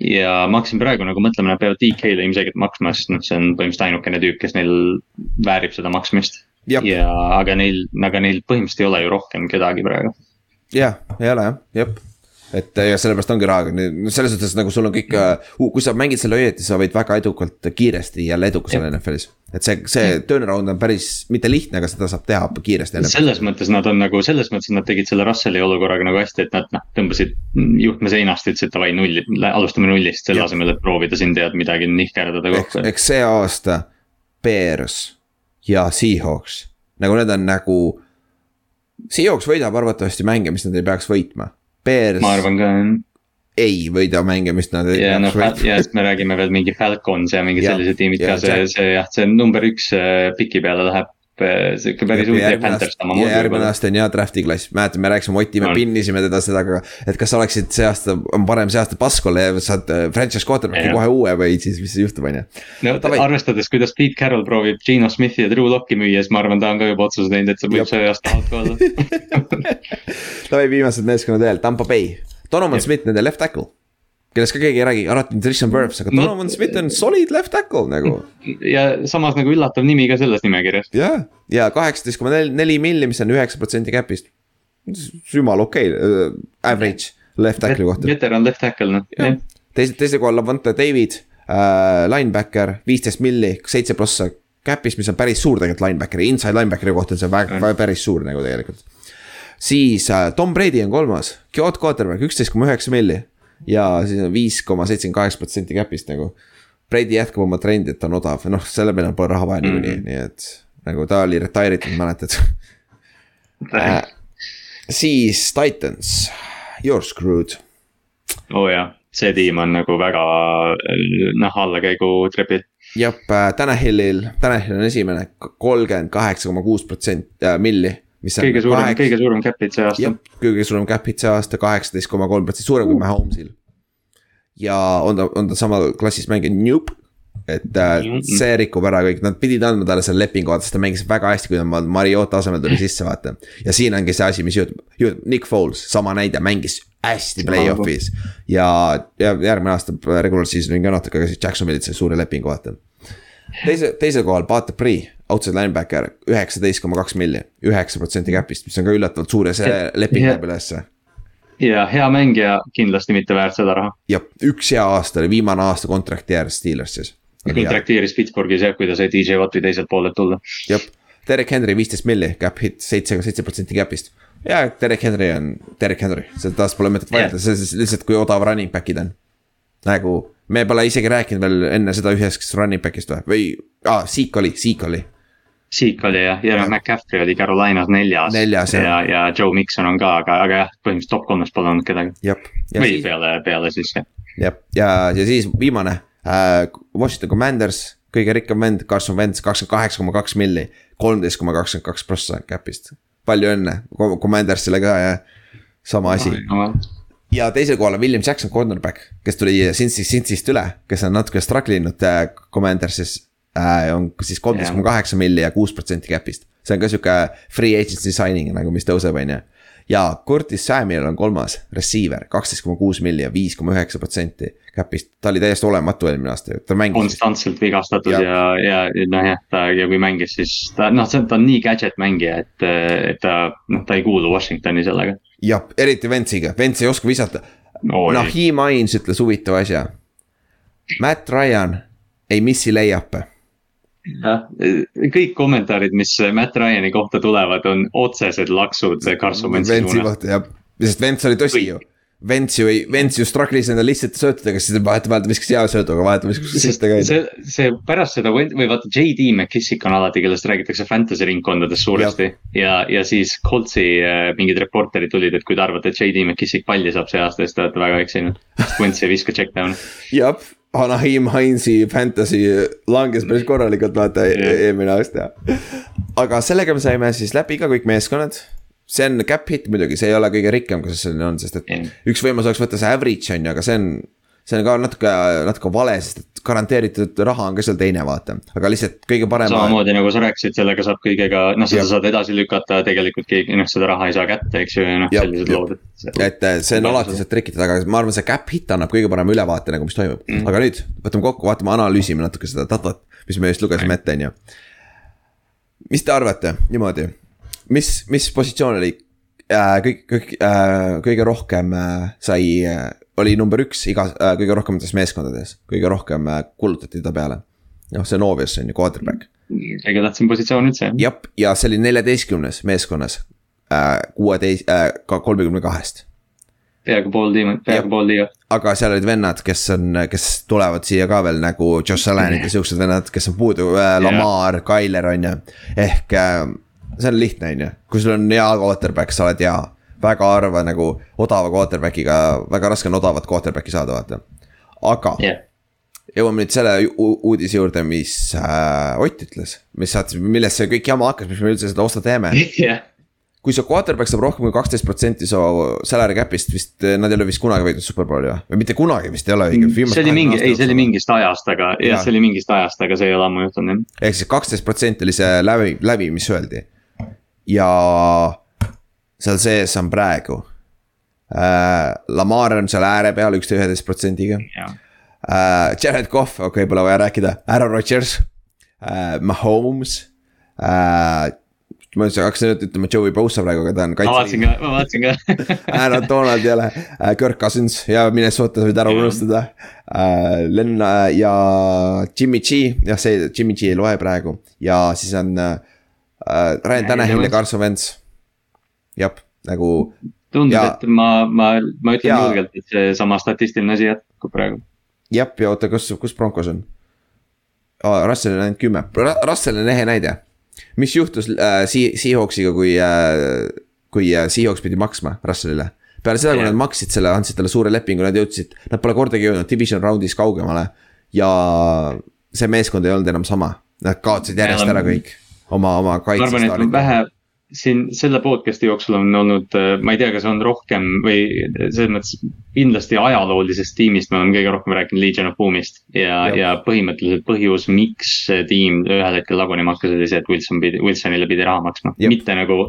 ja ma hakkasin praegu nagu mõtlema, nad peavad DK-le ilmselgelt maksma, sest noh, see on põhimõtteliselt ainukene tüüp, kes neil väärib seda maksmist. Ja aga neil, aga neil põhimõtteliselt ei ole ju rohkem kedagi praegu. jah, ei ole jah, jep. et ja sellepärast ongi rahaga, selles suhtes nagu sul on kõik, kui sa mängid selle õieti, sa võid väga edukalt kiiresti jälle edukas olla NFL-is. Et see, see turnaround on päris, mitte lihtne, aga seda saab teha kiiresti. selles mõttes nad on nagu, selles mõttes nad tegid selle Russelli olukorraga nagu hästi, et nad noh, tõmbasid juhtme seinast, ütlesid davai nulli, alustame nullist, selle asemel, et proovida siin tead midagi nihkerdada kokku. eks see aasta Bears ja Seahawks, nagu need on nagu Seahawks võidab arvatavasti mänge, mis nad ei peaks võitma. Bears ma arvan ka jah ei võida mänge, mis nad ja noh ja siis me räägime veel mingi Falcons ja mingid Ja, sellised tiimid ka, see, see jah, see number üks äh, piki peale läheb äh, sihuke päris huvitav Panthers samamoodi järgmine aasta on hea draft'i klass, mäletan, me rääkisime Oti, me On. pinnisime teda seda, aga. et kas sa oleksid see aasta, on parem see aasta Baskole ja saad äh, franchise quarterback'i kohe uue või siis, mis juhtub, on ju. no Davai. arvestades, kuidas Pete Carroll proovib Gino Smithi ja Drew Locke'i müüa, siis ma arvan, ta on ka juba otsuse teinud, et see võib see aasta halb ka olla. Davai, viimased meeskonnad veel, Tampa Bay, Donovan. Smith, nende left tackle. kellest ka keegi ei räägi, alati on Tristan Wirfs, aga No- Donovan Smith on solid left tackle nagu. ja samas nagu üllatav nimi ka selles nimekirjas. jah, ja kaheksateist koma neli, milli, mis on üheksa protsenti cap'ist. jumala okei okay,, average left tackle'i kohta. veteran left tackle noh, teise, teisel kohal Lavonte David äh,, linebacker, viisteist milli, seitse prossa cap'ist, mis on päris suur tegelikult linebackeri, inside linebackeri kohta on see väga, väga päris suur nagu tegelikult. Siis äh, Tom Brady on kolmas, Kyoto quarterback, üksteist koma üheksa milli ja siis on viis koma seitsekümmend kaheksa protsenti cap'ist nagu. Brady jätkab oma trendi, et ta on odav, noh selle peale pole raha vaja niikuinii mm., nii et nagu ta oli retire itud, mäletad äh,. siis Titans, you are screwed oo oh, jaa, see tiim on nagu väga noh, allakäigu trepil. jah, Tanahillil, Tanahill on esimene, kolmkümmend kaheksa koma kuus protsenti äh, milli. Kõige suurem, kõige suurem cap'id see aasta kõige suurem cap hit see aasta, kaheksateist koma kolm protsenti, suurem kui Mahomes'il. ja on ta, on ta samal klassis mängija, Nope. et äh, Mhm. see rikub ära kõik, nad pidid andma talle selle lepingu, vaata, sest ta mängis väga hästi, kui ta Mariota asemel tuli sisse, vaata. ja siin ongi see asi, mis juhtub, juhtub, Nick Foles, sama näide, mängis hästi play-off'is. ja, ja järgmine aasta regular season'i ka natuke, aga siis Jacksonville'it sai suure lepingu, vaata. teise, teisel kohal Pater Pree, outside linebacker, üheksateist koma kaks milli, üheksa protsenti cap'ist, mis on ka üllatavalt suur ja see Ja- leping läheb ülesse ja hea mängija, kindlasti mitte väärt seda raha. ja üks hea aasta oli viimane aasta kontrakti ääres Steelersis. kontrakteeris Pittsburghis jah, kui ta sai DJ Watti teiselt poolelt tulla. jah, Derek Henry viisteist milli, cap hit seitse, seitse protsenti cap'ist. ja Derek Henry on Derek Henry, seda taas pole mõtet vaielda, see on siis lihtsalt kui odav running back'id on. nagu me pole isegi rääkinud veel enne seda ühest running back'ist või, või aa, Seek oli, Seek oli. Seek oli jah, ja noh, McCaffrey oli Carolinas neljas. Neljas, jah. ja, ja Joe Mikson on ka, aga, aga jah, põhimõtteliselt top kolmes pole olnud kedagi. ja või siis, peale, peale siis jah. jah, ja, ja siis viimane äh,, Washington Commanders, kõige rikkam vend, Carson Wentz, kakskümmend kaheksa koma kaks milli, kolmteist koma kakskümmend kaks prossa cap'ist. palju õnne Com- Commandersile ka ja sama asi. ja teisel kohal on William Jackson, cornerback, kes tuli Cincy'st, Cincy'st üle, kes on natuke struggle inud äh, Commandersis äh,. on siis kolmteist koma kaheksa milli ja kuus protsenti cap'ist. see on ka sihuke free agency signing nagu, mis tõuseb, on ju. ja Curtis Samuel on kolmas, receiver, kaksteist koma kuus milli ja viis koma üheksa protsenti cap'ist. ta oli täiesti olematu eelmine aasta, ta mängis. konstantselt vigastatud Ja. ja, ja, ja noh jah, ta ja kui mängis, siis ta noh, ta on nii gadget mängija, et, et ta noh, ta ei kuulu Washingtoni sellega. jah, eriti Ventsiga, Vents ei oska visata. Nahim Hines ütles huvitava asja. Matt Ryan ei missi layup'e jah, kõik kommentaarid, mis Matt Ryan'i kohta tulevad, on otsesed laksud Carson Wentzi suunas. jah, sest Vents oli tõsi ju. Vents ju ei, Vents ju struggle'is nende lihtsate söötudega, siis vahetevahel ta viskas hea söödu, aga vahetevahel viskas sisse ka. see, see pärast seda või vaata JD McKissick on alati, kellest räägitakse fantasy ringkondades suuresti. ja, ja siis Coltsi äh, mingid reporterid tulid, et kui te arvate, et JD McKissick palli saab see aasta, siis te olete väga eksinud. sest Wentz ei viska check down'i. jah, Anaheim Hinesi fantasy langes päris korralikult vaata Jah. eelmine aasta. aga sellega me saime siis läbi ka kõik meeskonnad. see on cap hit muidugi, see ei ole kõige rikkam, kus selline on, sest et Jah. üks võimalus oleks võtta see average on ju, aga see on. See on ka natuke, natuke vale, sest et garanteeritud raha on ka seal teine, vaata, aga lihtsalt kõige parem. samamoodi nagu sa rääkisid, sellega saab kõigega, noh, seda saad edasi lükata, tegelikult keegi, noh, seda raha ei saa kätte, eks ju, ja noh, sellised lood, et. et äh, see on alati sealt trikitud, aga ma arvan, see cap hit annab kõige parema ülevaate nagu, mis toimub mm.. aga nüüd võtame kokku, vaatame, analüüsime natuke seda datat, mis me just lugesime ette, on ju. mis te arvate niimoodi, mis, mis positsioon oli äh, kõik, kõik äh,, kõige rohkem äh, sai äh,, oli number üks igas äh,, kõige rohkemates meeskondades, kõige rohkem äh, kulutati ta peale. noh, see on obvious on ju, quarterback. kõige tähtsam positsioon üldse. jah, ja see oli neljateistkümnes meeskonnas äh, kuueteist äh,, ka kolmekümne kahest peaaegu pool tiimi, peaaegu pool liiga. aga seal olid vennad, kes on, kes tulevad siia ka veel nagu Josh Allan'id ja siuksed vennad, kes on puudu äh,, Lamar, Tyler on ju. ehk äh, see on lihtne, on ju, kui sul on hea quarterback, sa oled hea. Väga harva nagu odava quarterback'iga, väga raske on odavat quarterback'i saada, vaata. aga yeah. jõuame nüüd selle uudise juurde, mis äh, Ott ütles, mis saatis, millest see kõik jama hakkas, miks me üldse seda osta teeme yeah kui su quarterback saab rohkem kui kaksteist protsenti su salary cap'ist vist, nad ei ole vist kunagi võitnud superbowli või, või mitte kunagi vist ei ole õige. see oli mingi, ei see oli mingist ajast, aga jah ja., see oli mingist ajast, aga see ei ole ammu juhtunud jah. ehk siis kaksteist protsenti oli see läbi, läbi, mis öeldi. ja seal sees on praegu. Äh,. Lamar on seal ääre peal üksteist, üheteist protsendiga. Uh, Jared Cough, okei okay,, pole vaja rääkida, Aaron Rodgers. Uh,, Mahomes. Uh,, ma hakkasin nüüd ütlema Joey Bosa praegu, aga ta on kaitse. ma vaatasin ka, ma vaatasin ka. Aaron Donald jälle, äh, Kirk Cousins. Ja Minnesota võid ära unustada. Uh,. Len ja Jimmy G, jah, see Jimmy G ei loe praegu. Ja siis on uh, Ryan Tanahil ja Carson Wentz. Jah, nagu. tundub, et ma, ma, ma ütlen ja, julgelt, et seesama statistiline asi jätkub praegu. jah, ja oota, kus, kus Broncos on oh,? Russell on ainult kümme, Russell on ehe näide mis juhtus äh, Seahawksiga, kui äh,, kui äh, Seahawks pidi maksma Russellile? peale seda, kui nad maksid selle, andsid talle suure lepingu, nad jõudsid, nad pole kordagi jõudnud division round'is kaugemale. ja see meeskond ei olnud enam sama, nad kaotasid järjest ära kõik oma, oma kaitsest. ma arvan, et vähe siin selle podcast'i jooksul on olnud, äh, ma ei tea, kas on rohkem või selles mõttes kindlasti ajaloolisest tiimist me oleme kõige rohkem rääkinud Legion of Boom'ist. ja, ja põhimõtteliselt põhjus, miks see tiim ühel hetkel lagunema hakkas, oli see, et Wilson pidi, Wilsonile pidi raha maksma. mitte nagu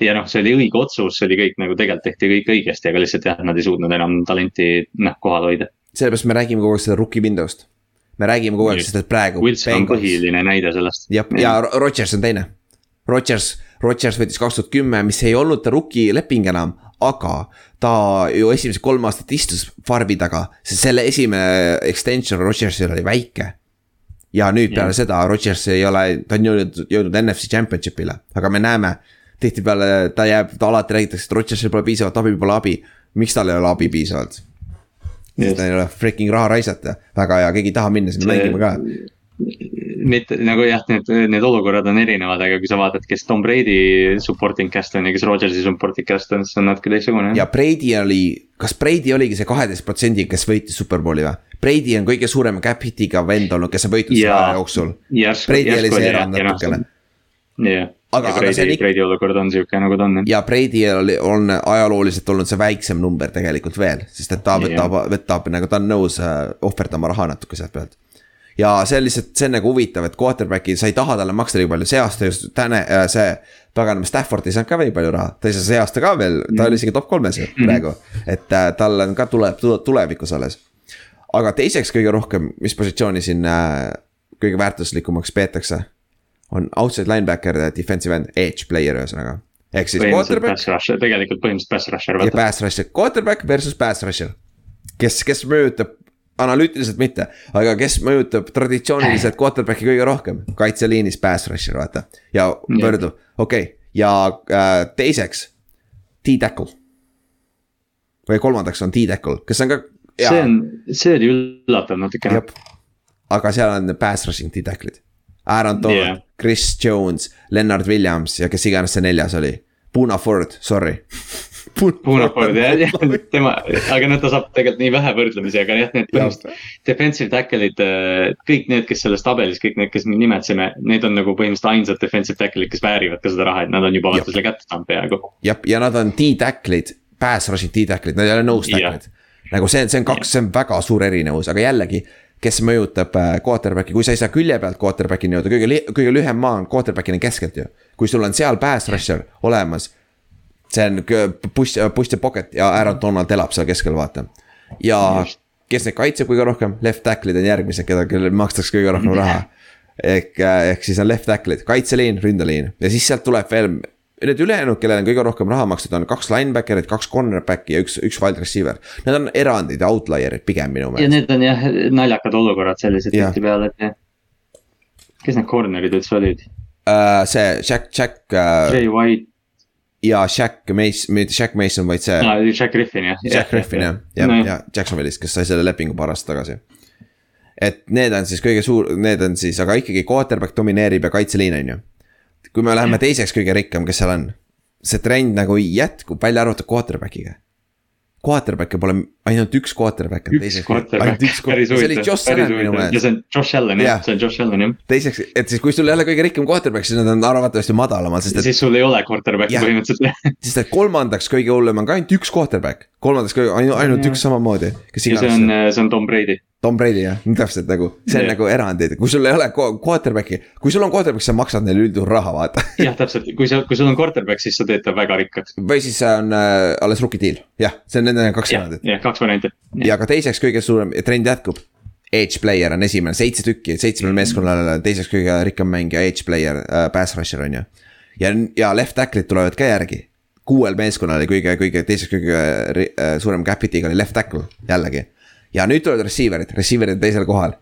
ja noh, see oli õige otsus, see oli kõik nagu tegelikult tehti kõik õigesti, aga lihtsalt jah, nad ei suutnud enam talenti noh kohal hoida. sellepärast me räägime kogu aeg seda rookie window'st. me räägime kogu aeg, sest et praegu. Wilson Bengals. on põhiline näide sellest. jah, ja Rodgers on teine. Rodgers Rodgers võttis kaks tuhat kümme, mis ei olnud ta rookie leping enam, aga ta ju esimesed kolm aastat istus farmi taga, sest selle esimene extension Rodgersil oli väike. ja nüüd peale yeah. seda Rodgers ei ole, ta on jõudnud, jõudnud NFC championship'ile, aga me näeme. tihtipeale ta jääb, ta alati räägitakse, et Rodgersil pole piisavalt abi, pole abi. miks tal ei ole abi piisavalt? sest tal ei ole freaking raha raisata, väga hea, keegi ei taha minna sinna mängima ka mitte nagu jah, need, need olukorrad on erinevad, aga kui sa vaatad, kes Tom Brady supporting cast on ja kes Rodgersi supporting cast on, siis on natuke teistsugune. ja Brady oli, kas Brady oligi see kaheteist protsendiga, kes võitis Superbowli või? Brady on kõige suurema cap hit'iga vend olnud, kes on võitnud selle aja jooksul. Brady oli see erand natukene. jah, aga, aga Brady, ikka... Brady olukord on sihuke nagu ta on. ja Brady oli, on ajalooliselt olnud see väiksem number tegelikult veel, sest et ta võtab, võtab nagu ta on nõus äh, ohverdama raha natuke sealt pealt ja see on lihtsalt, see on nagu huvitav, et quarterback'i, sa ei taha talle maksta nii palju, see aasta just täne, äh, see. paganama Stafford ei saanud ka nii palju raha, ta ei saa see aasta ka veel, ta oli isegi top kolmes ju mhm. praegu. et äh, tal on ka tuleb, tulevikus alles. aga teiseks kõige rohkem, mis positsiooni siin äh, kõige väärtuslikumaks peetakse. on outside linebacker, defensive end, edge player ühesõnaga. ehk siis quarterback. tegelikult põhimõtteliselt pass rusher. ja pass rusher, quarterback versus pass rusher kes, kes mõjutab analüütiliselt mitte, aga kes mõjutab traditsiooniliselt quarterback'i kõige rohkem, kaitseliinis pass rusher vaata ja võrdu, okei okay. ja äh, teiseks. T-tackle. või kolmandaks on T-tackle, kes on ka. see on, see oli üllatav natukene. aga seal on pass rushing T-tackle'id. Aaron Donald yeah., Chris Jones, Leonard Williams ja kes iganes see neljas oli. Puna Ford, sorry Punaford jah, tema, aga noh, ta saab tegelikult nii vähe võrdlemisi, aga jah, need põhimõtteliselt. Defensive tackle'id, äh, kõik need, kes selles tabelis, kõik need, kes me nimetasime, need on nagu põhimõtteliselt ainsad defensive tackle'id, kes väärivad ka seda raha, et nad on juba vaata selle kätte saanud peaaegu. jah, ja nad on T-tackle'id, pass rushing T-tackle'id, nad ei ole nose tackle'id. nagu see, see on kaks, see on väga suur erinevus, aga jällegi kes mõjutab äh, quarterback'i, kui sa ei saa külje pealt quarterback'i nii-öelda, kõige, kõige lühem maa on quarterback'ini keskelt ju. kui sul on seal pass rusher olemas see on push, push the pocket ja Aaron Donald elab seal keskel, vaata. ja Just. kes neid kaitseb kõige rohkem, left tackle'id on järgmised, keda, kellele makstakse kõige rohkem raha. ehk, äh, ehk siis on left tackle'id, kaitseliin, ründeliin ja siis sealt tuleb veel. Need ülejäänud, kellele on kõige rohkem raha makstud, on kaks linebacker'it, kaks cornerback'i ja üks, üks wide receiver. Need on erandid ja outlier'id pigem minu meelest. ja need on jah naljakad olukorrad sellised tihtipeale, et jah. kes need corner'id üldse olid uh,? see Jack, Jack uh,. Jay White ja Shaq Mason, mitte Shaq Mason, vaid see no,. Shaq Griffin jah. Shaq Griffin jah, ja, ja, ja Jacksonville'ist, kes sai selle lepingu paar aastat tagasi. et need on siis kõige suur, need on siis, aga ikkagi quarterback domineerib ja kaitseliin on ju. kui me läheme teiseks kõige rikkam, kes seal on. see trend nagu jätkub, välja arvatud quarterback'iga quarterback'e pole ainult üks quarterback. üks quarterback, päris huvitav, päris huvitav. ja see on Josh Allan jah, see on Josh Allan jah. teiseks, et siis kui sul ei ole kõige rikkam quarterback, siis nad on arvatavasti madalamad, sest et. siis sul ei ole quarterback'i põhimõtteliselt. Sest et kolmandaks kõige hullem on ka ainult üks quarterback, kolmandaks kõige, ainult, ainult üks samamoodi. ja see on, see on Tom Brady Tom Brady jah, täpselt nagu, see on yeah. nagu erandid, kui sul ei ole quarterback'i, kui sul on quarterback, sa maksad neile üldjuhul raha, vaata. jah, täpselt, kui sa, kui sul on quarterback, siis sa teed ta väga rikkaks. või siis see on äh, alles rookie deal, jah, see on nende kaks erandit. jah, kaks varianti. ja ka teiseks kõige suurem trend jätkub. Edge player on esimene, seitse tükki, seitsmel meeskonnal teiseks kõige rikkam mängija, edge player äh,, pass rusher on ju. ja, ja left tackle'id tulevad ka järgi kuuel meeskonnal oli kõige, kõige teiseks kõige äh, suurem cap'ity'ga oli left tackle jällegi ja nüüd tulevad receiver'id, receiver'id teisel kohal.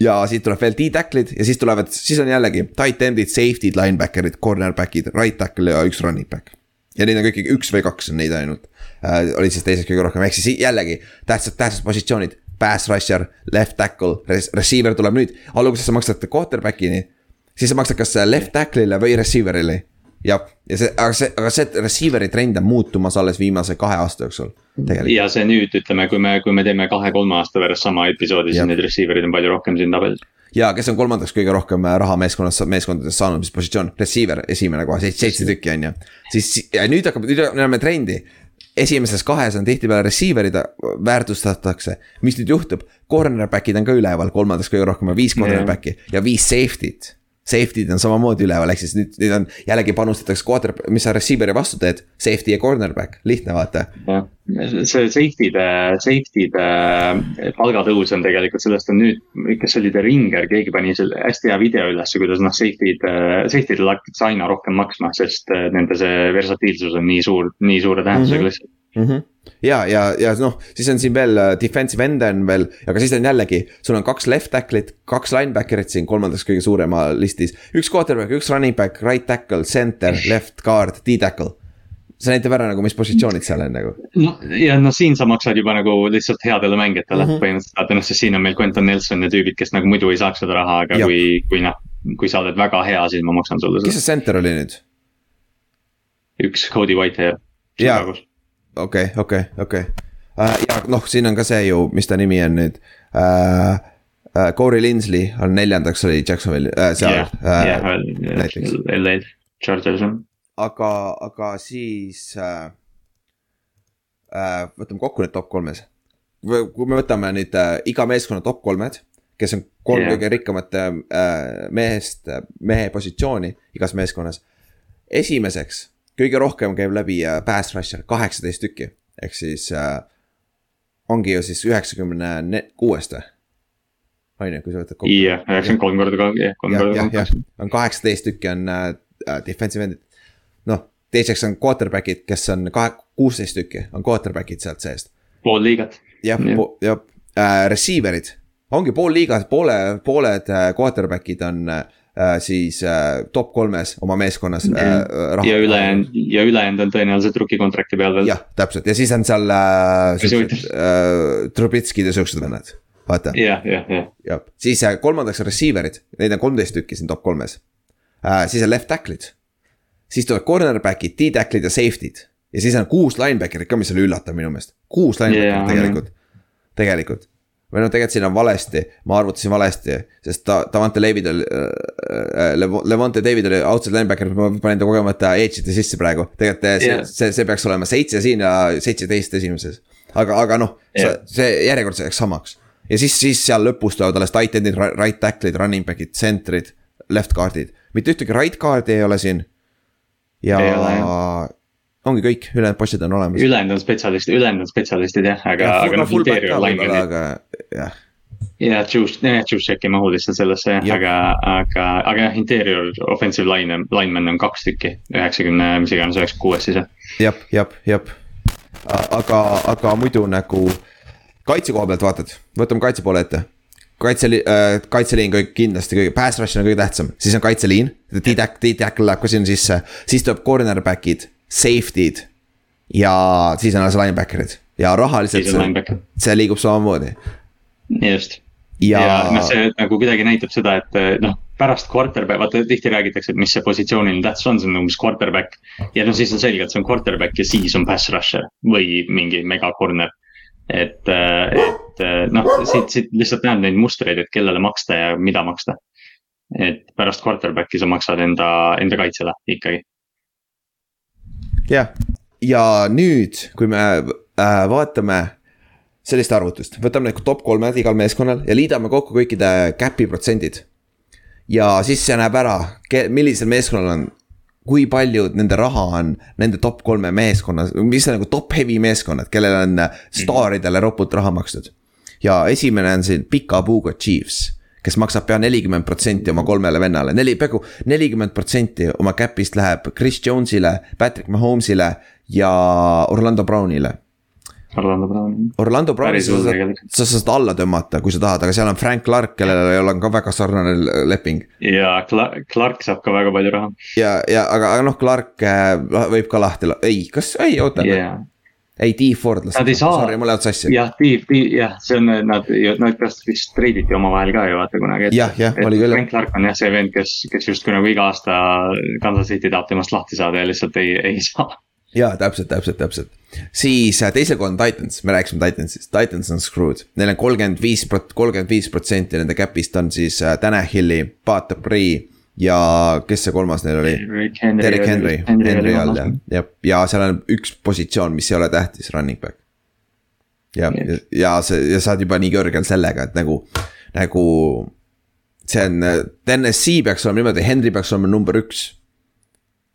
ja siit tuleb veel D-tackle'id ja siis tulevad, siis on jällegi tight end'id, safety'd, linebacker'id, cornerback'id, right tackle ja üks running back. ja neid on kõik üks või kaks on neid ainult äh,, olid siis teised kõige rohkem, ehk siis jällegi tähtsad, tähtsad positsioonid. Pass rusher, left tackle receiver tuleb nüüd, alguses sa maksad quarterback'ini. siis sa maksad kas left tackle'ile või receiver'ile jah, ja see, aga see, aga see receiver'i trend on muutumas alles viimase kahe aasta jooksul. ja see nüüd ütleme, kui me, kui me teeme kahe-kolme aasta pärast sama episoodi, siis neid receiver'id on palju rohkem siin tabelis. ja kes on kolmandaks kõige rohkem raha meeskonnas, meeskondades saanud, mis positsioon, receiver, esimene kohe, seitse, tükki on ju. siis ja nüüd hakkab, nüüd me näeme trendi. Esimeses kahes on tihtipeale receiver'id väärtustatakse, mis nüüd juhtub, cornerback'id on ka üleval, kolmandaks kõige rohkem on viis cornerback'i ja viis safety't Safety'd on samamoodi üleval, ehk siis nüüd, nüüd on jällegi panustatakse quarter, mis sa receiver'i vastu teed, safety ja cornerback, lihtne vaata. jah, see safety'de, safety'de äh, palgatõus on tegelikult, sellest on nüüd, kas see oli The Ringer, keegi pani selle hästi hea video ülesse, kuidas noh, safety'd, äh, safety'dele hakatakse aina rohkem maksma, sest äh, nende see versatiilsus on nii suur, nii suure tähendusega lihtsalt mm. -hmm ja, ja, ja noh, siis on siin veel uh, defensive end on veel, aga siis on jällegi, sul on kaks left tackle'it, kaks linebacker'it siin kolmandaks kõige suurema listis. üks quarterback, üks running back, right tackle, center, left guard, D-tackle see näitab ära nagu, mis positsioonid seal on nagu. no ja noh, siin sa maksad juba nagu lihtsalt headele mängijatele mm -hmm. põhimõtteliselt, noh, sest siin on meil Quentin Nelson ja tüübid, kes nagu muidu ei saaks seda raha, aga ja. kui, kui noh. kui sa oled väga hea, siis ma maksan sulle seda. kes see center oli nüüd? üks Cody Whitehair. jaa, okei okay,, okei okay,, okei okay. uh,. ja noh, siin on ka see ju, mis ta nimi on nüüd uh,. Uh, Corey Linsley on neljandaks oli Jacksonville uh, seal yeah,. Uh, yeah, näiteks. LA Chargers on. aga, aga siis uh, uh, võtame kokku need top kolmes. kui me võtame nüüd uh, iga meeskonna top kolmed, kes on kolm yeah. kõige rikkamat uh, mehest, mehe positsiooni igas meeskonnas. esimeseks kõige rohkem käib läbi äh, pass rusher, kaheksateist tükki, ehk siis äh, ongi ju siis üheksakümne kuuest või? on ju, kui sa võtad kokku. jah, üheksakümmend kolm korda jah, kolm korda ka. on kaheksateist tükki on äh, äh, defensive end'id. noh, teiseks on quarterback'id, kes on kahe, kuusteist tükki on quarterback'id sealt seest. pool liigat. jah, jah äh,, receiver'id, ongi pool liigat, poole, pooled äh, quarterback'id on Äh, siis äh, top kolmes oma meeskonnas mm. -hmm. ja ülejäänud, ja ülejäänud on tõenäoliselt rookie contract'i peal veel. jah, täpselt ja siis on seal äh, siuksed äh, Trubitskid ja siuksed vennad, vaata. jah, jah, jah. jah, siis äh, kolmandaks receiver'id, neid on kolmteist tükki siin top kolmes äh,. siis on left tackle'id. siis tuleb cornerback'id, D-tackle'id ja safety'd. ja siis on kuus linebacker'it ka, mis oli üllatav minu meelest, kuus linebacker'it yeah, tegelikult, tegelikult või noh, tegelikult siin on valesti, ma arvutasin valesti, sest ta, Davante David oli äh,, äh Levante David oli outside linebacker, ma panin ta kogemata edge'ite sisse praegu. tegelikult yeah. see, see, see peaks olema seitse siin ja seitseteist esimeses. aga, aga noh yeah., see, järjekord jääks samaks. ja siis, siis seal lõpus tulevad alles tight end'id, right tackle'id, running back'id, center'id, left guard'id. mitte ühtegi right guard'i ei ole siin. ja ongi kõik, ülejäänud bossid on olemas. ülejäänud on spetsialistid, ülejäänud on spetsialistid jah, aga ja,, aga noh, interior linemen'id. aga jah. ja juice, jah, juice check ei mahu lihtsalt sellesse jah, aga, aga, aga jah, interior offensive line, linemen on kaks tükki, üheksakümne, mis iganes, üheksakümne kuuest siis jah. jep, jep, jep. aga, aga muidu nagu kaitse koha pealt vaatad, võtame kaitse poole ette kaitseliin äh,, kaitseliin kõik kindlasti kõige, pass rush on kõige tähtsam, siis on kaitseliin. D-tackle läheb ka sinna sisse, siis tuleb cornerback'id safety'd ja siis on alles linebacker'id ja rahaliselt see, see liigub samamoodi. just ja, ja noh, see nagu kuidagi näitab seda, et noh, pärast quarterback, vaata tihti räägitakse, et mis see positsiooniline tähtsus on, see on umbes quarterback. ja no siis on selge, et see on quarterback ja siis on pass rusher või mingi mega corner. et, et noh, siit, siit lihtsalt näed neid mustreid, et kellele maksta ja mida maksta. et pärast quarterback'i sa maksad enda, enda kaitsele ikkagi. Jah, ja nüüd, kui me äh, vaatame sellist arvutust, võtame need top kolmed igal meeskonnal ja liidame kokku kõikide cap'i protsendid. ja siis see näeb ära, millisel meeskonnal on, kui palju nende raha on nende top kolme meeskonnas, mis on nagu top heavy meeskonnad, kellel on staaridele ropult raha makstud. ja esimene on siin Pika Puuga Chiefs kes maksab pea nelikümmend protsenti oma kolmele vennale, neli, peaaegu nelikümmend protsenti oma cap'ist läheb Chris Jones'ile, Patrick Mahomes'ile ja Orlando Brownile Orlando Brown. Orlando Browni sa saad, sa saad alla tõmmata, kui sa tahad, aga seal on Frank Clark, kellel on ka väga sarnane leping. ja Clark, Clark saab ka väga palju raha. ja, ja aga, aga noh, Clark äh, võib ka lahti, ei, kas, ei oota yeah.. Ei, T Ford las. Nad ei saa. Sorry, mul lähevad sassi. jah, T, T, jah, see on, nad, nad pärast vist treiditi omavahel ka ju vaata kunagi. jah, jah, oli küll. Frank Clark on jah see vend, kes, kes justkui nagu iga aasta Kansas City tahab temast lahti saada ja lihtsalt ei, ei saa jaa, täpselt, täpselt, täpselt. siis äh, teisel kohal on Titans, me rääkisime Titansist, Titans on screwed. Neil on kolmkümmend viis, kolmkümmend viis protsenti nende cap'ist on siis äh, Tanahili, Pat Bree ja kes see kolmas neil oli? Derek Henry, Henry all jah, ja, ja seal on üks positsioon, mis ei ole tähtis, running back. ja yes., ja see ja sa oled juba nii kõrgel sellega, et nagu, nagu. see on, TNS-i peaks olema niimoodi, Henry peaks olema number üks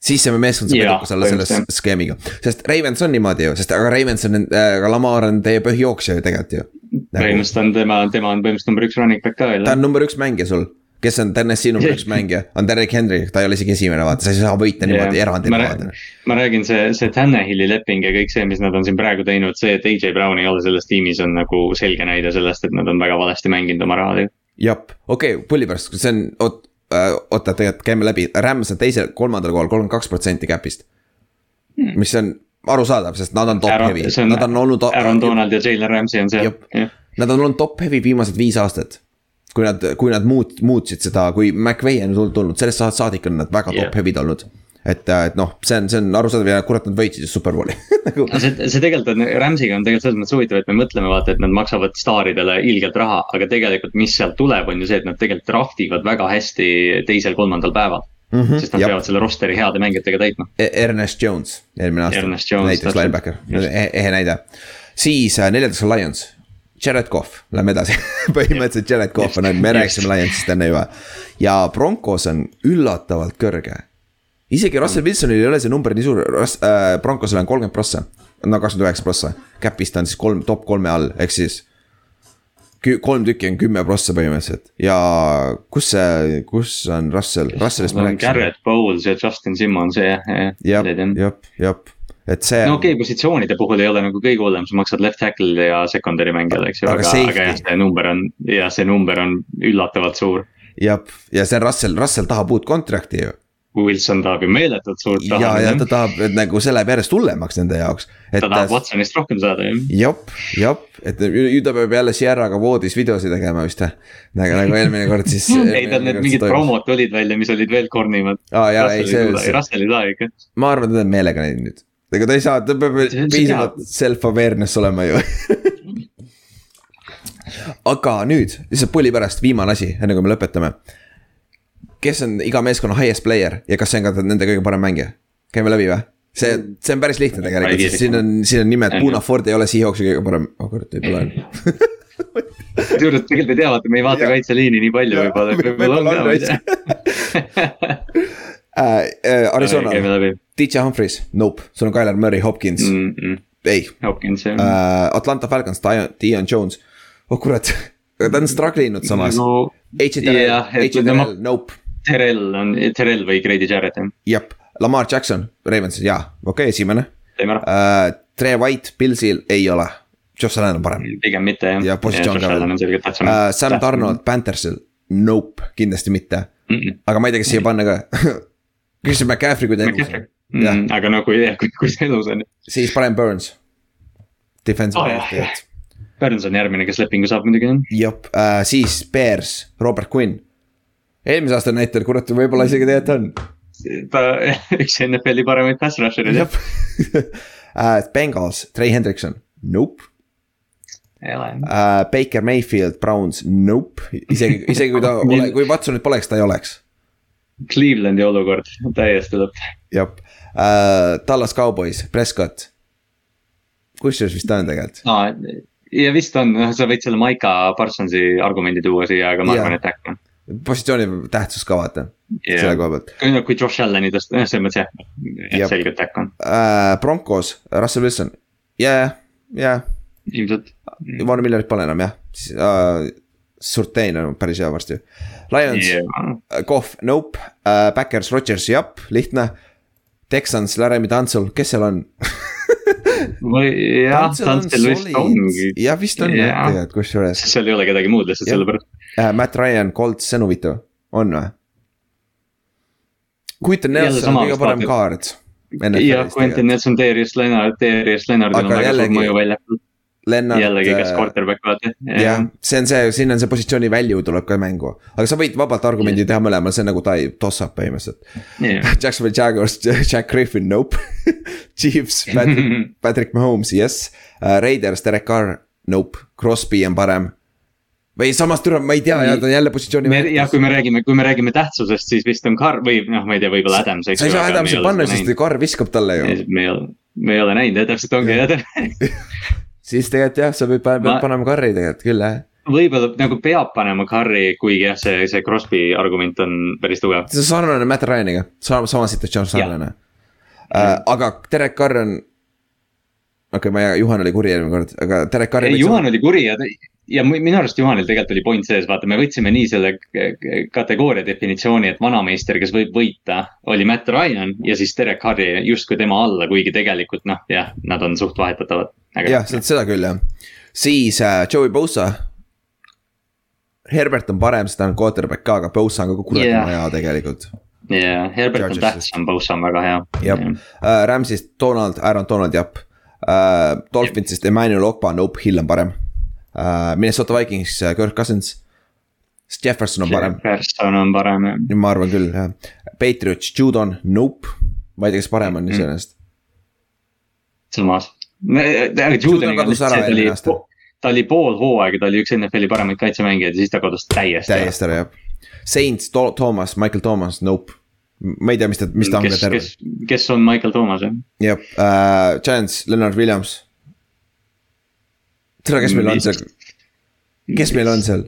siis see meeskond saab edukas olla selle skeemiga, sest Ravens on niimoodi ju, sest aga Ravens on, aga Lamar on teie põhijooksja ju tegelikult ju nagu.. põhimõtteliselt on tema, tema on põhimõtteliselt number üks running back ka veel. ta on number üks mängija sul kes on TNS-i number üks mängija, on Derek Henry, ta ei ole isegi esimene, vaata, sa ei saa võita niimoodi erandina vaata. ma räägin, see, see Tannehilli leping ja kõik see, mis nad on siin praegu teinud, see, et AJ Brown ei ole selles tiimis, on nagu selge näide sellest, et nad on väga valesti mänginud oma raha. jah, okei okay,, pulli pärast, see on, oot, Äh, oota, tegelikult käime läbi, Rams on teisel, kolmandal kohal, kolmkümmend kaks protsenti cap'ist hmm.. mis on arusaadav, sest nad on top Aaron, heavy, nad on olnud. Aaron Donald ja Jalen Ramsey on see. Nad on olnud top heavy viimased viis aastat. Kui nad, kui nad muut-, muutsid seda, kui McVay on tulnud, sellest saadik on nad väga top yeah. heavy'd olnud et, äh, et noh, see on, see on arusaadav ja kurat, nad võitsid ju superbowli nagu. see, see tegelikult on, Rams'iga on tegelikult selles mõttes huvitav, et me mõtleme vaata, et nad maksavad staaridele ilgelt raha, aga tegelikult, mis sealt tuleb, on ju see, et nad tegelikult draft ivad väga hästi teisel-kolmandal päeval. Mm -hmm, sest nad jab. peavad selle roster'i heade mängijatega täitma e. Ernest Jones, eelmine aasta. näiteks linebacker, ehe näide. siis äh, neljandas on Lions, Jared Cough, lähme edasi põhimõtteliselt Jared Cough on, me rääkisime Lionsist enne juba. ja Broncos on üllatavalt kõrge isegi Russell Wilsonil ei ole see number nii suur, äh, Broncosel on kolmkümmend prossa, no kakskümmend üheksa prossa. Cap'ist on siis kolm, top kolme all, ehk siis. kolm tükki on kümme prossa põhimõtteliselt ja kus see, kus on Russell, Russellist me rääkisime. Garrett Bowles ja Justin Simmons ja, ja. jah, jah, jah et see. no okei okay,, positsioonide puhul ei ole nagu kõige hullem, sa maksad left tackle'i ja secondary mängijale, eks ju, aga, aga, aga jah, see number on, jah, see number on üllatavalt suur. jah, ja see Russell, Russell tahab uut contract'i ju Wilson tahab ju meeletult suurt raha. ja, ja ta tahab, et nagu see läheb järjest hullemaks nende jaoks. ta tahab Watsonist rohkem saada ju. jop, jop, et ju ta peab jälle Sierraga voodis videosid tegema vist jah. nagu, nagu eelmine kord siis ei, tal need mingid promod tulid välja, mis olid veel kornimad. aa jaa, ei see. Russell ei saa ikka. ma arvan, et ta teeb meelega neid nüüd. Ega ta ei saa, ta peab piisavalt self-awareness olema ju. Aga nüüd, lihtsalt pulli pärast viimane asi, enne kui me lõpetame. Kes on iga meeskonna highest player ja kas see on ka nende kõige parem mängija? käime läbi või? see, see on päris lihtne tegelikult, sest siin on, siin on nimed, Puna Ford ei ole Seahawksi kõige parem, oh kurat, ei tule. Kusjuures tegelikult ei tea, vaata, me ei vaata kaitseliini nii palju võib-olla, võib-olla on ka, ma ei tea. Äh, äh, Arizona, DJ Humphries, nope, sul on Tyler Murray, Hopkins mm, -mm. ei. Hopkins jah uh,. Atlanta Falcons, Dion Jones, oh kurat, ta on struggle inud samas no,. HTRL, nope Terrell on, Terrell või Grady Jarrett jah. jep, Lamar Jackson, Ravens, jaa, okei okay,, esimene. teeme ära uh,. Tre White, Pilsil ei ole, Josh Allan on parem. pigem mitte jah. ja positsioon ka veel uh,. Sam Donald Panthersil, nope, kindlasti mitte mm. -mm. aga ma ei tea, kes siia panna ka Christian McCaffrey, kui ta elus on. Mm, aga no kui, kui, kui see elus on. siis Brian Burns. Defensive oh, jah, jah. Burns on järgmine, kes lepingu saab muidugi jep uh,, siis Bears, Robert Quinn eelmise aasta näitel, kurat, võib-olla isegi tegelikult on. ta, üks NFL-i paremaid pass rusher'id jah. Uh, Bengals, Trey Hendrikson, nope ei ole uh,. Baker Mayfield, Browns, nope, isegi, isegi kui ta ole, kui Watsonit poleks, ta ei oleks. Clevelandi olukord täiesti lõpp. jah uh,, Dallas Cowboys, Prescott. kusjuures vist on tegelikult, aa, ja vist on, noh, sa võid selle Maika Parsonsi argumendi tuua siia, aga ma Jaa. arvan, et äkki on. positsiooni tähtsus ka vaata yeah., selle koha pealt kui, kui Josh Allan'i tõsta, noh, selles mõttes jah, selgelt äkki on, uh,. Broncos, Russell Wilson, jaa, jaa, ilmselt. Von Millerit pole enam jah uh,. Surtain on päris hea varsti. Lions yeah., Kohv, nope uh,, Backers, Rodgers, jep, lihtne. Texans, Laramie Tansul, kes seal on? jah, Tantsel vist ongi, jah, vist on jah Jaa. tegelikult kusjuures seal ei ole kedagi muud lihtsalt sellepärast. uh,. Matt Ryan, Colts, see on huvitav, on või? Jälle Nelson on kõige parem kaart. jah, Quentin Nelson, Darius Leonard, Darius Leonardil on väga suur mõju väljakul. Lennart. jällegi, kes quarterback vaata. jah, see on see, siin on see positsiooni value tuleb ka mängu, aga sa võid vabalt argumendi teha mõlemal, see on nagu tai, toss-up põhimõtteliselt. Jacksonville Jaguars, Jack Griffin, nope. Chiefs, Patrick, Patrick Mahomes, yes uh,. Raiders, Derek Carr, nope. Crosby on parem. või samas türa, ma ei tea ja ta on jälle positsiooni. jah, kui me räägime, kui me räägime tähtsusest, siis vist on Carr või noh, ma ei tea, võib-olla Adams. sa ei saa Adamsi panna, sest Carr viskab talle ju. me ei ole, me ei ole näinud täpselt ongi jah. Siis tegelikult jah, sa võid panna, Ma- pead panema Carri tegelikult küll jah. võib-olla nagu peab panema Carri, kuigi jah, see, see Crosby argument on päris tugev. see on sarnane Matt Ryan'iga, sama, sama situatsioon sarnane. Uh, aga Derek Carr on. okei okay,, ma ei, Juhan oli kuri eelmine kord, aga Derek Carri. ei, Juhan oli kuri ja, ja minu arust Juhanil tegelikult oli point sees, vaata, me võtsime nii selle kategooria definitsiooni, et vanameister, kes võib võita, oli Matt Ryan ja siis Derek Harry justkui tema alla, kuigi tegelikult noh, jah, nad on suht vahetatavad. jah, seda küll jah, siis äh, Joey Bosa. Herbert on parem, sest ta on quarterback ka, aga Bosa on ka kuradi Jah. yeah. hea tegelikult. ja Herbert on Chargersist. tähtsam, Bosa on väga hea. jah uh,, Rams'ist Donald, Aaron Donald, jah uh,. Dolphinsist Emmanuel Okpa, nope, Hill on parem. Minnesota Vikings, Kirk Cousins. Jefferson on parem, Jefferson on parem jah. ma arvan küll jah. Patriots, Judon, nope. ma ei tea, kes parem on iseenesest. samas. aga Judon Judoniga lihtsalt oli ta oli pool hooaega, ta oli üks NFL-i paremaid kaitsemängijaid ja siis ta kadus täiesti täiesti ära jah. Saints, Thomas, Michael Thomas, nope. ma ei tea, mis ta, mis ta on kes, terve kes, kes on Michael Thomas jah? jah uh,, Giants, Leonard Williams. tere, kes meil on seal, kes meil on seal?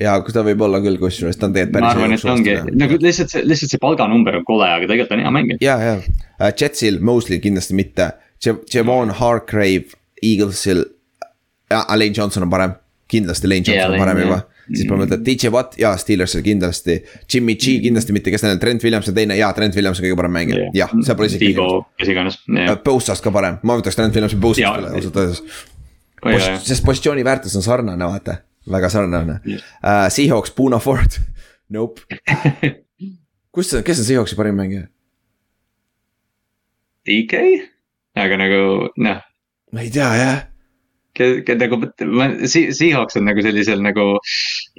jaa, kus ta võib olla küll, kusjuures ta on tegelikult ma päris. arvan, et ongi nagu lihtsalt see, lihtsalt see palganumber on kole, aga tegelikult on hea mängija. ja, ja uh, Jetsil, Mosley kindlasti mitte. Javon Hargrave, Eaglesil. Alain Johnson on parem, kindlasti Jaa, Johnson on Lane, parem juba jah.. Siis ma mõtlen, DJ Watt ja Steelersil kindlasti. Jimmy G kindlasti mitte, kes neil on, Trent Williams on teine ja Trent Williams on kõige parem mängija, jah, seal pole isegi kes iganes. Bossast ka parem, ma võtaks Trent Williamsi Bossast Jaa. üle ausalt öeldes. sest positsiooni väärtus on sarnane, vaata, väga sarnane Just. uh,. Seahawks, Puna Ford, nope. kus see, kes on Seahawksi parim mängija? DK, aga nagu noh ma ei tea jah. Nagu ma, Seahawks on nagu sellisel nagu,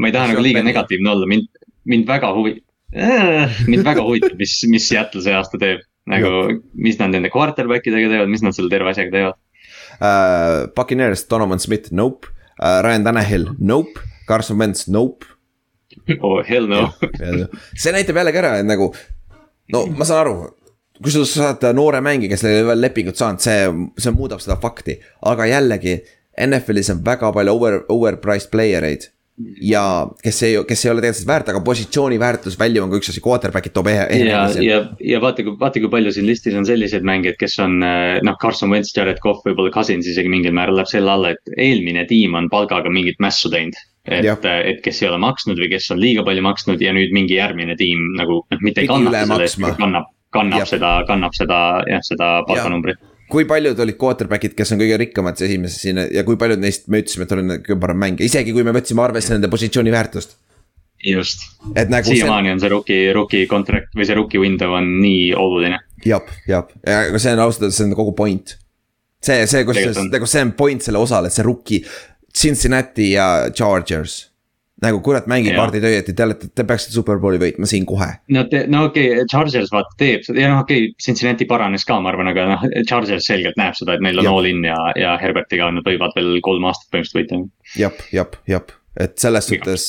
ma ei taha nagu liiga negatiivne olla, mind, mind väga huvi-. mind väga huvitab, mis, mis Seattle see aasta teeb. nagu, mis nad nende quarterback idega teevad, mis nad selle terve asjaga teevad. uh,. Buccaneers, Donovan Smith, nope uh,. Ryan Tannehill, nope. Carson Wentz, nope. oh hell no. see näitab jällegi ära, et nagu no ma saan aru, kui sa saad noore mängija, kes ei ole veel lepingut saanud, see, see muudab seda fakti, aga jällegi. NFL-is on väga palju over, overpriced player eid ja kes ei, kes ei ole tegelikult väärt, aga positsiooni väärtus value on ka üks asi, quarterback'id toob ehe. ja, ja, ja vaata, kui, vaata, kui palju siin listis on selliseid mängijaid, kes on äh, noh, Carson Wentz, Jared Cough, võib-olla Cousins isegi mingil määral läheb selle alla, et eelmine tiim on palgaga mingit mässu teinud. et Jah., et kes ei ole maksnud või kes on liiga palju maksnud ja nüüd mingi järgmine tiim nagu noh, mitte ei kannata selle eest, kannab, kannab Jah. seda, kannab seda jah, seda palganumbrit. Kui paljud olid quarterback'id, kes on kõige rikkamad esimeses siin ja kui paljud neist me ütlesime, et on kõige parem mängija, isegi kui me võtsime arvesse nende positsiooni väärtust. just, nagu see, siiamaani on see rookie, rookie contract või see rookie window on nii oluline. jah, jah, aga see on ausalt öeldes, see on kogu point. see, see, kus nagu see on point selle osal, et see rookie, Cincinnati ja Chargers. Nagu kurat, mängige Jaa. kaardid õieti, te olete, te peaksite superbowli võitma siin kohe. no te, no okei okay,, Chargers vaata teeb seda ja noh, okei okay,, Cincinnati paranes ka, ma arvan, aga noh, Chargers selgelt näeb seda, et neil on Jah. all in ja, ja Herbertiga nad võivad veel kolm aastat põhimõtteliselt võita. jep, jep, jep, et selles suhtes.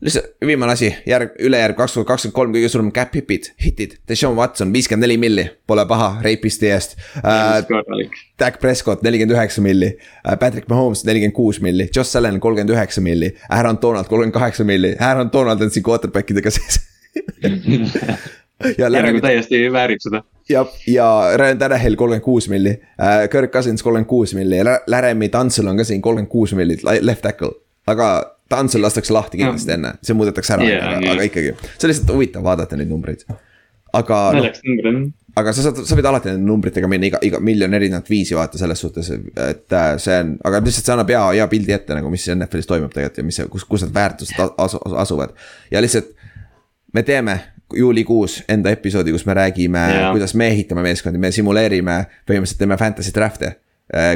Lihtsalt viimane asi, järg, ülejärg kaks tuhat kakskümmend kolm kõige suurem cap hit'id, hit'id, Deshaun Watson viiskümmend neli milli, pole paha, reipisti eest äh,. korralik. Dak Prescott nelikümmend üheksa milli äh,, Patrick Mahomes nelikümmend kuus milli, Josh Allan kolmkümmend üheksa milli, Aaron Donald kolmkümmend kaheksa milli, Aaron Donald on siin quarterback idega sees ja ja nagu Larry, täiesti väärib seda. ja, ja Ryan Tannehill kolmkümmend kuus milli äh,, Kirk Cousins kolmkümmend kuus milli ja Laramie Tunsil on ka siin kolmkümmend kuus milli, left tackle. aga Tunsil lastakse lahti kindlasti enne, see muudetakse ära Jaa, aga, jaa. aga ikkagi, see on lihtsalt huvitav vaadata neid numbreid. aga naljakas number on. aga sa saad, sa võid alati nende numbritega minna iga, iga miljon erinevat viisi vaata selles suhtes, et äh, see on, aga lihtsalt see annab hea, hea pildi ette nagu, mis NFL-is toimub tegelikult ja mis, kus, kus need väärtused asu, asu, asuvad. ja lihtsalt me teeme juulikuus enda episoodi, kus me räägime Jaa. kuidas me ehitame meeskondi, me simuleerime, põhimõtteliselt teeme fantasy draft'e.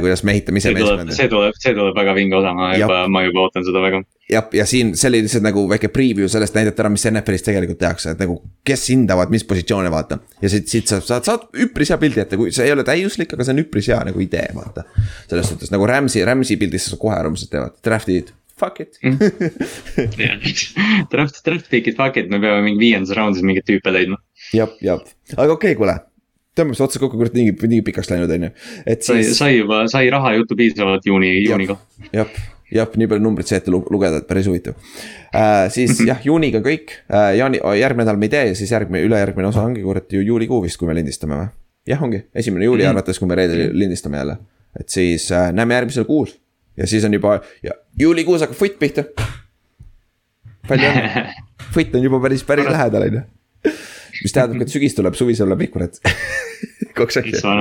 kuidas me ehitame ise see tuleb, meeskondi. see tuleb, see tuleb väga vinge osa, ma juba, ma juba ootan seda väga. jah, ja siin, see oli lihtsalt nagu väike preview sellest näidata ära, mis NFL-is tegelikult tehakse, et nagu kes hindavad, mis positsioone vaata. ja siit, siit saad, saad, saad üpris hea pildi ette, kui see ei ole täiuslik, aga see on üpris hea nagu idee, vaata. selles suhtes nagu Rams'i, Rams'i pildis sa saad kohe aru, mis nad teevad, draft'id, fuck it. Draft, draft pick'id, fuck it, me peame mingi viiendas raundis mingeid tüüpe leidma. jah, jah, aga okei okay,, kuule. tõmbame seda otsa kokku, kurat nii, nii pikaks läinud, on ju, et siis. sai juba, sai raha juttu piisavalt juuni, juuniga. jah, jah, nii palju numbreid sai ette lu- lugeda, et päris huvitav äh,. siis jah, juuniga kõik äh,, jaani, järgmine nädal me ei tee ja siis järgmine, ülejärgmine osa ongi kurat ju juulikuu vist, kui me lindistame või? jah, ongi, esimene juuli Mhm. arvates, kui me reedel lindistame jälle. et siis äh, näeme järgmisel kuul ja siis on juba ja juulikuus hakkab foot pihta. palju õnne, foot on juba päris, päris lähedal on ju. Mis tähendab, et sügis tuleb, suvi saab läbi, kurat. kaks asja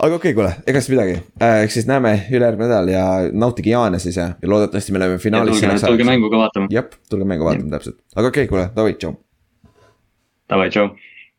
aga okei okay,, kuule, ega siis midagi äh,, eks siis näeme ülejärgmine nädal ja nautige Jaane siis ja, ja loodetavasti me oleme finaalis tulge, tulge. mängu ka vaatama. jah, tulge mängu vaatama täpselt, aga okei okay,, kuule, davai, tšau. Davai, tšau.